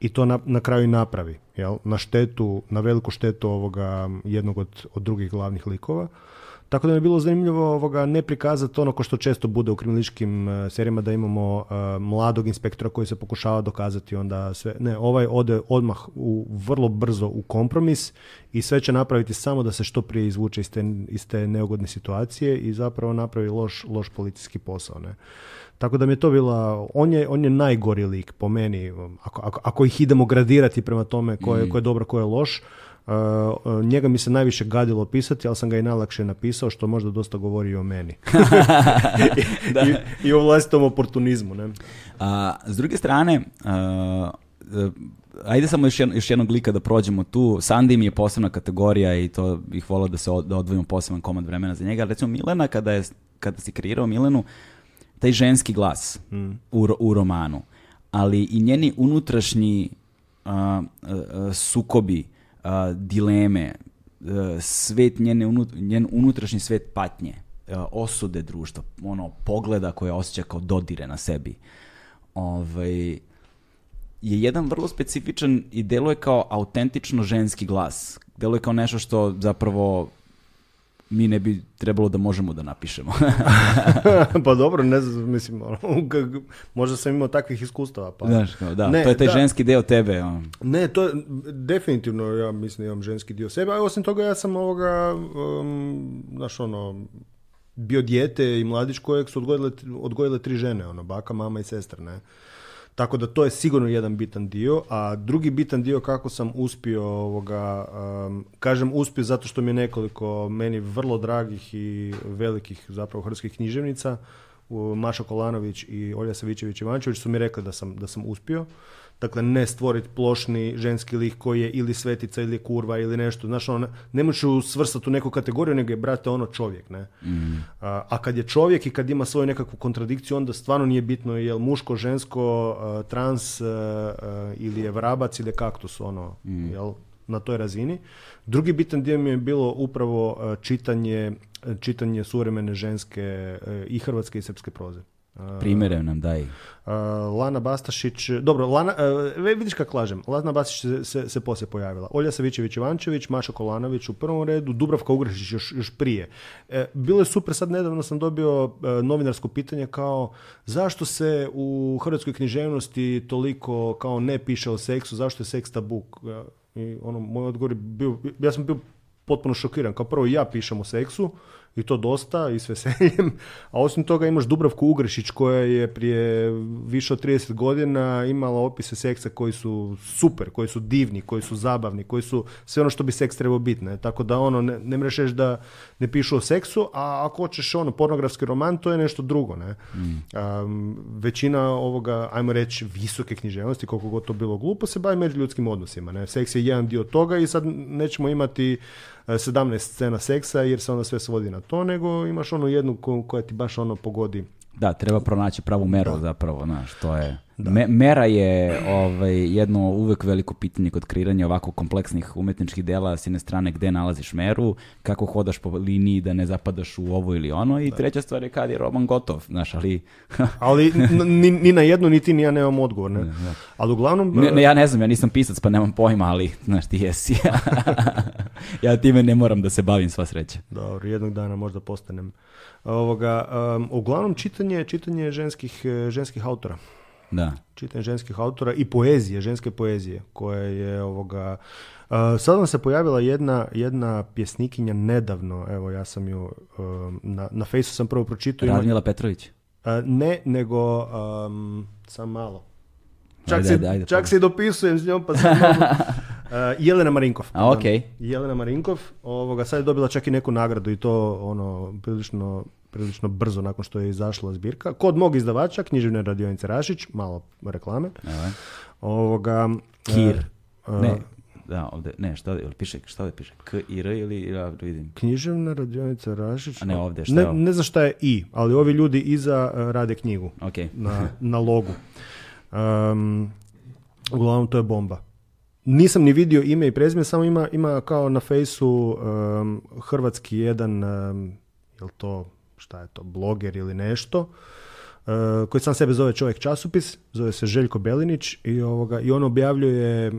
i to na, na kraju i napravi, jel? na štetu, na veliku štetu ovoga jednog od, od drugih glavnih likova. Tako da mi je bilo zanimljivo ovoga ne prikazati ono ko što često bude u kriminalističkim e, serijama da imamo e, mladog inspektora koji se pokušava dokazati onda sve. Ne, ovaj ode odmah u, vrlo brzo u kompromis i sve će napraviti samo da se što prije izvuče iz te, neugodne situacije i zapravo napravi loš, loš policijski posao. Ne? Tako da mi je to bila, on je, on je najgori lik po meni, ako, ako, ih idemo gradirati prema tome ko je, mhm. ko je dobro, ko je loš, Eh, njega mi se najviše gadilo pisati, ali sam ga i najlakše napisao, što možda dosta govori i o meni. I, I, o vlastitom oportunizmu. Ne? A, s druge strane, a, eh, eh, ajde samo još, jedno, još jednog lika da prođemo tu. Sandy mi je posebna kategorija i to bih volao da se od, da odvojimo poseban komad vremena za njega. Recimo Milena, kada, je, kada si kreirao Milenu, taj ženski glas hmm. u, u romanu, ali i njeni unutrašnji sukobi, dileme, svet njene njen unutrašnji svet patnje, osude društva, ono pogleda koje osjeća kao dodire na sebi. Ovaj, je jedan vrlo specifičan i deluje kao autentično ženski glas. Deluje kao nešto što zapravo mi ne bi trebalo da možemo da napišemo. pa dobro, ne znam, mislim, ono, možda sam imao takvih iskustava. Pa. da, ne, to je taj ženski deo tebe. Ono. Ne, to je, definitivno ja mislim imam ženski dio sebe, a osim toga ja sam ovoga, um, znaš, ono, bio dijete i mladić kojeg su odgojile, odgojile tri žene, ono, baka, mama i sestra, ne. Tako da to je sigurno jedan bitan dio, a drugi bitan dio kako sam uspio ovoga, kažem uspio zato što mi je nekoliko meni vrlo dragih i velikih zapravo hrvatskih književnica, Maša Kolanović i Olja Savićević Ivančević su mi rekli da sam, da sam uspio. Dakle, ne stvoriti plošni ženski lik koji je ili svetica ili kurva ili nešto. Znaš, ono, ne možeš svrstati u neku kategoriju, nego je, brate, ono čovjek. Ne? Mm. A, kad je čovjek i kad ima svoju nekakvu kontradikciju, onda stvarno nije bitno je li muško, žensko, trans ili je vrabac ili je kaktus. Ono, mm. jel? na toj razini. Drugi bitan dio mi je bilo upravo čitanje, čitanje suvremene ženske e, i hrvatske i srpske proze. Primere nam daj. Lana Bastašić, dobro, Lana, e, vidiš kako lažem, Lana Bastašić se, se, se poslije pojavila. Olja Savićević Ivančević, Maša Kolanović u prvom redu, Dubravka Ugrešić još, još prije. E, bilo je super, sad nedavno sam dobio e, novinarsko pitanje kao zašto se u hrvatskoj književnosti toliko kao ne piše o seksu, zašto je seks tabu? I ono, moj odgovor je bio, ja sam bio potpuno šokiran, kao prvo ja pišem o seksu, i to dosta i s veseljem, a osim toga imaš Dubravku ugrešić koja je prije više od 30 godina imala opise seksa koji su super, koji su divni, koji su zabavni, koji su sve ono što bi seks trebao biti, tako da ono ne, ne mrešeš da ne pišu o seksu, a ako hoćeš ono pornografski roman to je nešto drugo, ne. Mm. većina ovoga, ajmo reći, visoke književnosti, koliko god to bilo glupo, se bavi među ljudskim odnosima, ne. Seks je jedan dio toga i sad nećemo imati 17 scena seksa jer se onda sve svodi na to, nego imaš onu jednu koja ti baš ono pogodi. Da, treba pronaći pravu meru zapravo, znaš, to je... Me, mera je ovaj, jedno uvek veliko pitanje kod kreiranja ovako kompleksnih umetničkih dela s jedne strane gde nalaziš meru, kako hodaš po liniji da ne zapadaš u ovo ili ono i treća stvar je kad je roman gotov, znaš, ali... ali ni, na jednu niti ni ja nemam odgovor, ne? Ali uglavnom... E, ja ne znam, ja nisam pisac pa nemam pojma, ali znaš ti jesi. ja time ne moram da se bavim sva sreća. Dobro, jednog dana možda postanem ovoga. uglavnom čitanje, je čitanje ženskih, e, ženskih autora. Da. čitanje ženskih autora i poezije, ženske poezije, koja je ovoga... sad vam se pojavila jedna, jedna pjesnikinja nedavno, evo ja sam ju, um, na, na fejsu sam prvo pročitao... Radmila Petrović? ne, nego um, sam malo. Čak, se se dopisujem s njom, pa sam Jelena Marinkov. A, okay. Jelena Marinkov, ovoga, sad je dobila čak i neku nagradu i to ono prilično prilično brzo nakon što je izašla zbirka. Kod mog izdavača, književne radionice Rašić, malo reklame. Ovoga, Kir. E, ne, da, ovde, ne, šta piše, šta ovde piše, K i R ili, ja vidim. Književna radionica Rašić. A ne ovde, šta ne, je znam šta je I, ali ovi ljudi iza e, rade knjigu. ok na, logu. Um, uglavnom, to je bomba. Nisam ni vidio ime i prezime, samo ima, ima kao na fejsu hrvatski jedan, um, jel to, šta je to, bloger ili nešto, e, koji sam sebe zove čovjek časopis, zove se Željko Belinić i, ovoga, i on objavljuje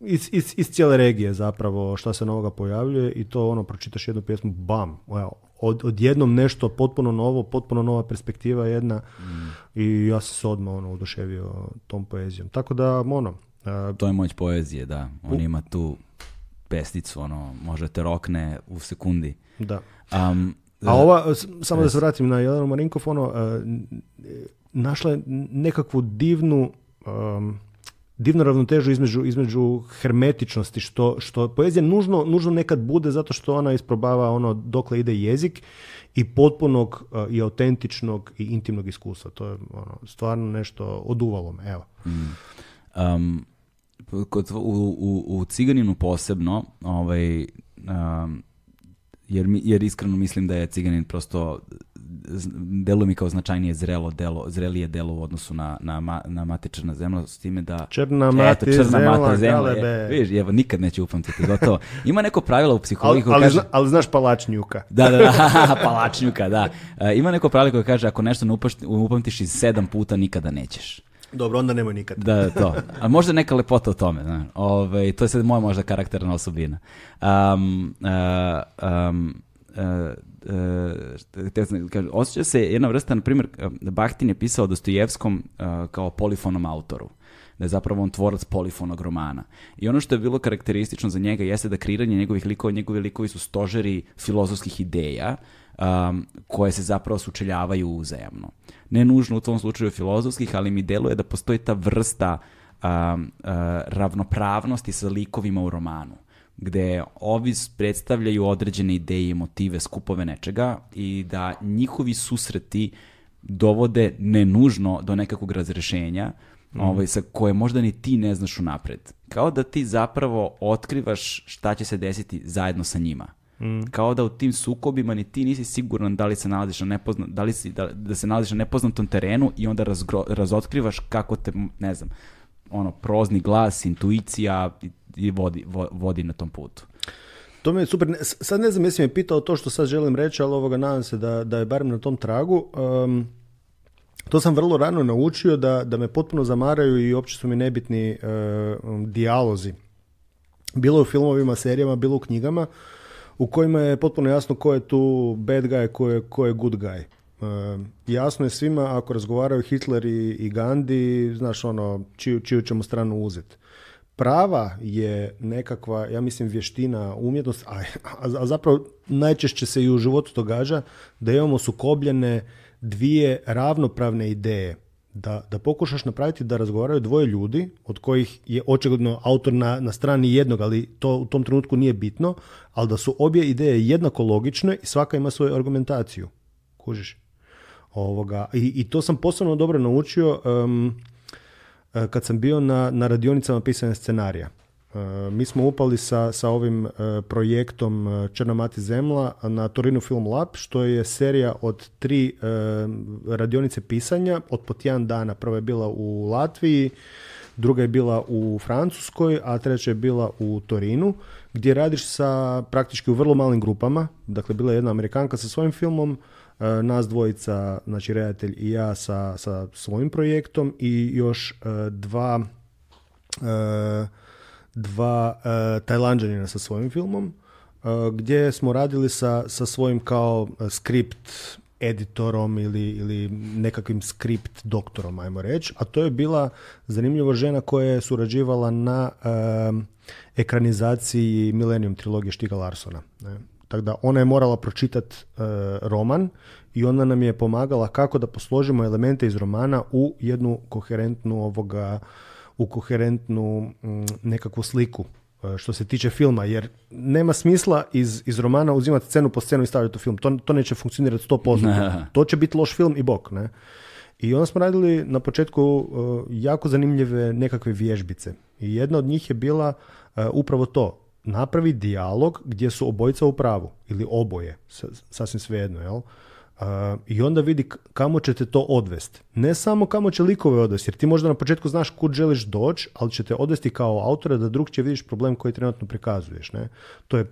iz, iz, iz, cijele regije zapravo šta se novoga pojavljuje i to ono, pročitaš jednu pjesmu, bam, od, jednom nešto potpuno novo, potpuno nova perspektiva jedna i ja sam se odmah ono, oduševio tom poezijom. Tako da, ono... E, to je moć poezije, da. On ima tu pesticu ono, možete rokne u sekundi. Da. Um, a ova, samo da se vratim na Jelena Marinkov, ono, e, našla je nekakvu divnu, divnu ravnotežu između, između hermetičnosti, što, što poezija nužno, nužno nekad bude zato što ona isprobava ono dokle ide jezik i potpunog e, i autentičnog i intimnog iskustva. To je ono, stvarno nešto oduvalo me, evo. Um, kod, u, u, u Ciganinu posebno, ovaj, jer, jer iskreno mislim da je Ciganin prosto delo mi kao značajnije zrelo delo, zrelije delo u odnosu na, na, ma, na zemlja, s time da... Črna mate eto, črna zemlja, je, viš, evo, nikad neće upamtiti, gotovo. Ima neko pravilo u psihologiji ali, ali znaš palačnjuka. Da, da, palačnjuka, da. E, ima neko pravilo koje kaže, ako nešto ne upamtiš iz sedam puta, nikada nećeš. Dobro, onda nemoj nikad. Da, to. A možda neka lepota u tome. Ovaj, to je sad moja možda karakterna osobina. Um, um, osjeća se jedna vrsta, na primjer, Bahtin je pisao Dostojevskom kao polifonom autoru da je zapravo on tvorac polifonog romana. I ono što je bilo karakteristično za njega jeste da kreiranje njegovih likova, njegovi likovi su stožeri filozofskih ideja, um, koje se zapravo sučeljavaju uzajemno. Ne nužno u tom slučaju filozofskih, ali mi deluje da postoji ta vrsta um, uh, ravnopravnosti sa likovima u romanu gde ovi predstavljaju određene ideje i motive, skupove nečega i da njihovi susreti dovode nenužno do nekakvog razrešenja mm. ovaj, sa koje možda ni ti ne znaš unapred. Kao da ti zapravo otkrivaš šta će se desiti zajedno sa njima. Mm. Kao da u tim sukobima ni ti nisi siguran da li se nalaziš na da li da, se nalaziš na nepoznatom terenu i onda razotkrivaš kako te, ne znam, ono, prozni glas, intuicija i vodi, vodi na tom putu. To mi je super. Sad ne znam jesi me pitao to što sad želim reći, ali ovoga nadam se da, da je barem na tom tragu. to sam vrlo rano naučio da, da me potpuno zamaraju i uopće su mi nebitni dijalozi. Bilo u filmovima, serijama, bilo u knjigama u kojima je potpuno jasno ko je tu bad guy, ko je, ko je good guy. E, jasno je svima ako razgovaraju Hitler i, i Gandhi, znaš ono, čiju, čiju ćemo stranu uzeti. Prava je nekakva, ja mislim, vještina, umjetnost, a, a, a zapravo najčešće se i u životu događa da imamo sukobljene dvije ravnopravne ideje da, da pokušaš napraviti da razgovaraju dvoje ljudi od kojih je očigledno autor na, na strani jednog, ali to u tom trenutku nije bitno, ali da su obje ideje jednako logične i svaka ima svoju argumentaciju. Kužiš? Ovoga. I, i to sam posebno dobro naučio um, kad sam bio na, na radionicama pisanja scenarija. Eh, mi smo upali sa, sa ovim eh, projektom eh, Mati zemla na Torinu Film Lab, što je serija od tri radionice pisanja od po tjedan dana. Prva je bila u Latviji, druga je bila u Francuskoj, a treća je bila u Torinu, gdje radiš sa praktički u vrlo malim grupama. Dakle, bila je jedna Amerikanka sa svojim filmom, nas dvojica, znači redatelj i ja sa, sa svojim projektom i još dva dva uh, Tajlanđanina sa svojim filmom, e, gdje smo radili sa, sa svojim kao skript editorom ili, ili nekakvim skript doktorom, ajmo reći. A to je bila zanimljiva žena koja je surađivala na e, ekranizaciji Millennium trilogije Štiga Larsona. Ne? Tako da ona je morala pročitati roman i ona nam je pomagala kako da posložimo elemente iz romana u jednu koherentnu ovoga u koherentnu mm, nekakvu sliku e, što se tiče filma, jer nema smisla iz, iz romana uzimati scenu po scenu i stavljati u film. To, to neće funkcionirati sto Ne. To će biti loš film i bok. Ne? I onda smo radili na početku e, jako zanimljive nekakve vježbice. I jedna od njih je bila e, upravo to. Napravi dijalog gdje su obojica u pravu. Ili oboje. Sasvim svejedno, jel? I onda vidi kamo će te to odvesti. Ne samo kamo će likove odvesti, jer ti možda na početku znaš kud želiš doći, ali će te odvesti kao autora da drug će vidiš problem koji trenutno prikazuješ. Ne? To je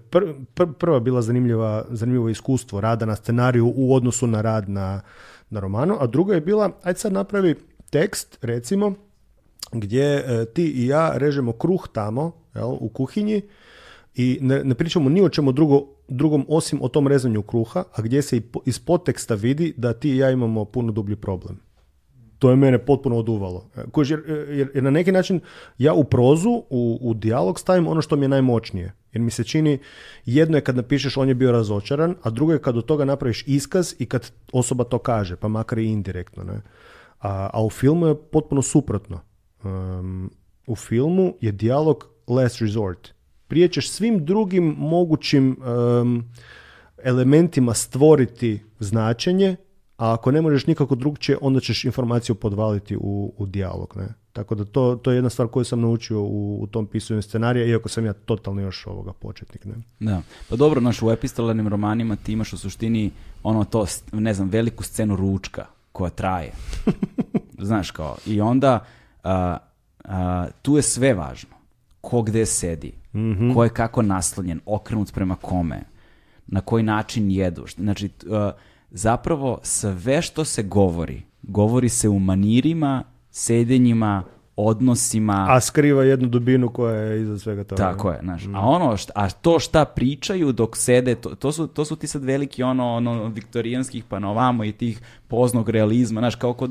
prva bila zanimljiva, zanimljivo iskustvo rada na scenariju u odnosu na rad na, na romanu, a druga je bila, ajde sad napravi tekst, recimo, gdje e, ti i ja režemo kruh tamo u kuhinji i ne, ne pričamo ni o čemu drugo drugom osim o tom rezanju kruha, a gdje se iz poteksta vidi da ti i ja imamo puno dublji problem. To je mene potpuno oduvalo. E, e, jer, na neki način ja u prozu, u, u dijalog stavim ono što mi je najmoćnije. Jer mi se čini, jedno je kad napišeš on je bio razočaran, a drugo je kad od toga napraviš iskaz i kad osoba to kaže, pa makar i indirektno. Ne? A, a u filmu je potpuno suprotno. u filmu je dijalog last resort priječeš svim drugim mogućim elementima stvoriti značenje, a ako ne možeš nikako drugčije, onda ćeš informaciju podvaliti u, u dijalog. Ne? Tako da to, to je jedna stvar koju sam naučio u, u tom pisanju scenarija, iako sam ja totalno još ovoga početnik. Ne? Da. Pa dobro, naš, u epistolarnim romanima ti imaš u suštini ono to, ne znam, veliku scenu ručka koja traje. Znaš kao, i onda tu je sve važno ko gde sedi, mm ko je kako naslonjen, okrenut prema kome, na koji način jedu. Znači, e, zapravo sve što se govori, govori se u manirima, sedenjima, odnosima. A skriva jednu dubinu koja je iza svega toga. Tako je, znaš. Mhm. A ono, šta, a to šta pričaju dok sede, to, su, to su ti sad veliki ono, ono viktorijanskih panovamo i tih poznog realizma, znaš, kao kod,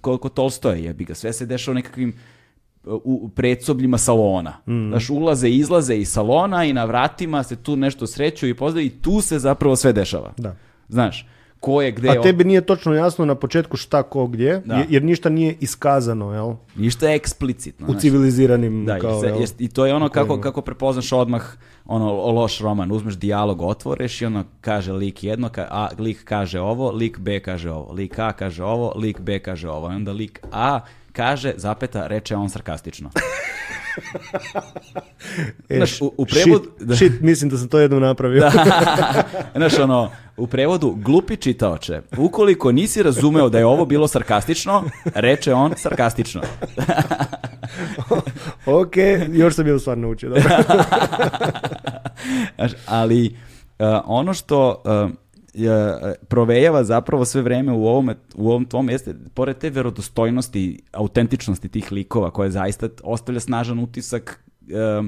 kod, kod ga. Sve se dešava u nekakvim u predsobljima salona. Mm. Znaš, ulaze i izlaze iz salona i na vratima se tu nešto sreću i pozdrav i tu se zapravo sve dešava. Da. Znaš, ko je gde... A tebi nije točno jasno na početku šta ko gdje, jer ništa nije iskazano, jel? Ništa je eksplicitno. U civiliziranim... Da, kao, i to je ono kako, kako prepoznaš odmah ono loš roman, uzmeš dijalog, otvoreš i ono kaže lik jedno, a lik kaže ovo, lik B kaže ovo, lik A kaže ovo, lik B kaže ovo, onda lik A kaže, zapeta, reče on sarkastično. e, Znaš, u, u prevod... shit, da... shit, mislim da sam to jednom napravio. da. Znaš, ono, u prevodu, glupi čitaoče, ukoliko nisi razumeo da je ovo bilo sarkastično, reče on sarkastično. ok, još sam jednu stvar naučio. Znaš, ali e, ono što... E, E, provejava zapravo sve vreme u ovom, u ovom pored te verodostojnosti, autentičnosti tih likova koja zaista ostavlja snažan utisak, e,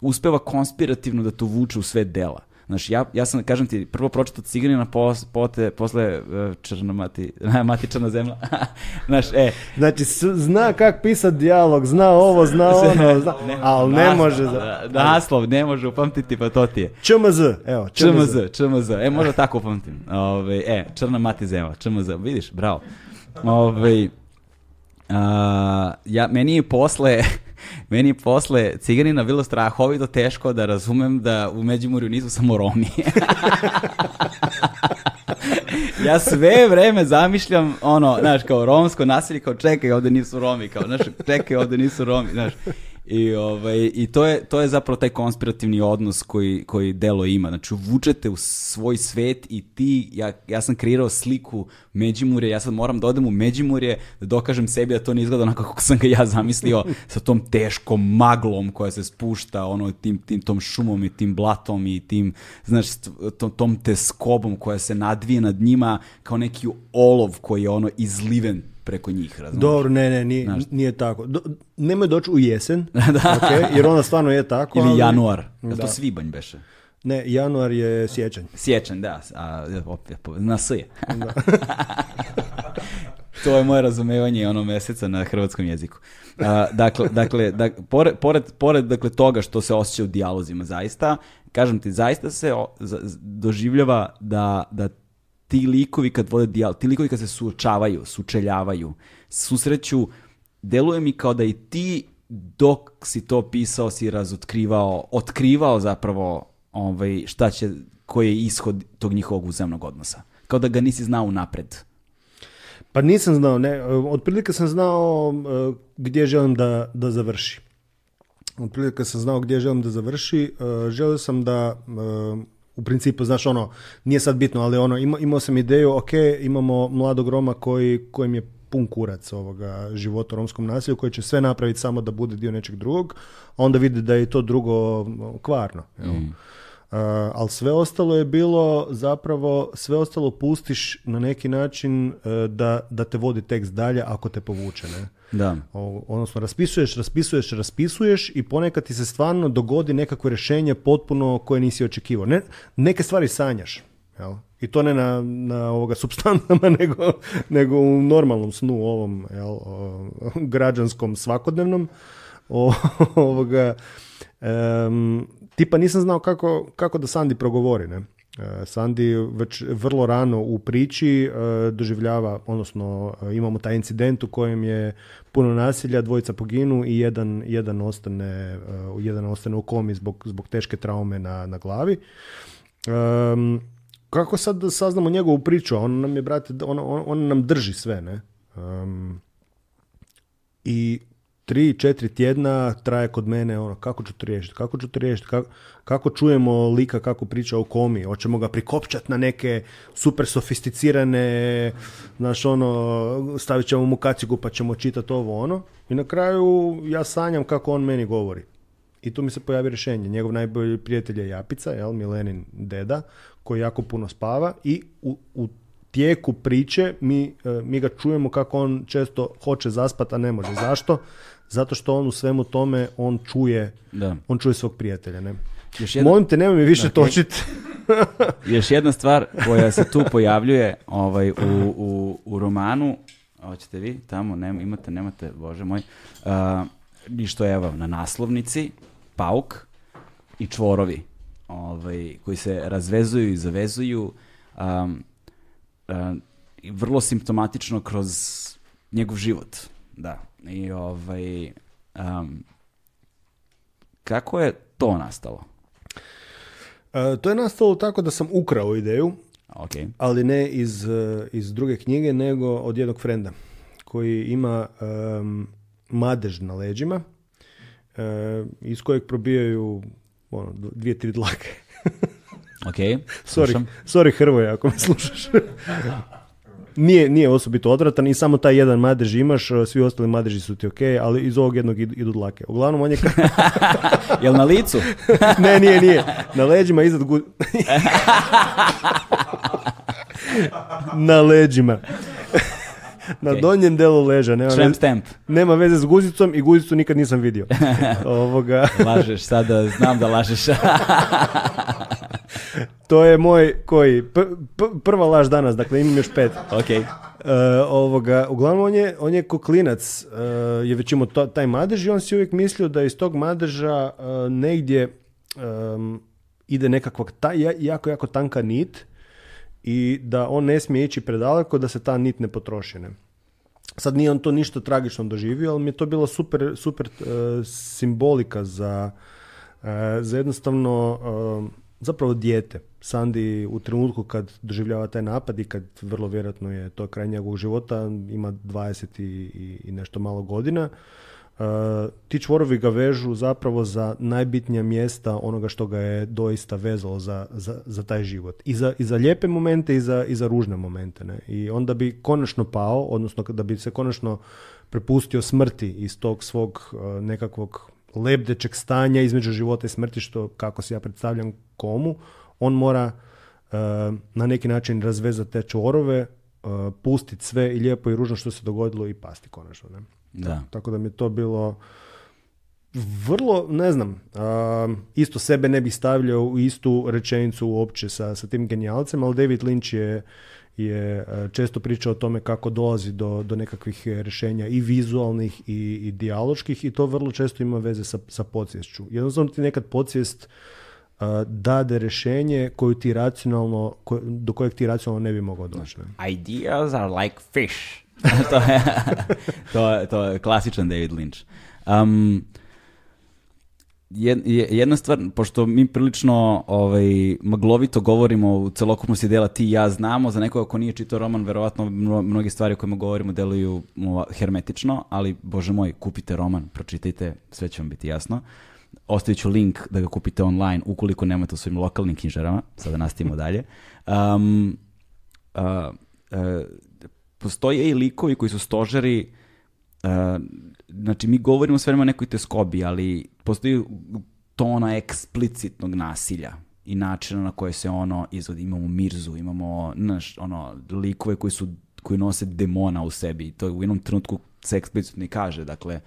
uspeva konspirativno da to vuče u sve dela. Znaš, ja, ja sam, kažem ti, prvo pročitao Ciganina, pos, pote, posle e, mati, Črnomati, Matičana zemlja. znaš, e. Znači, zna kak pisati dijalog, zna ovo, zna ono, zna, ne, ali ne može. Za... Naslov, ne može upamtiti, pa to ti je. ČMZ, evo, ČMZ. ČMZ, E, možda tako upamtim. Ove, ovaj, e, Črna Mati zemlja, ČMZ, vidiš, bravo. Ove, ovaj, a, ja, meni je posle... Meni je posle Ciganina bilo strahovito teško da razumem da u Međimurju nisu samo Romi. ja sve vreme zamišljam ono, znaš, kao romsko nasilje, kao čekaj, ovde nisu Romi, kao, znaš, čekaj, ovde nisu Romi, znaš. I, ovaj, i to, je, to je zapravo taj konspirativni odnos koji, koji delo ima. Znači, vučete u svoj svet i ti, ja, ja sam kreirao sliku Međimurje, ja sad moram da odem u Međimurje da dokažem sebi da to ne izgleda onako kako sam ga ja zamislio sa tom teškom maglom koja se spušta, ono, tim, tim tom šumom i tim blatom i tim, znaš, tom, tom teskobom koja se nadvije nad njima kao neki olov koji je ono izliven preko njih, razumiješ? Dobro, ne, ne, nije, tako. Do, nemoj doći u jesen, jer ona stvarno je tako. Ili januar, da. to svibanj beše. Ne, januar je sjećan. Sjećan, da, a, na S to je moje razumevanje ono mjeseca na hrvatskom jeziku. dakle, dakle pored, pored, dakle, toga što se osjeća u dijalozima zaista, kažem ti, zaista se doživljava da, da ti likovi kad vode dijal ti likovi kad se suočavaju, sučeljavaju, susreću, deluje mi kao da i ti dok si to pisao si razotkrivao, otkrivao zapravo ovaj, šta će, koji je ishod tog njihovog uzemnog odnosa. Kao da ga nisi znao napred. Pa nisam znao, ne. Otprilike sam znao e, gdje želim da, da završi. Otprilike sam znao gdje želim da završi. E, Želio sam da e, u principu, znaš, ono, nije sad bitno, ali ono, ima, imao sam ideju, ok, imamo mladog Roma koji, kojim je pun kurac ovoga života u romskom nasilju, koji će sve napraviti samo da bude dio nečeg drugog, a onda vidi da je to drugo ono, kvarno. Mm. ali sve ostalo je bilo zapravo, sve ostalo pustiš na neki način e, da, da te vodi tekst dalje ako te povuče, ne? Da. Odnosno, raspisuješ, raspisuješ, raspisuješ i ponekad ti se stvarno dogodi nekako rješenje potpuno koje nisi očekivao. Ne, neke stvari sanjaš. Jel? I to ne na, na ovoga substantama, nego, nego u normalnom snu ovom jel, građanskom svakodnevnom. ovoga, um, tipa nisam znao kako, kako da Sandi progovori. Ne? E, Sandi već vrlo rano u priči e, doživljava, odnosno e, imamo taj incident u kojem je puno nasilja, dvojica poginu i jedan, jedan, ostane, jedan ostane u komi zbog, zbog teške traume na, na glavi. kako sad saznamo njegovu priču? On nam je, brate, on, nam drži sve, ne? I tri, četiri tjedna traje kod mene ono, kako ću to riješiti, kako ću to riješiti, kako, kako čujemo lika kako priča o komi, hoćemo ga prikopčati na neke super sofisticirane, znaš ono, stavit ćemo mu kacigu pa ćemo čitati ovo ono. I na kraju ja sanjam kako on meni govori. I tu mi se pojavi rješenje. Njegov najbolji prijatelj je Japica, jel, Milenin deda, koji jako puno spava i u, u tijeku priče mi, eh, mi ga čujemo kako on često hoće zaspat, a ne može. Zašto? zato što on u svemu tome on čuje da. on čuje svog prijatelja ne još jedna... Molim te, nemoj mi više točiti. još jedna stvar koja se tu pojavljuje ovaj, u, u, u romanu, hoćete vi tamo, nema, imate, nemate, bože moj, uh, što je evo, na naslovnici, pauk i čvorovi ovaj, koji se razvezuju i zavezuju vrlo simptomatično kroz njegov život. Da, i ovaj, kako je to nastalo? E, to je nastalo tako da sam ukrao ideju, okay. ali ne iz, e, iz druge knjige, nego od jednog frenda koji ima um, madež na leđima e, iz kojeg probijaju ono, dvije, tri dlake. ok, Sorry, sorry Hrvoje ako me slušaš. nije, nije osobito odvratan i samo taj jedan madež imaš, e, svi ostali madeži su ti ok, ali iz ovog jednog idu, dlake. Uglavnom on je... Jel na licu? ne, nije, nije. Na leđima iznad na leđima na donjem delu leža. Nema veze, Nema veze s guzicom i guzicu nikad nisam vidio. Ovoga. lažeš, sada znam da lažeš. to je moj koji prva laž danas, dakle imam još pet. Ok. E, ovoga, uglavnom on je, on je koklinac, e, je već to, taj madrž i on si uvijek mislio da iz tog madrža e, negdje ide nekakva ta, jako, jako tanka nit i da on ne smije ići predaleko da se ta nit ne potroši. Ne? Sad nije on to ništa tragično doživio, ali mi je to bilo super, super e, simbolika za, e, za jednostavno e, zapravo dijete. Sandi u trenutku kad doživljava taj napad i kad vrlo vjerojatno je to kraj njegovog života, ima 20 i, i nešto malo godina, E, ti čvorovi ga vežu zapravo za najbitnija mjesta onoga što ga je doista vezalo za, za, za taj život. I za, I za lijepe momente i za, i za ružne momente. Ne? I onda bi konačno pao, odnosno da bi se konačno prepustio smrti iz tog svog e, nekakvog lebdećeg stanja između života i smrti, što kako se ja predstavljam komu, on mora e, na neki način razvezati te čvorove, pustiti sve i lijepo i ružno što se dogodilo i pasti konačno. Ne? Da. Tako da mi je to bilo vrlo, ne znam, isto sebe ne bi stavljao u istu rečenicu uopće sa, sa tim genijalcem, ali David Lynch je, je često pričao o tome kako dolazi do, do nekakvih rješenja i vizualnih i, i dijaloških i to vrlo često ima veze sa, sa podsvješću. Jednostavno ti nekad podsvijest uh, dade rješenje koju ti racionalno, do kojeg ti racionalno ne bi mogao doći. Ideas are like fish. to, je, to, to je klasičan David Lynch. Um, jedna stvar, pošto mi prilično ovaj, maglovito govorimo u celokupnosti dela ti ja znamo, za nekoga ko nije čitao roman, verovatno mnoge stvari o kojima govorimo deluju hermetično, ali bože moj, kupite roman, pročitajte, sve će vam biti jasno. Ostavit ću link da ga kupite online ukoliko nemate u svojim lokalnim knjižarama, sada nastavimo dalje. Um, uh, postoje i likovi koji su stožeri e, znači mi govorimo sve vremena o nekoj teskobi, ali postoji tona eksplicitnog nasilja i načina na koje se ono izvodi. Imamo Mirzu, imamo naš, ono, likove koji, su, koji nose demona u sebi. To u jednom trenutku se eksplicitno i kaže, dakle,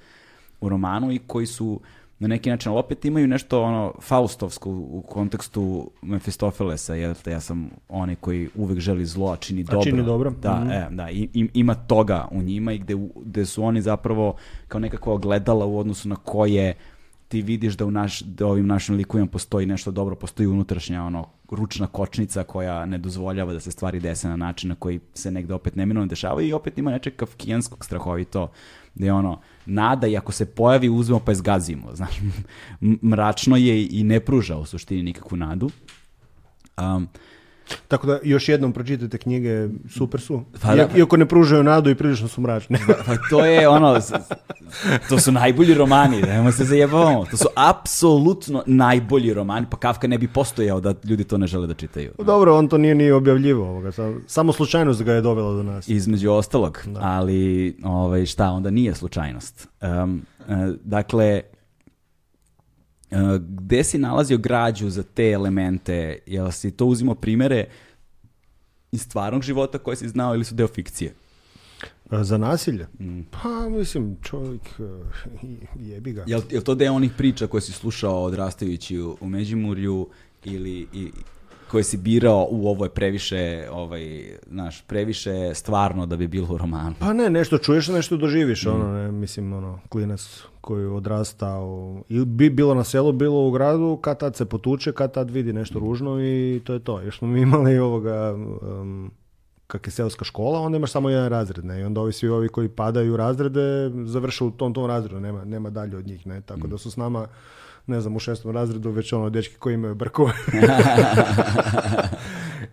u romanu i koji su na neki način, ali opet imaju nešto ono faustovsko u kontekstu Mefistofelesa, jer ja sam onaj koji uvek želi zlo, a čini dobro. dobro. Da, mhm. e, da i, ima toga u njima i gde, gde su oni zapravo kao nekakva ogledala u odnosu na koje ti vidiš da u naš, da ovim našim likovima postoji nešto dobro, postoji unutrašnja ono, ručna kočnica koja ne dozvoljava da se stvari dese na način na koji se negde opet neminovno dešavaju i opet ima nečeg kafkijanskog strahovito gde ono, nada i ako se pojavi uzmemo pa je zgazimo. Znaš, mračno je i ne pruža u suštini nikakvu nadu. Um, tako da još jednom pročitajte knjige, super su. Pa pa- iako ne pružaju nadu i prilično su mračne. Pa, pa to je ono, to su najbolji romani, nemoj se zajebavamo. To su apsolutno najbolji romani, pa Kafka ne bi postojao da ljudi to ne žele da čitaju. Dobro, on to nije ni objavljivo ovoga, samo slučajnost ga je dovela do nas. Između ostalog, ali ovaj, šta, onda nije slučajnost. E, dakle, gde si nalazio građu za te elemente? Jel si to uzimao primere iz stvarnog života koje si znao ili su deo fikcije? Za nasilje? Mm. Pa, mislim, čovjek e, jebi ga. Jel, to deo onih priča koje si slušao odrastajući u, u Međimurju ili koje si birao u ovo je previše, ovaj, znaš, previše stvarno da bi bilo u romanu? Pa ne, nešto čuješ, nešto doživiš, mm. ono, ne, mislim, ono, klinac koji odrastao, odrastao. bi bilo na selu, bilo u gradu, kad tad se potuče, kad tad vidi nešto ružno i to je to. Još smo mi imali ovoga, um, kak je selska škola, onda imaš samo jedan razred, ne? I onda ovi svi ovi koji padaju razrede završe u tom tom razredu, nema, nema dalje od njih, ne? Tako mm. da su s nama ne znam, u šestom razredu, već ono, dečki koji imaju brkove.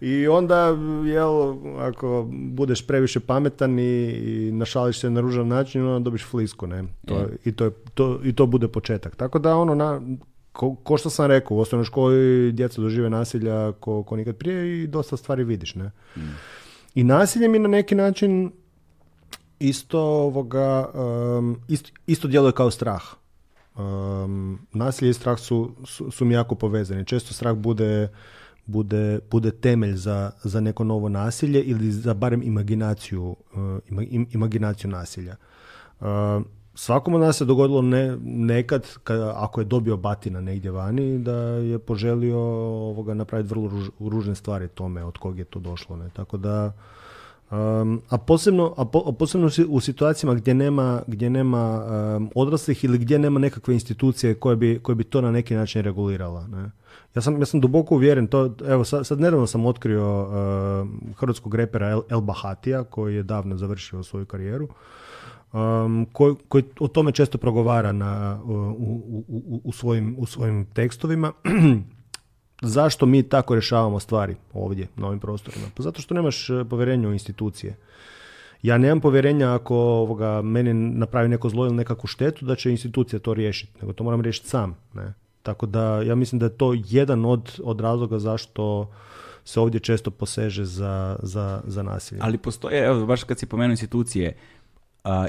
I onda, jel, ako budeš previše pametan i, i našališ se na ružan način, onda dobiš flisku, ne? To, i, to je, to, I to bude početak. Tako da, ono, na, ko, što sam rekao, u osnovnoj školi djeca dožive nasilja ko, nikad prije i dosta stvari vidiš, ne? Mm. I nasilje mi na neki način isto ovoga, isto djeluje kao strah um, nasilje i strah su, su, su, mi jako povezani. Često strah bude, bude, bude temelj za, za neko novo nasilje ili za barem imaginaciju, eh, nasilja. Uh, svakom od nas se dogodilo nekad, ako je dobio batina negdje vani, da je poželio ovoga napraviti vrlo ružne stvari tome od kog je to došlo. Ne? Tako da Ehm, a posebno, a, u situacijama gdje nema, gdje nema ehm, odraslih ili gdje nema nekakve institucije koje bi, bi to na neki način regulirala. Ne? Ja sam, ja sam duboko uvjeren, to, evo sad, sad nedavno sam otkrio ehm, hrvatskog repera El, Bahatija koji je davno završio svoju karijeru. Um, koji, koji o tome često progovara na, u, u, u, u svojim, u svojim tekstovima zašto mi tako rješavamo stvari ovdje na ovim prostorima? Pa zato što nemaš e, povjerenje u institucije. Ja nemam povjerenja ako ovoga, meni napravi neko zlo ili nekakvu štetu da će institucija to riješiti, nego to moram riješiti sam. Ne? Tako da ja mislim da je to jedan od, od razloga zašto se ovdje često poseže za, za, za nasilje. Ali postoje, evo, baš kad si pomenuo institucije,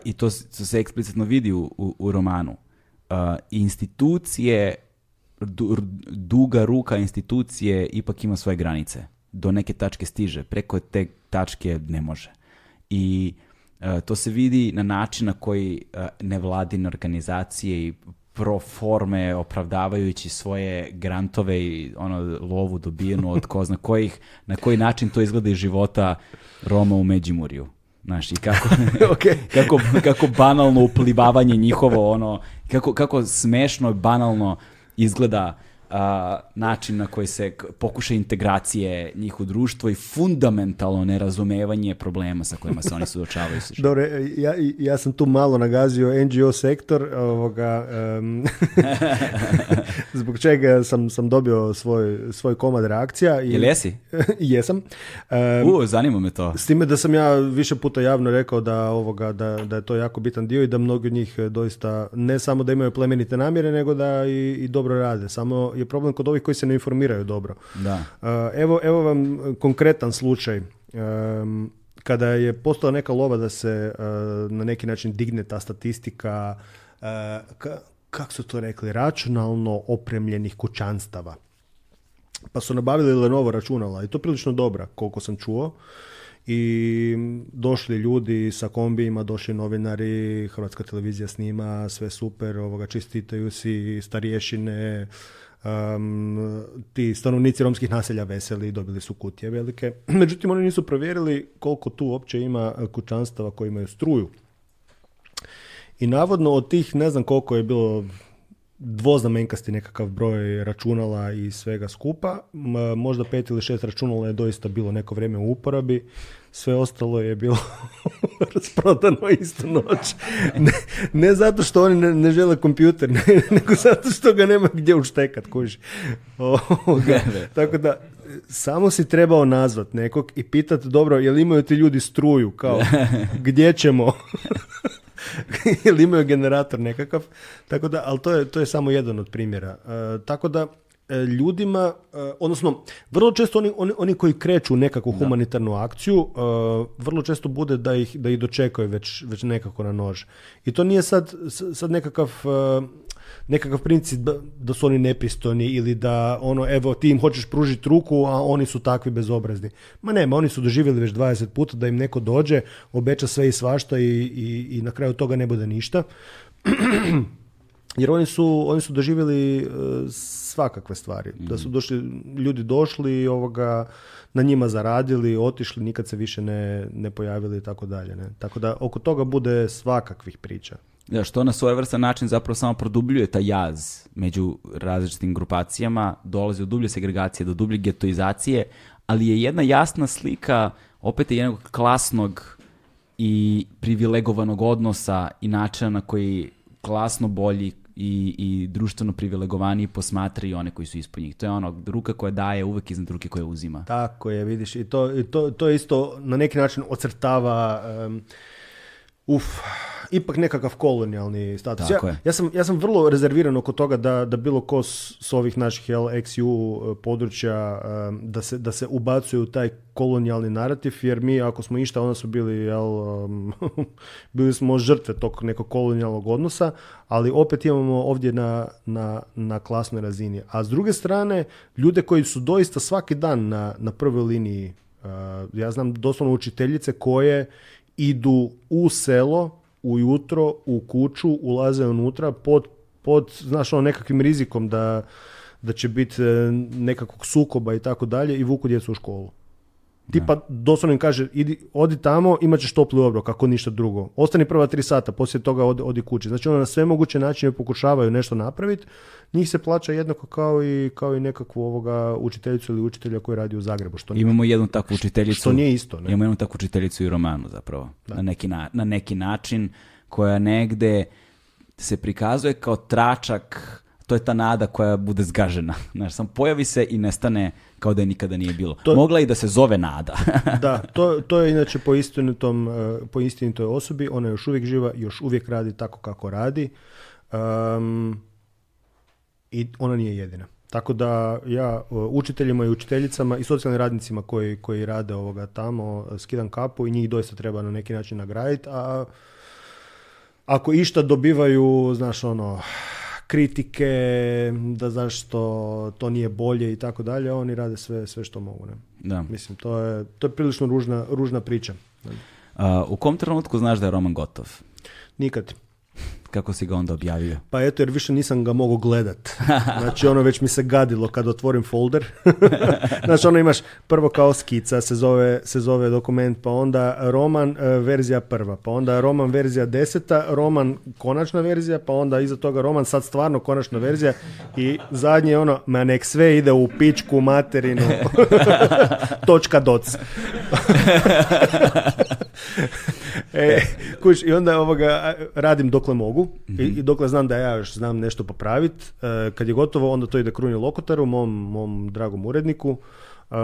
i to se eksplicitno vidi u, u romanu, institucije duga ruka institucije ipak ima svoje granice. Do neke tačke stiže, preko te tačke ne može. I e, to se vidi na način na koji e, nevladine organizacije i pro forme opravdavajući svoje grantove i ono lovu dobijenu od ko zna kojih, na koji način to izgleda iz života Roma u Međimurju. Znaš, i kako, okay. kako, kako banalno uplibavanje njihovo, ono, kako, kako smešno, banalno izgleda a, način na koji se pokuša integracije njih u društvo i fundamentalno nerazumevanje problema sa kojima se oni suočavaju. Dobro, e, ja, ja sam tu malo nagazio NGO sektor, ovoga, zbog čega sam, sam dobio svoj, svoj komad reakcija. I, Jel jesi? jesam. Um, U, zanima me to. S time da sam ja više puta javno rekao da, ovoga, da, da je to jako bitan dio i da mnogi od njih e, doista ne samo da imaju plemenite namjere, nego da i, i dobro rade. Samo je problem kod ovih koji se ne informiraju dobro. Da. E, evo, evo vam konkretan slučaj. E, kada je postala neka lova da se e, na neki način digne ta statistika, kako su to rekli, računalno opremljenih kućanstava. Pa su nabavili Lenovo računala i to prilično dobra, koliko sam čuo i došli ljudi sa kombijima, došli novinari, Hrvatska televizija snima, sve super, ovoga, čistitaju si starješine, ti stanovnici romskih naselja veseli, dobili su kutije velike. Međutim, oni nisu provjerili koliko tu uopće ima eh, kućanstava koji imaju struju. I navodno od tih, ne znam koliko je bilo dvoznamenkasti nekakav broj računala i svega skupa. Možda pet ili šest računala je doista bilo neko vrijeme u uporabi sve ostalo je bilo rasprodano istu noć. Ne, zato što oni ne, žele kompjuter, nego zato što ga nema gdje uštekat, kuži. Tako da, samo si trebao nazvat nekog i pitat, dobro, jel imaju ti ljudi struju, kao, gdje ćemo? ili imaju generator nekakav, tako da, ali to je, to je samo jedan od primjera. E, tako da, E, ljudima, e, odnosno vrlo često oni, oni, oni koji kreću nekakvu humanitarnu akciju, e, vrlo često bude da ih, da ih dočekaju već, već nekako na nož. I to nije sad, sad nekakav nekakav princip da su oni nepristojni ili da ono evo ti im hoćeš pružiti ruku a oni su takvi bezobrazni. Ma nema, oni su doživjeli već 20 puta da im neko dođe, obeća sve i svašta i, i, i na kraju toga ne bude ništa. jer oni su, oni su doživjeli e, svakakve stvari. Da mhm. su došli, ljudi došli ovoga, na njima zaradili, otišli, nikad se više ne, ne pojavili i tako dalje. Ne? Tako da oko toga bude svakakvih priča. Ja što na vrstan način zapravo samo produbljuje ta jaz među različitim grupacijama, dolazi do dublje segregacije, do dublje getoizacije, ali je jedna jasna slika opet je jednog klasnog i privilegovanog odnosa i načina na koji klasno bolji, i, i društveno privilegovaniji posmatraju one koji su ispod njih. To je ono, ruka koja daje uvek iznad ruke koja uzima. Tako je, vidiš, i to, i to, to isto na neki način ocrtava uf, ipak nekakav kolonijalni status. ja, ja, sam, ja sam vrlo rezerviran oko toga da, da bilo ko s, ovih naših LXU e, područja e, da se, da se ubacuje u taj kolonijalni narativ, jer mi ako smo išta, onda su bili, jel, bili smo žrtve tog nekog kolonijalnog odnosa, ali opet imamo ovdje na, na, na klasnoj razini. A s druge strane, ljude koji su doista svaki dan na, na prvoj liniji, e, ja znam doslovno učiteljice koje idu u selo, ujutro, u kuću, ulaze unutra pod, pod znaš, ono, nekakvim rizikom da, da će biti e, nekakvog sukoba i tako dalje i vuku djecu u školu. Tipa, doslovno im kaže, idi, odi tamo, imat ćeš topli obrok, ako ništa drugo. Ostani prva tri sata, poslije toga odi, kući. Znači, ono na sve moguće načine pokušavaju nešto napraviti. Njih se plaća jednako kao i, kao i nekakvu ovoga učiteljicu ili učitelja koji radi u Zagrebu. Što imamo jednu takvu učiteljicu. Što nije isto. Ne? Imamo jednu takvu učiteljicu i romanu zapravo. Na, neki na, neki način koja negde se prikazuje kao tračak to je ta nada koja bude zgažena. Znaš, sam pojavi se i nestane kao da je nikada nije bilo. To, Mogla i da se zove nada. da, to, to, je inače po, istinitom, e, po istinitoj osobi, ona još uvijek živa, još uvijek radi tako kako radi um, i ona nije jedina. Tako da ja e, učiteljima i učiteljicama i socijalnim radnicima koji, koji rade ovoga tamo e, skidam kapu i njih doista treba na neki način nagraditi, a ako išta dobivaju, znaš ono, kritike, da zašto to nije bolje i tako dalje, oni rade sve, sve što mogu. Ne? Da. Mislim, to je, to je prilično ružna, ružna priča. u kom trenutku znaš da je roman gotov? Nikad kako si ga onda objavio? Pa eto, jer više nisam ga mogao gledat. Znači, ono već mi se gadilo kad otvorim folder. znači, ono imaš prvo kao skica, se zove, se zove dokument, pa onda roman e, verzija prva, pa onda roman verzija deseta, roman konačna verzija, pa onda iza toga roman sad stvarno konačna verzija i zadnje je ono, ma nek sve ide u pičku materinu. Točka doc. e, i onda ovoga radim dokle mogu i, dokle znam da ja još znam nešto popraviti. E, kad je gotovo, onda to ide kruni Lokotaru, mom, mom dragom uredniku. E,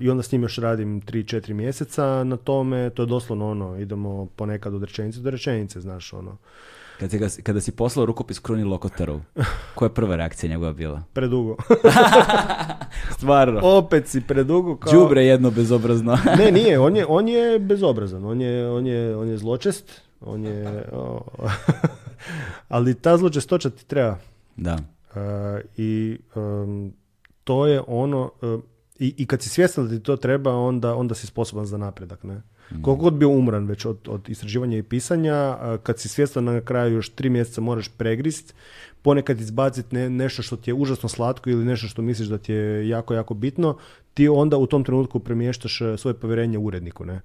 I onda s njim još radim 3-4 mjeseca na tome, to je doslovno ono, idemo ponekad od rečenice do rečenice, znaš ono. Kad si, kada si poslao rukopis Kruni Lokotaru, koja je prva reakcija njegova bila? Predugo. Stvarno. Opet si predugo kao... jedno bezobrazno. ne, nije, on je, on je bezobrazan, on je, on je, on je zločest, on je... ali ta zločestoća ti treba. Da. Uh, I to je ono... E, i, I kad si svjestan da ti to treba, onda, onda si sposoban za napredak, ne? Mm. Koliko god bio umran već od, od istraživanja i pisanja, kad si svjestan na kraju još tri mjeseca moraš pregrist, ponekad izbaciti nešto što ti je užasno slatko ili nešto što misliš da ti je jako, jako bitno, ti onda u tom trenutku premještaš e, svoje povjerenje uredniku. Ne?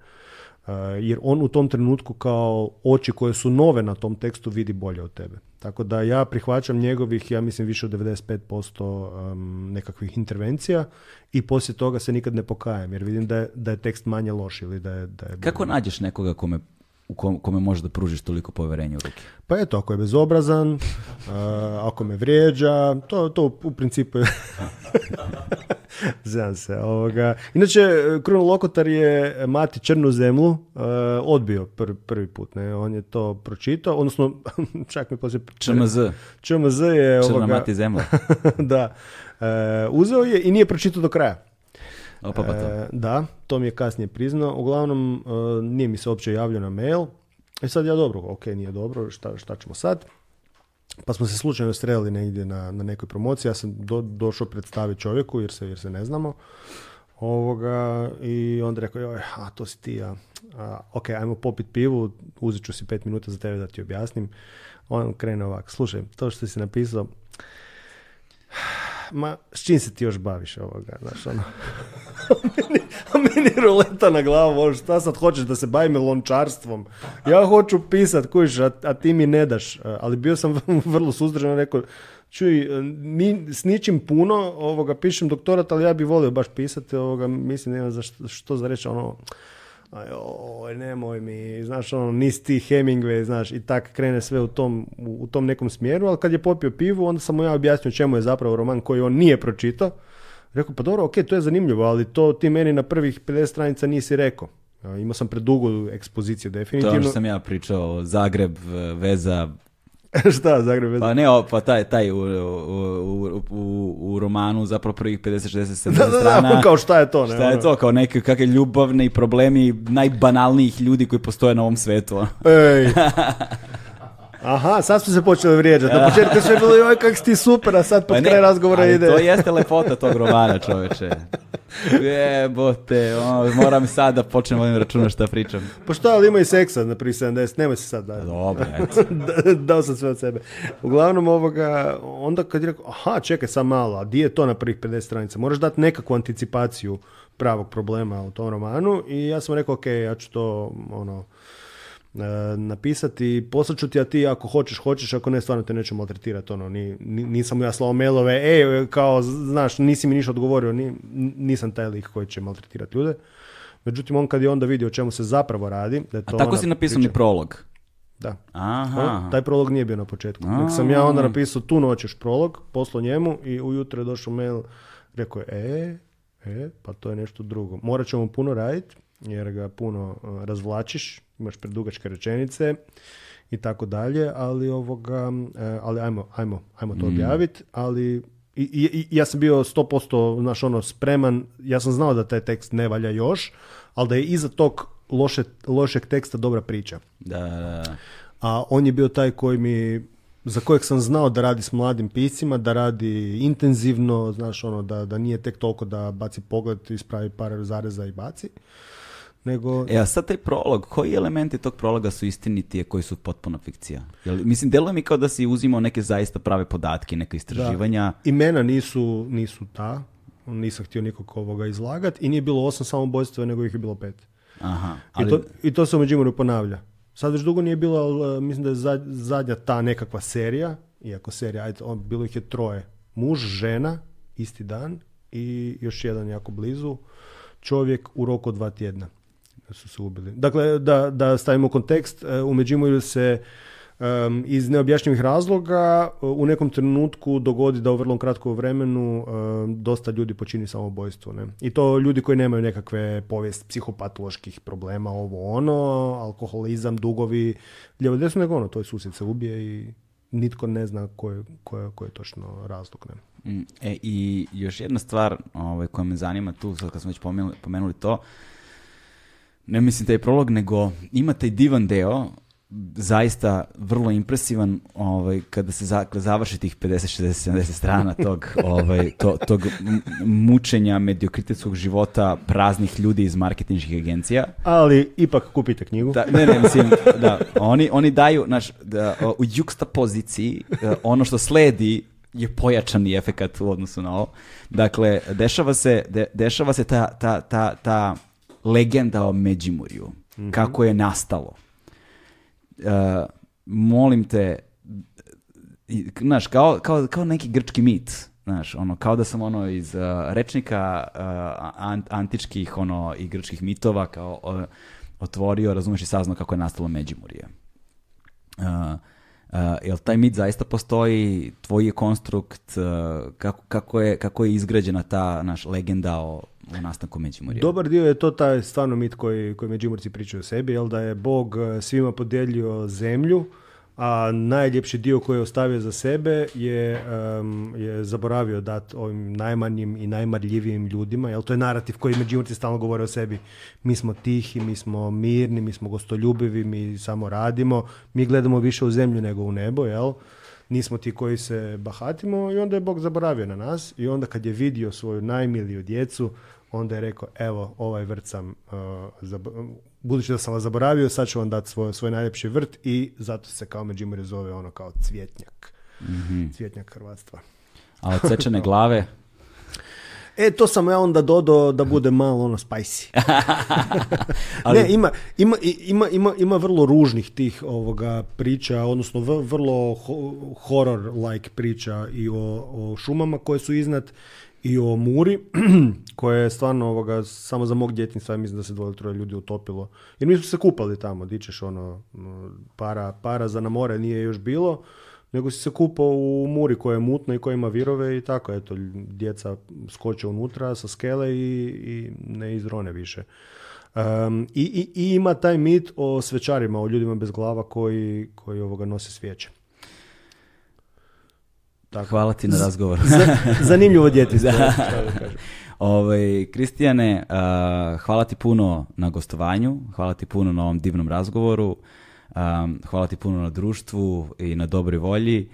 Eh, jer on u tom trenutku kao oči koje su nove na tom tekstu vidi bolje od tebe. Tako da ja prihvaćam njegovih, ja mislim, više od 95% nekakvih intervencija i poslije toga se nikad ne pokajem jer vidim da je, da je tekst manje loš ili da je... Da je Kako nađeš nekoga kome u kome može da pružiš toliko poverenja u ruke? Pa eto, ako je bezobrazan, eh, ako me vrijeđa, to, to u principu je... Znam se. Ovoga. Inače, Kruno Lokotar je Mati Črnu zemlju eh, odbio prvi put. Ne? On je to pročitao, odnosno čak mi poslije... ČMZ. ČMZ je... Črna ovoga... Mati da. Eh, uzeo je i nije pročitao do kraja. Pa pa e, da, to mi je kasnije priznao. Uglavnom, e, nije mi se uopće javljao na mail. E sad ja dobro, ok, nije dobro, šta, šta ćemo sad? Pa smo se slučajno sreli negdje na, na nekoj promociji. Ja sam do, došao predstaviti čovjeku jer se, jer se ne znamo. Ovoga, I onda rekao, joj, a to si ti, a, ok, ajmo popit pivu, uzet ću si pet minuta za tebe da ti objasnim. On krene ovako, slušaj, to što si napisao, ma, s čim se ti još baviš ovoga, znaš, ono. meni, a meni ruleta na glavu, ono, šta sad hoćeš da se bavim lončarstvom? Ja hoću pisat, kojiš, a, ti mi ne daš. Ali bio sam vrlo suzdržan, rekao, čuj, ni, e, s ničim puno, ovoga, pišem doktorat, ali ja bih volio baš pisati, ovoga, mislim, nema za što, što za reći, ono, oj, ovaj, nemoj mi, znaš, ono, nisi ti Hemingway, znaš, i tak krene sve u tom, u tom nekom smjeru, ali kad je popio pivu, onda sam mu ja objasnio čemu je zapravo roman koji on nije pročitao. Rekao, pa dobro, ok, to je zanimljivo, ali to ti meni na prvih 50 stranica nisi rekao. Imao sam predugu ekspoziciju, definitivno. To sam ja pričao, Zagreb, veza Šta, Zagreb bez... Pa ne, pa taj, taj u, u, u, u romanu zapravo prvih 50, 60, 70 strana. kao šta je to, ne? Šta je ono. to, kao neke kakve ljubavne i problemi najbanalnijih ljudi koji postoje na ovom svetu. Ono. Ej, Aha, sad smo se počeli vrijeđati. Na početku sve bilo joj kak si ti super, a sad pa pod pa kraj razgovora ide. To jeste lepota tog romana, čoveče. Jebote, ono, moram sad da počnem ovim računa šta pričam. Pa ali ima i seksa na pri 70, nemoj se sad da. Dao sam sve od sebe. Uglavnom ovoga, onda kad je rekao, aha, čekaj sam malo, a di je to na prvih 50 stranica? Moraš dati nekakvu anticipaciju pravog problema u tom romanu i ja sam rekao, ok, ja ću to, ono, E, napisati, poslaću ti, a ti ako hoćeš, hoćeš, ako ne, stvarno te neću maltretirati, ono, ni, nisam mu ja slao mailove, e, kao, znaš, nisi mi ništa odgovorio, ni, nisam taj lik koji će maltretirati ljude. Međutim, on kad je onda vidio o čemu se zapravo radi... Da je to a tako si napisao ni prolog? Da. Aha. taj prolog nije bio na početku. Nek sam ja onda napisao tu noćeš prolog, poslao njemu i ujutro je došao mail, rekao je, e, e, pa to je nešto drugo. Morat ćemo puno raditi, jer ga puno e, razvlačiš, imaš predugačke rečenice i tako dalje, ali ovoga, e, ali ajmo, ajmo, ajmo to mm. objaviti, ali i, ja sam bio 100% naš ono, spreman, ja sam znao da taj tekst ne valja još, ali da je iza tog lošeg teksta dobra priča. Da, da, da. A on je bio taj koji mi za kojeg sam znao da radi s mladim piscima, da radi intenzivno, znaš ono, da, da nije tek toliko da baci pogled, ispravi par zareza i baci. Nego... E, a sad taj prolog, koji elementi tog prologa su istiniti, a koji su potpuno fikcija? Jel, mislim, deluje mi kao da si uzimao neke zaista prave podatke, neke istraživanja. Da. Imena nisu, nisu ta, nisam htio nikog ovoga izlagat i nije bilo osam samobojstva, nego ih je bilo pet. Aha, I, to, I to se u Međimurju ponavlja. Sad već dugo nije bilo, e, mislim da je zadnja ta nekakva serija, iako serija, ajde, on, bilo ih je troje. Muž, žena, isti dan i još jedan jako blizu, čovjek u roku dva tjedna su se ubili. Dakle, da, da stavimo kontekst, e, u Međimurju se um, iz neobjašnjivih razloga u nekom trenutku dogodi da u vrlo kratkom vremenu dosta ljudi počini samoubojstvo. Ne? I to ljudi koji nemaju nekakve povijest psihopatoloških problema, ovo ono, alkoholizam, dugovi, ljevo desno nego ono, to je susjed se ubije i nitko ne zna koji je točno razlog. Ne? Mm, e, I još jedna stvar ovaj, koja me zanima tu, sad kad smo već pomenuli, pomenuli to, ne mislim taj prolog, nego ima taj divan deo, zaista vrlo impresivan ovaj, kada se za, završi tih 50, 60, 70 strana tog, ovaj, tog mučenja mediokritetskog života praznih ljudi iz marketinških agencija. Ali ipak kupite knjigu. Da, ne, ne, mislim, da, oni, oni daju, naš, da, u poziciji, e, ono što sledi je pojačani efekat u odnosu na ovo. Dakle, dešava se, dešava se ta, ta, ta, ta legenda o Međimurju, mhm. kako je nastalo. Uh, molim te, znaš, kao, kao, kao neki grčki mit, znaš, ono, kao da sam ono iz uh, rečnika e, antičkih ono, i grčkih mitova kao otvorio, razumeš i saznao kako je nastalo Međimurje. Uh, Uh, jel taj mit zaista postoji, tvoj je konstrukt, kako, kako, je, kako je izgrađena ta naš legenda o o nastanku Međimurja. Dobar dio je to taj stvarno mit koji, koji Međimurci pričaju o sebi, jel da je Bog e, svima podijelio zemlju, a najljepši dio koji je ostavio za sebe je, je zaboravio dat ovim najmanjim i najmarljivijim ljudima, jel to je narativ koji Međimurci stalno govore o sebi. Mi smo tihi, mi smo mirni, mi smo gostoljubivi, mi samo radimo, mi gledamo više u zemlju nego u nebo, jel? nismo ti koji se bahatimo i onda je Bog zaboravio na nas i onda kad je vidio svoju najmiliju djecu onda je rekao evo ovaj vrt sam, uh, budući da sam vas zaboravio, sad ću vam dati svoj, svoj najljepši vrt i zato se kao Međimurje zove ono kao cvjetnjak, mm cvjetnjak Hrvatstva. A od glave? E, to sam ja onda dodao da bude malo ono spicy. Ali... Ne, ima, ima, ima, ima, ima vrlo ružnih tih ovoga priča, odnosno vrlo horror-like priča i o, o šumama koje su iznad i o Muri, koje je stvarno ovoga, samo za mog djetinjstva, ja mislim da se dvoje troje ljudi utopilo. Jer mi smo se kupali tamo, dičeš ono, para, para za na more nije još bilo, nego si se kupao u Muri koja je mutna i koja ima virove i tako, eto, djeca skoče unutra sa skele i, i ne izrone više. i, i, i, ima taj mit o svečarima, o ljudima bez glava koji, koji ovoga nose svijeće. Tako. Hvala ti na razgovoru. Zanimljivo da. Ovaj, Kristijane, hvala ti puno na gostovanju, hvala ti puno na ovom divnom razgovoru, hvala ti puno na društvu i na dobroj volji.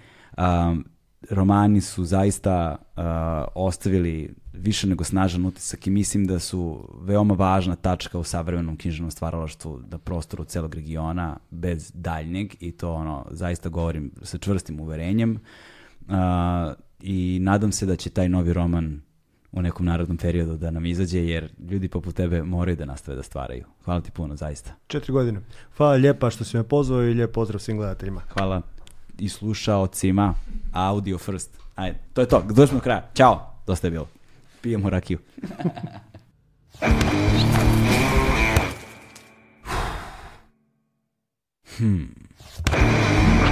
romani su zaista ostavili više nego snažan utisak i mislim da su veoma važna tačka u savremenom književnom stvaralaštvu na prostoru celog regiona bez daljnjeg i to ono zaista govorim sa čvrstim uverenjem. I nadam se da će taj novi roman u nekom narodnom periodu da nam izađe, jer ljudi poput tebe moraju da nastave da stvaraju. Hvala ti puno, zaista. Četiri godine. Hvala lijepa što si me pozvao i lijep pozdrav svim gledateljima. Hvala i slušaocima. Audio first. Ajde, to je to. Došli smo do kraja. Ćao. Dosta je bilo. Pijemo rakiju. hmm.